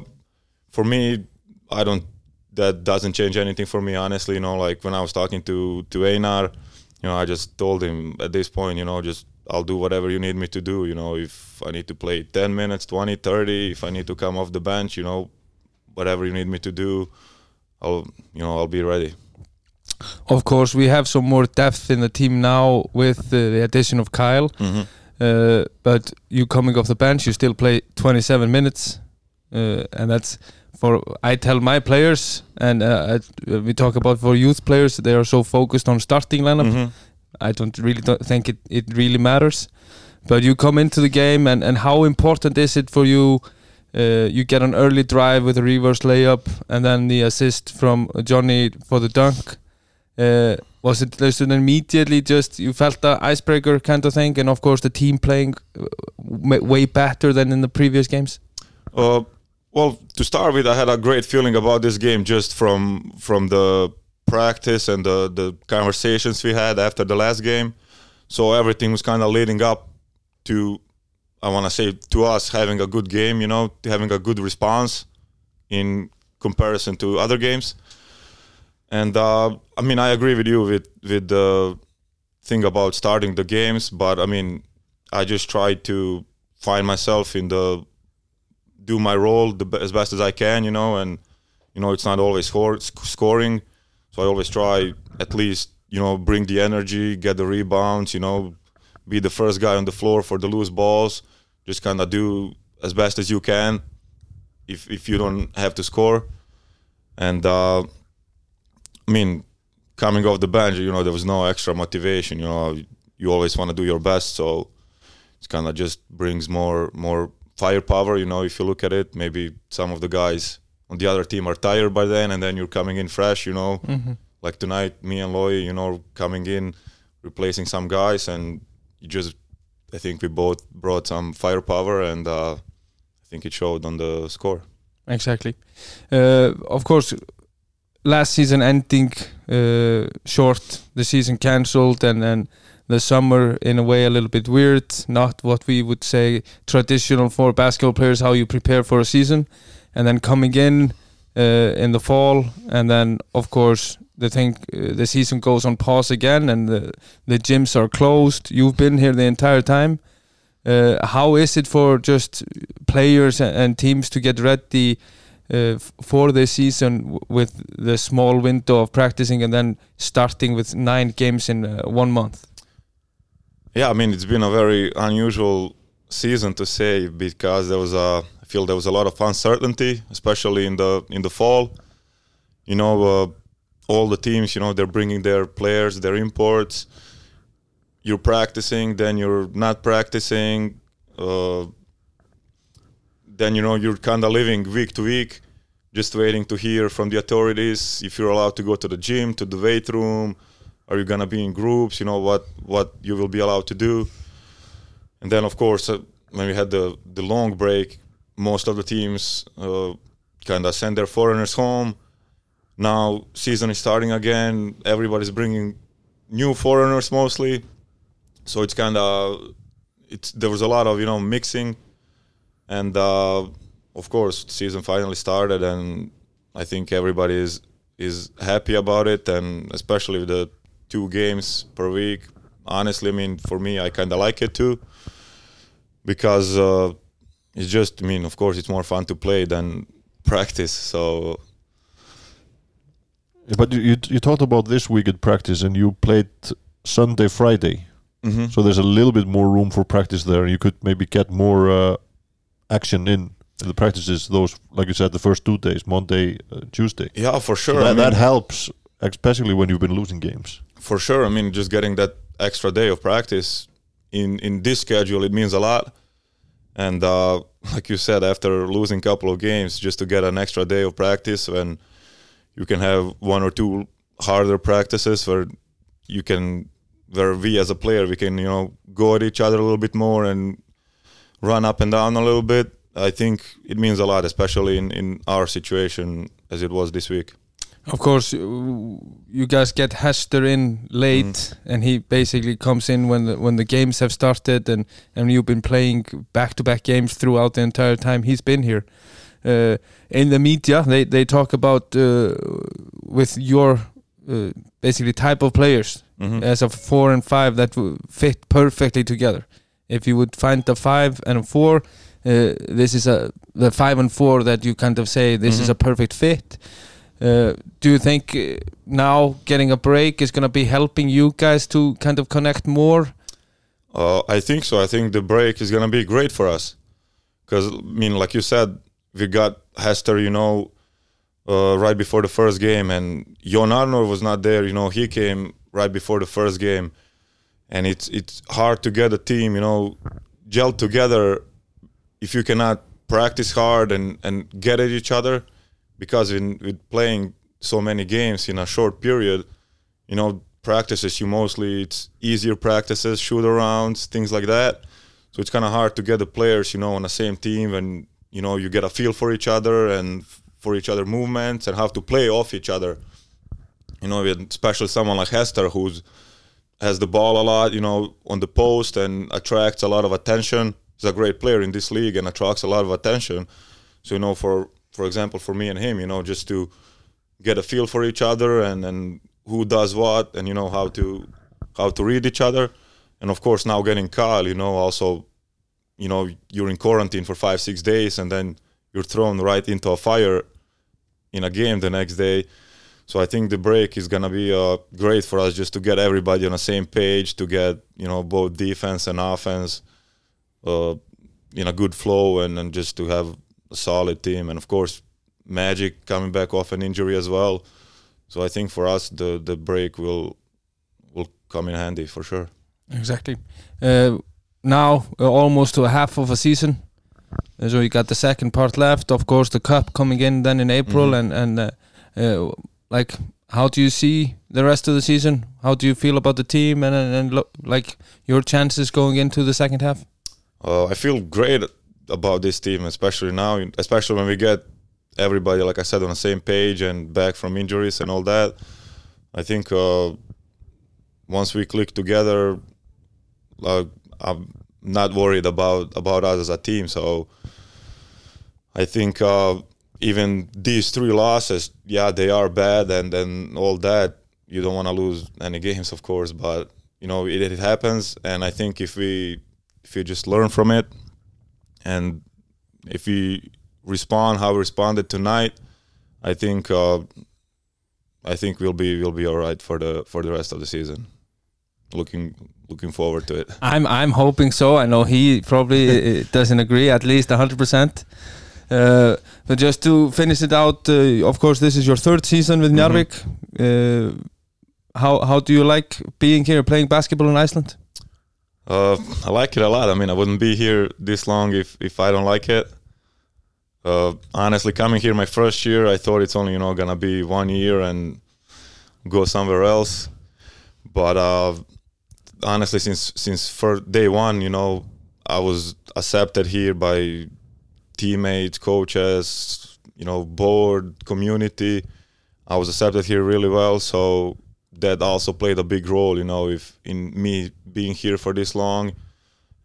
for me, I don't. That doesn't change anything for me, honestly. You know, like when I was talking to to Einar, you know, I just told him at this point, you know, just I'll do whatever you need me to do. You know, if I need to play 10 minutes, 20, 30, if I need to come off the bench, you know, whatever you need me to do, I'll, you know, I'll be ready. Of course, we have some more depth in the team now with uh, the addition of Kyle. Mm-hmm. Uh, but you coming off the bench, you still play 27 minutes, uh, and that's for I tell my players, and uh, I, we talk about for youth players, they are so focused on starting lineup. Mhm. I don't really don't think it, it really matters. But you come into the game, and, and how important is it for you? Uh, you get an early drive with a reverse layup, and then the assist from Johnny for the dunk. Uh, was it just immediately just you felt the icebreaker kind of thing, and of course the team playing uh, way better than in the previous games? Uh, well, to start with, I had a great feeling about this game just from from the practice and the the conversations we had after the last game. So everything was kind of leading up to, I want to say, to us having a good game. You know, having a good response in comparison to other games. And uh, I mean, I agree with you with with the thing about starting the games, but I mean, I just tried to find myself in the do my role the, as best as I can, you know, and you know it's not always score, sc- scoring, so I always try at least you know bring the energy, get the rebounds, you know, be the first guy on the floor for the loose balls, just kind of do as best as you can, if if you don't have to score, and uh, I mean coming off the bench, you know, there was no extra motivation, you know, you always want to do your best, so it's kind of just brings more more firepower. You know, if you look at it, maybe some of the guys on the other team are tired by then, and then you're coming in fresh. You know, like tonight, me and Loy, you know, coming in, replacing some guys, and you just, I think we both brought some firepower, and uh, I think it showed on the score. Exactly. Uh, of course, last season ending uh, short, the season cancelled, and then the summer in a way a little bit weird. Not what we would say traditional for basketball players. How you prepare for a season, and then coming in uh, in the fall, and then of course the thing uh, the season goes on pause again, and the the gyms are closed. You've been here the entire time. Uh, how is it for just players and, teams to get ready uh, for this season with the small window of practicing and then starting with nine games in uh, one month? Yeah, I mean it's been a very unusual season to say because there was a feel there was a lot of uncertainty, especially in the in the fall. You know, uh, all the teams, you know, they're bringing their players, their imports. You're practicing, then you're not practicing. Uh, then you know you're kind of living week to week, just waiting to hear from the authorities if you're allowed to go to the gym, to the weight room, are you gonna be in groups? You know what what you will be allowed to do. And then of course uh, when we had the the long break, most of the teams uh, kind of send their foreigners home. Now season is starting again. Everybody's bringing new foreigners mostly, so it's kind of it's there was a lot of you know mixing, and uh, of course season finally started, and I think everybody is is happy about it, and especially the two games per week. Honestly, I mean, for me, I kind of like it too, because uh, it's just. I mean, of course, it's more fun to play than practice. So But you you talked about this week at practice, and you played Sunday, Friday. mhm. So there's a little bit more room for practice there. You could maybe get more uh, action in the practices. Those, like you said, the first two days, Monday, uh, Tuesday. yeah, for So sure. I that, mean, that helps, especially when you've been losing games. for sure. I mean, just getting that extra day of practice in in this schedule it means a lot. And uh, like you said, after losing a couple of games, just to get an extra day of practice when you can have one or two harder practices where you can, where we as a player we can you know go at each other a little bit more and run up and down a little bit. I think it means a lot, especially in in our situation as it was this week. Of course, you you guys get Hester in late, and he basically comes in when the, when the games have started, and and you've been playing back to back games throughout the entire time he's been here. Uh, in the media, they they talk about uh, with your uh, basically type of players Mhm. as a four and five that w- fit perfectly together. If you would find a five and a four, uh, this is a the five and four that you kind of say this is Mhm. a perfect fit. Uh, do you think uh, now getting a break is going to be helping you guys to kind of connect more? Uh, I think so. I think the break is going to be great for us because, I mean, like you said, we got Hester, you know, uh, right before the first game, and Jon Arnor was not there. You know, he came right before the first game, and it's it's hard to get a team, you know, gel together if you cannot practice hard and and get at each other, because in with playing so many games in a short period, you know, practices you mostly it's easier practices, shoot arounds, things like that. So it's kind of hard to get the players, you know, on the same team and you know you get a feel for each other and for each other movements and how to play off each other. You know, especially someone like Hester who's has the ball a lot, you know, on the post and attracts a lot of attention. He's a great player in this league and attracts a lot of attention. So you know, for for example, for me and him, you know, just to get a feel for each other and and who does what and you know how to how to read each other. And of course, now getting Kyle, you know, also, you know, you're in quarantine for five six days and then you're thrown right into a fire in a game the next day. So I think the break is gonna be uh, great for us just to get everybody on the same page, to get you know both defense and offense uh, in a good flow, and, and just to have a solid team. And of course, Magic coming back off an injury as well. So I think for us the the break will will come in handy for sure. Exactly. Uh, now uh, almost to a half of a season. Uh, so you got the second part left. Of course, the cup coming in then in April, Mhm. and and uh, uh, like, how do you see the rest of the season? How do you feel about the team and and, and lo- like your chances going into the second half? Uh, I feel great about this team, especially now, especially when we get everybody, like I said, on the same page and back from injuries and all that. I think uh, once we click together, uh, I'm not worried about about us as a team. So I think uh, even these three losses, yeah, they are bad, and then all that. You don't want to lose any games, of course, but you know it, it happens. And I think if we if you just learn from it and if we respond how we responded tonight i think uh, i think we'll be we'll be all right for the for the rest of the season looking looking forward to it I'm I'm hoping so. I know he probably uh, doesn't agree at least 100%. Uh, but just to finish it out, uh, of course, this is your third season with Mhm. Uh, how how do you like being here, playing basketball in Iceland? Uh, i like it a lot. I mean i wouldn't be here this long if if i don't like it. Uh, honestly coming here my first year i thought it's only you know gonna be one year and go somewhere else. But uh, honestly since since first day one you know i was accepted here by teammates coaches you know board community. I was accepted here really well so that also played a big role you know if in me being here for this long.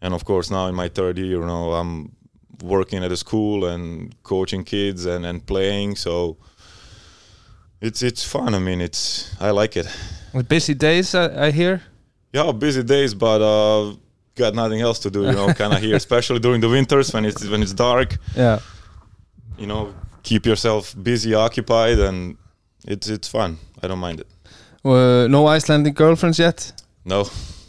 And of course now in my third year you know i'm working at a school and coaching kids and, and playing. So it's it's fun. I mean it's i like it. With busy days, I, I hear. yeah busy days but uh got nothing else to do you know kind of here especially during the winters when it's when it's dark. Yeah. you know keep yourself busy occupied and it's it's fun. I don't mind it Uh, no Icelandic girlfriends yet. no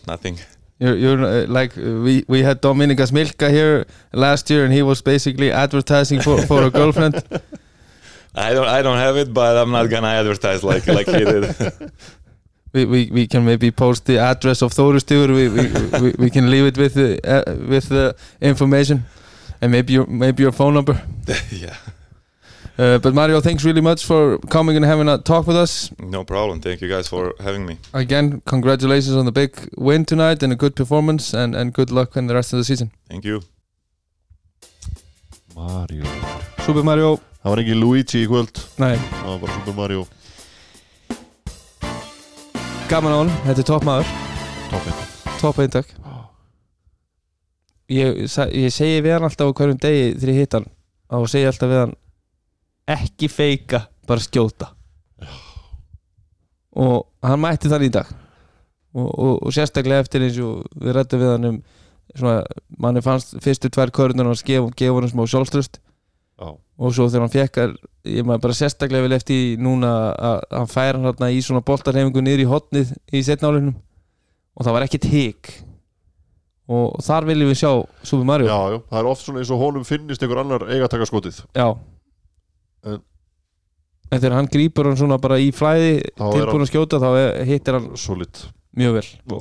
nothing You're, you're uh, like uh, we we had Dominikas Milka here last year, and he was basically advertising for, for a girlfriend. i don't i don't have it but i'm not gonna advertise like like he did we, we we can maybe post the address of Þórustugur. We, we, we we can leave it with the uh, with the information, and maybe your maybe your phone number. yeah Uh, but Mario, thanks really much for coming and having a talk with us. no problem thank you guys for having me Again, congratulations on the big win tonight and a good performance, and and good luck in the rest of the season. thank you Mario Super Mario. Það var ekki Luigi í kvöld Nei, Það var bara Super Mario gaman á hann. Þetta er topp maður. Toppin Topp eintak. Ég, ég segi við hann alltaf á hverjum degi þegar ég hitt hann og segi alltaf við hann ekki feika, bara skjóta. Og hann mætti þannig í dag. Og, og, og sérstaklega eftir eins og við rættum við hann um svona, manni fannst fyrstu tvær körunar hans gefa, gefa hann smá sjálfströst Já, og svo þegar hann fekkar ég maður bara sérstaklega vel eftir núna að hann fær hann hérna í svona boltarhefingu niður í hotnið í setnálinum og það var ekkert hik. Og þar viljum við sjá Super Mario. Já, já, það er oft svona eins og honum finnist einhver annar eiga að taka skotið. Já. En- en þegar hann grípur hann svona bara í flæði tilbúin að skjóta þá hittir hann solid. mjög vel. Já.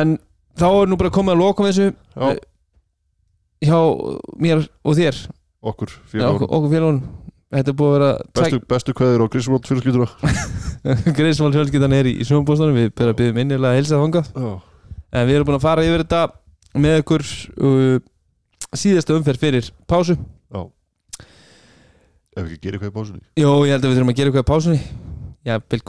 en þá er nú bara komið að loka með þessu. Já, hjá mér og þér. Okkur okkur, okkur félagunum þetta er búið að vera bestu, bestu kveður á Griswold fjölskyldur Grismál fjölskyldan er í, í sjónbústanum við bara byrðum innilega að heilsa þangað. En við erum búin að fara yfir þetta með ykkur uh, síðasta umferð fyrir pásu Ef ekki gerir hvað í pásunni. Jó, ég held að við þurfum að gera eitthvað í pásunni. Já, vil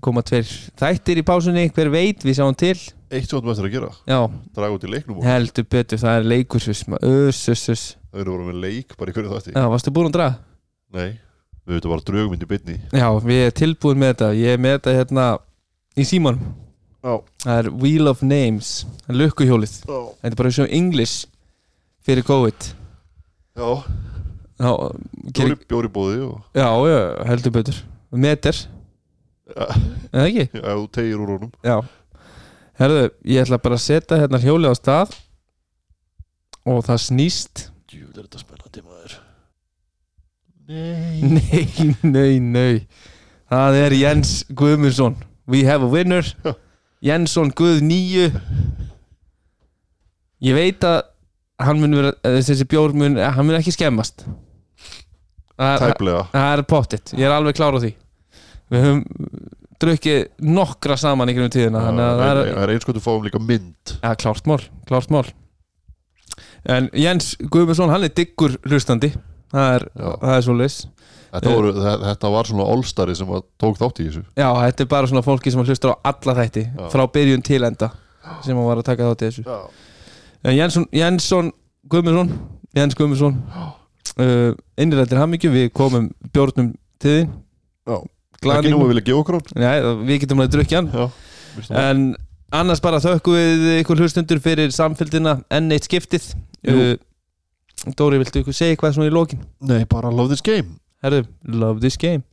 koma, tveir þættir í pásunni, hver veit, við sjáum til. Eitt sem áttum eftir að gera. Já, Draga út í leiknum heldur betur, það er leikursus Öss, öss, öss Það verður bara með leik bara í hverju þátti Já, varstu búin að draga? Nei, við veitum bara draugmynd í bytni Já, við erum tilbúin með þetta. Ég er með þetta hérna í síman Já, Það er Wheel of Names lukkuhjólið. Já, Þetta er bara og English fyrir COVID. Já, bjóri, bjóri bóði og já, já, heldur betur. Meter, ja, eða ekki? ef þú tegir úr honum. Já. Herðu, ég ætla bara að setja hérna hjóli á stað og það snýst Jú, er þetta spennandi maður. Nei, nei, nei Það er Jens Guðmundsson. We have a winner. Já. Jensson Guð nýju Ég veit að hann mun vera, þessi bjór mun hann mun ekki skemmast Tæplega. það er pottitt, ég er alveg klár á því. Við höfum drukkið nokkra saman í grunum tíðina að það er, Það eins og þú fáum líka mynd. Ja, klárt mál, klárt mál. En Jens Guðmundsson, hann er diggur hlustandi. Það er, það er svo leys Þetta, Eh. voru, þe- þetta var svona allstari sem að tók þátt í þessu. Já, þetta er bara svona fólki sem hlustar á alla þætti Já. Frá byrjun til enda Sem hann var að taka þátt í þessu. Já, En Jensson, Jensson Guðmundsson Jens Guðmundsson uh, Innrættir hammingju, við komum bjórnum til þín. Ekki nú að vilja gefa okkur Nei, við getum að drukja hann. En annars bara þökkum við ykkur hlustundur fyrir samfélgina enn eitt skiptið. Uh, Dóri, viltu ykkur segja eitthvað svona í lokin? Nei, bara love this game. Herðu, love this game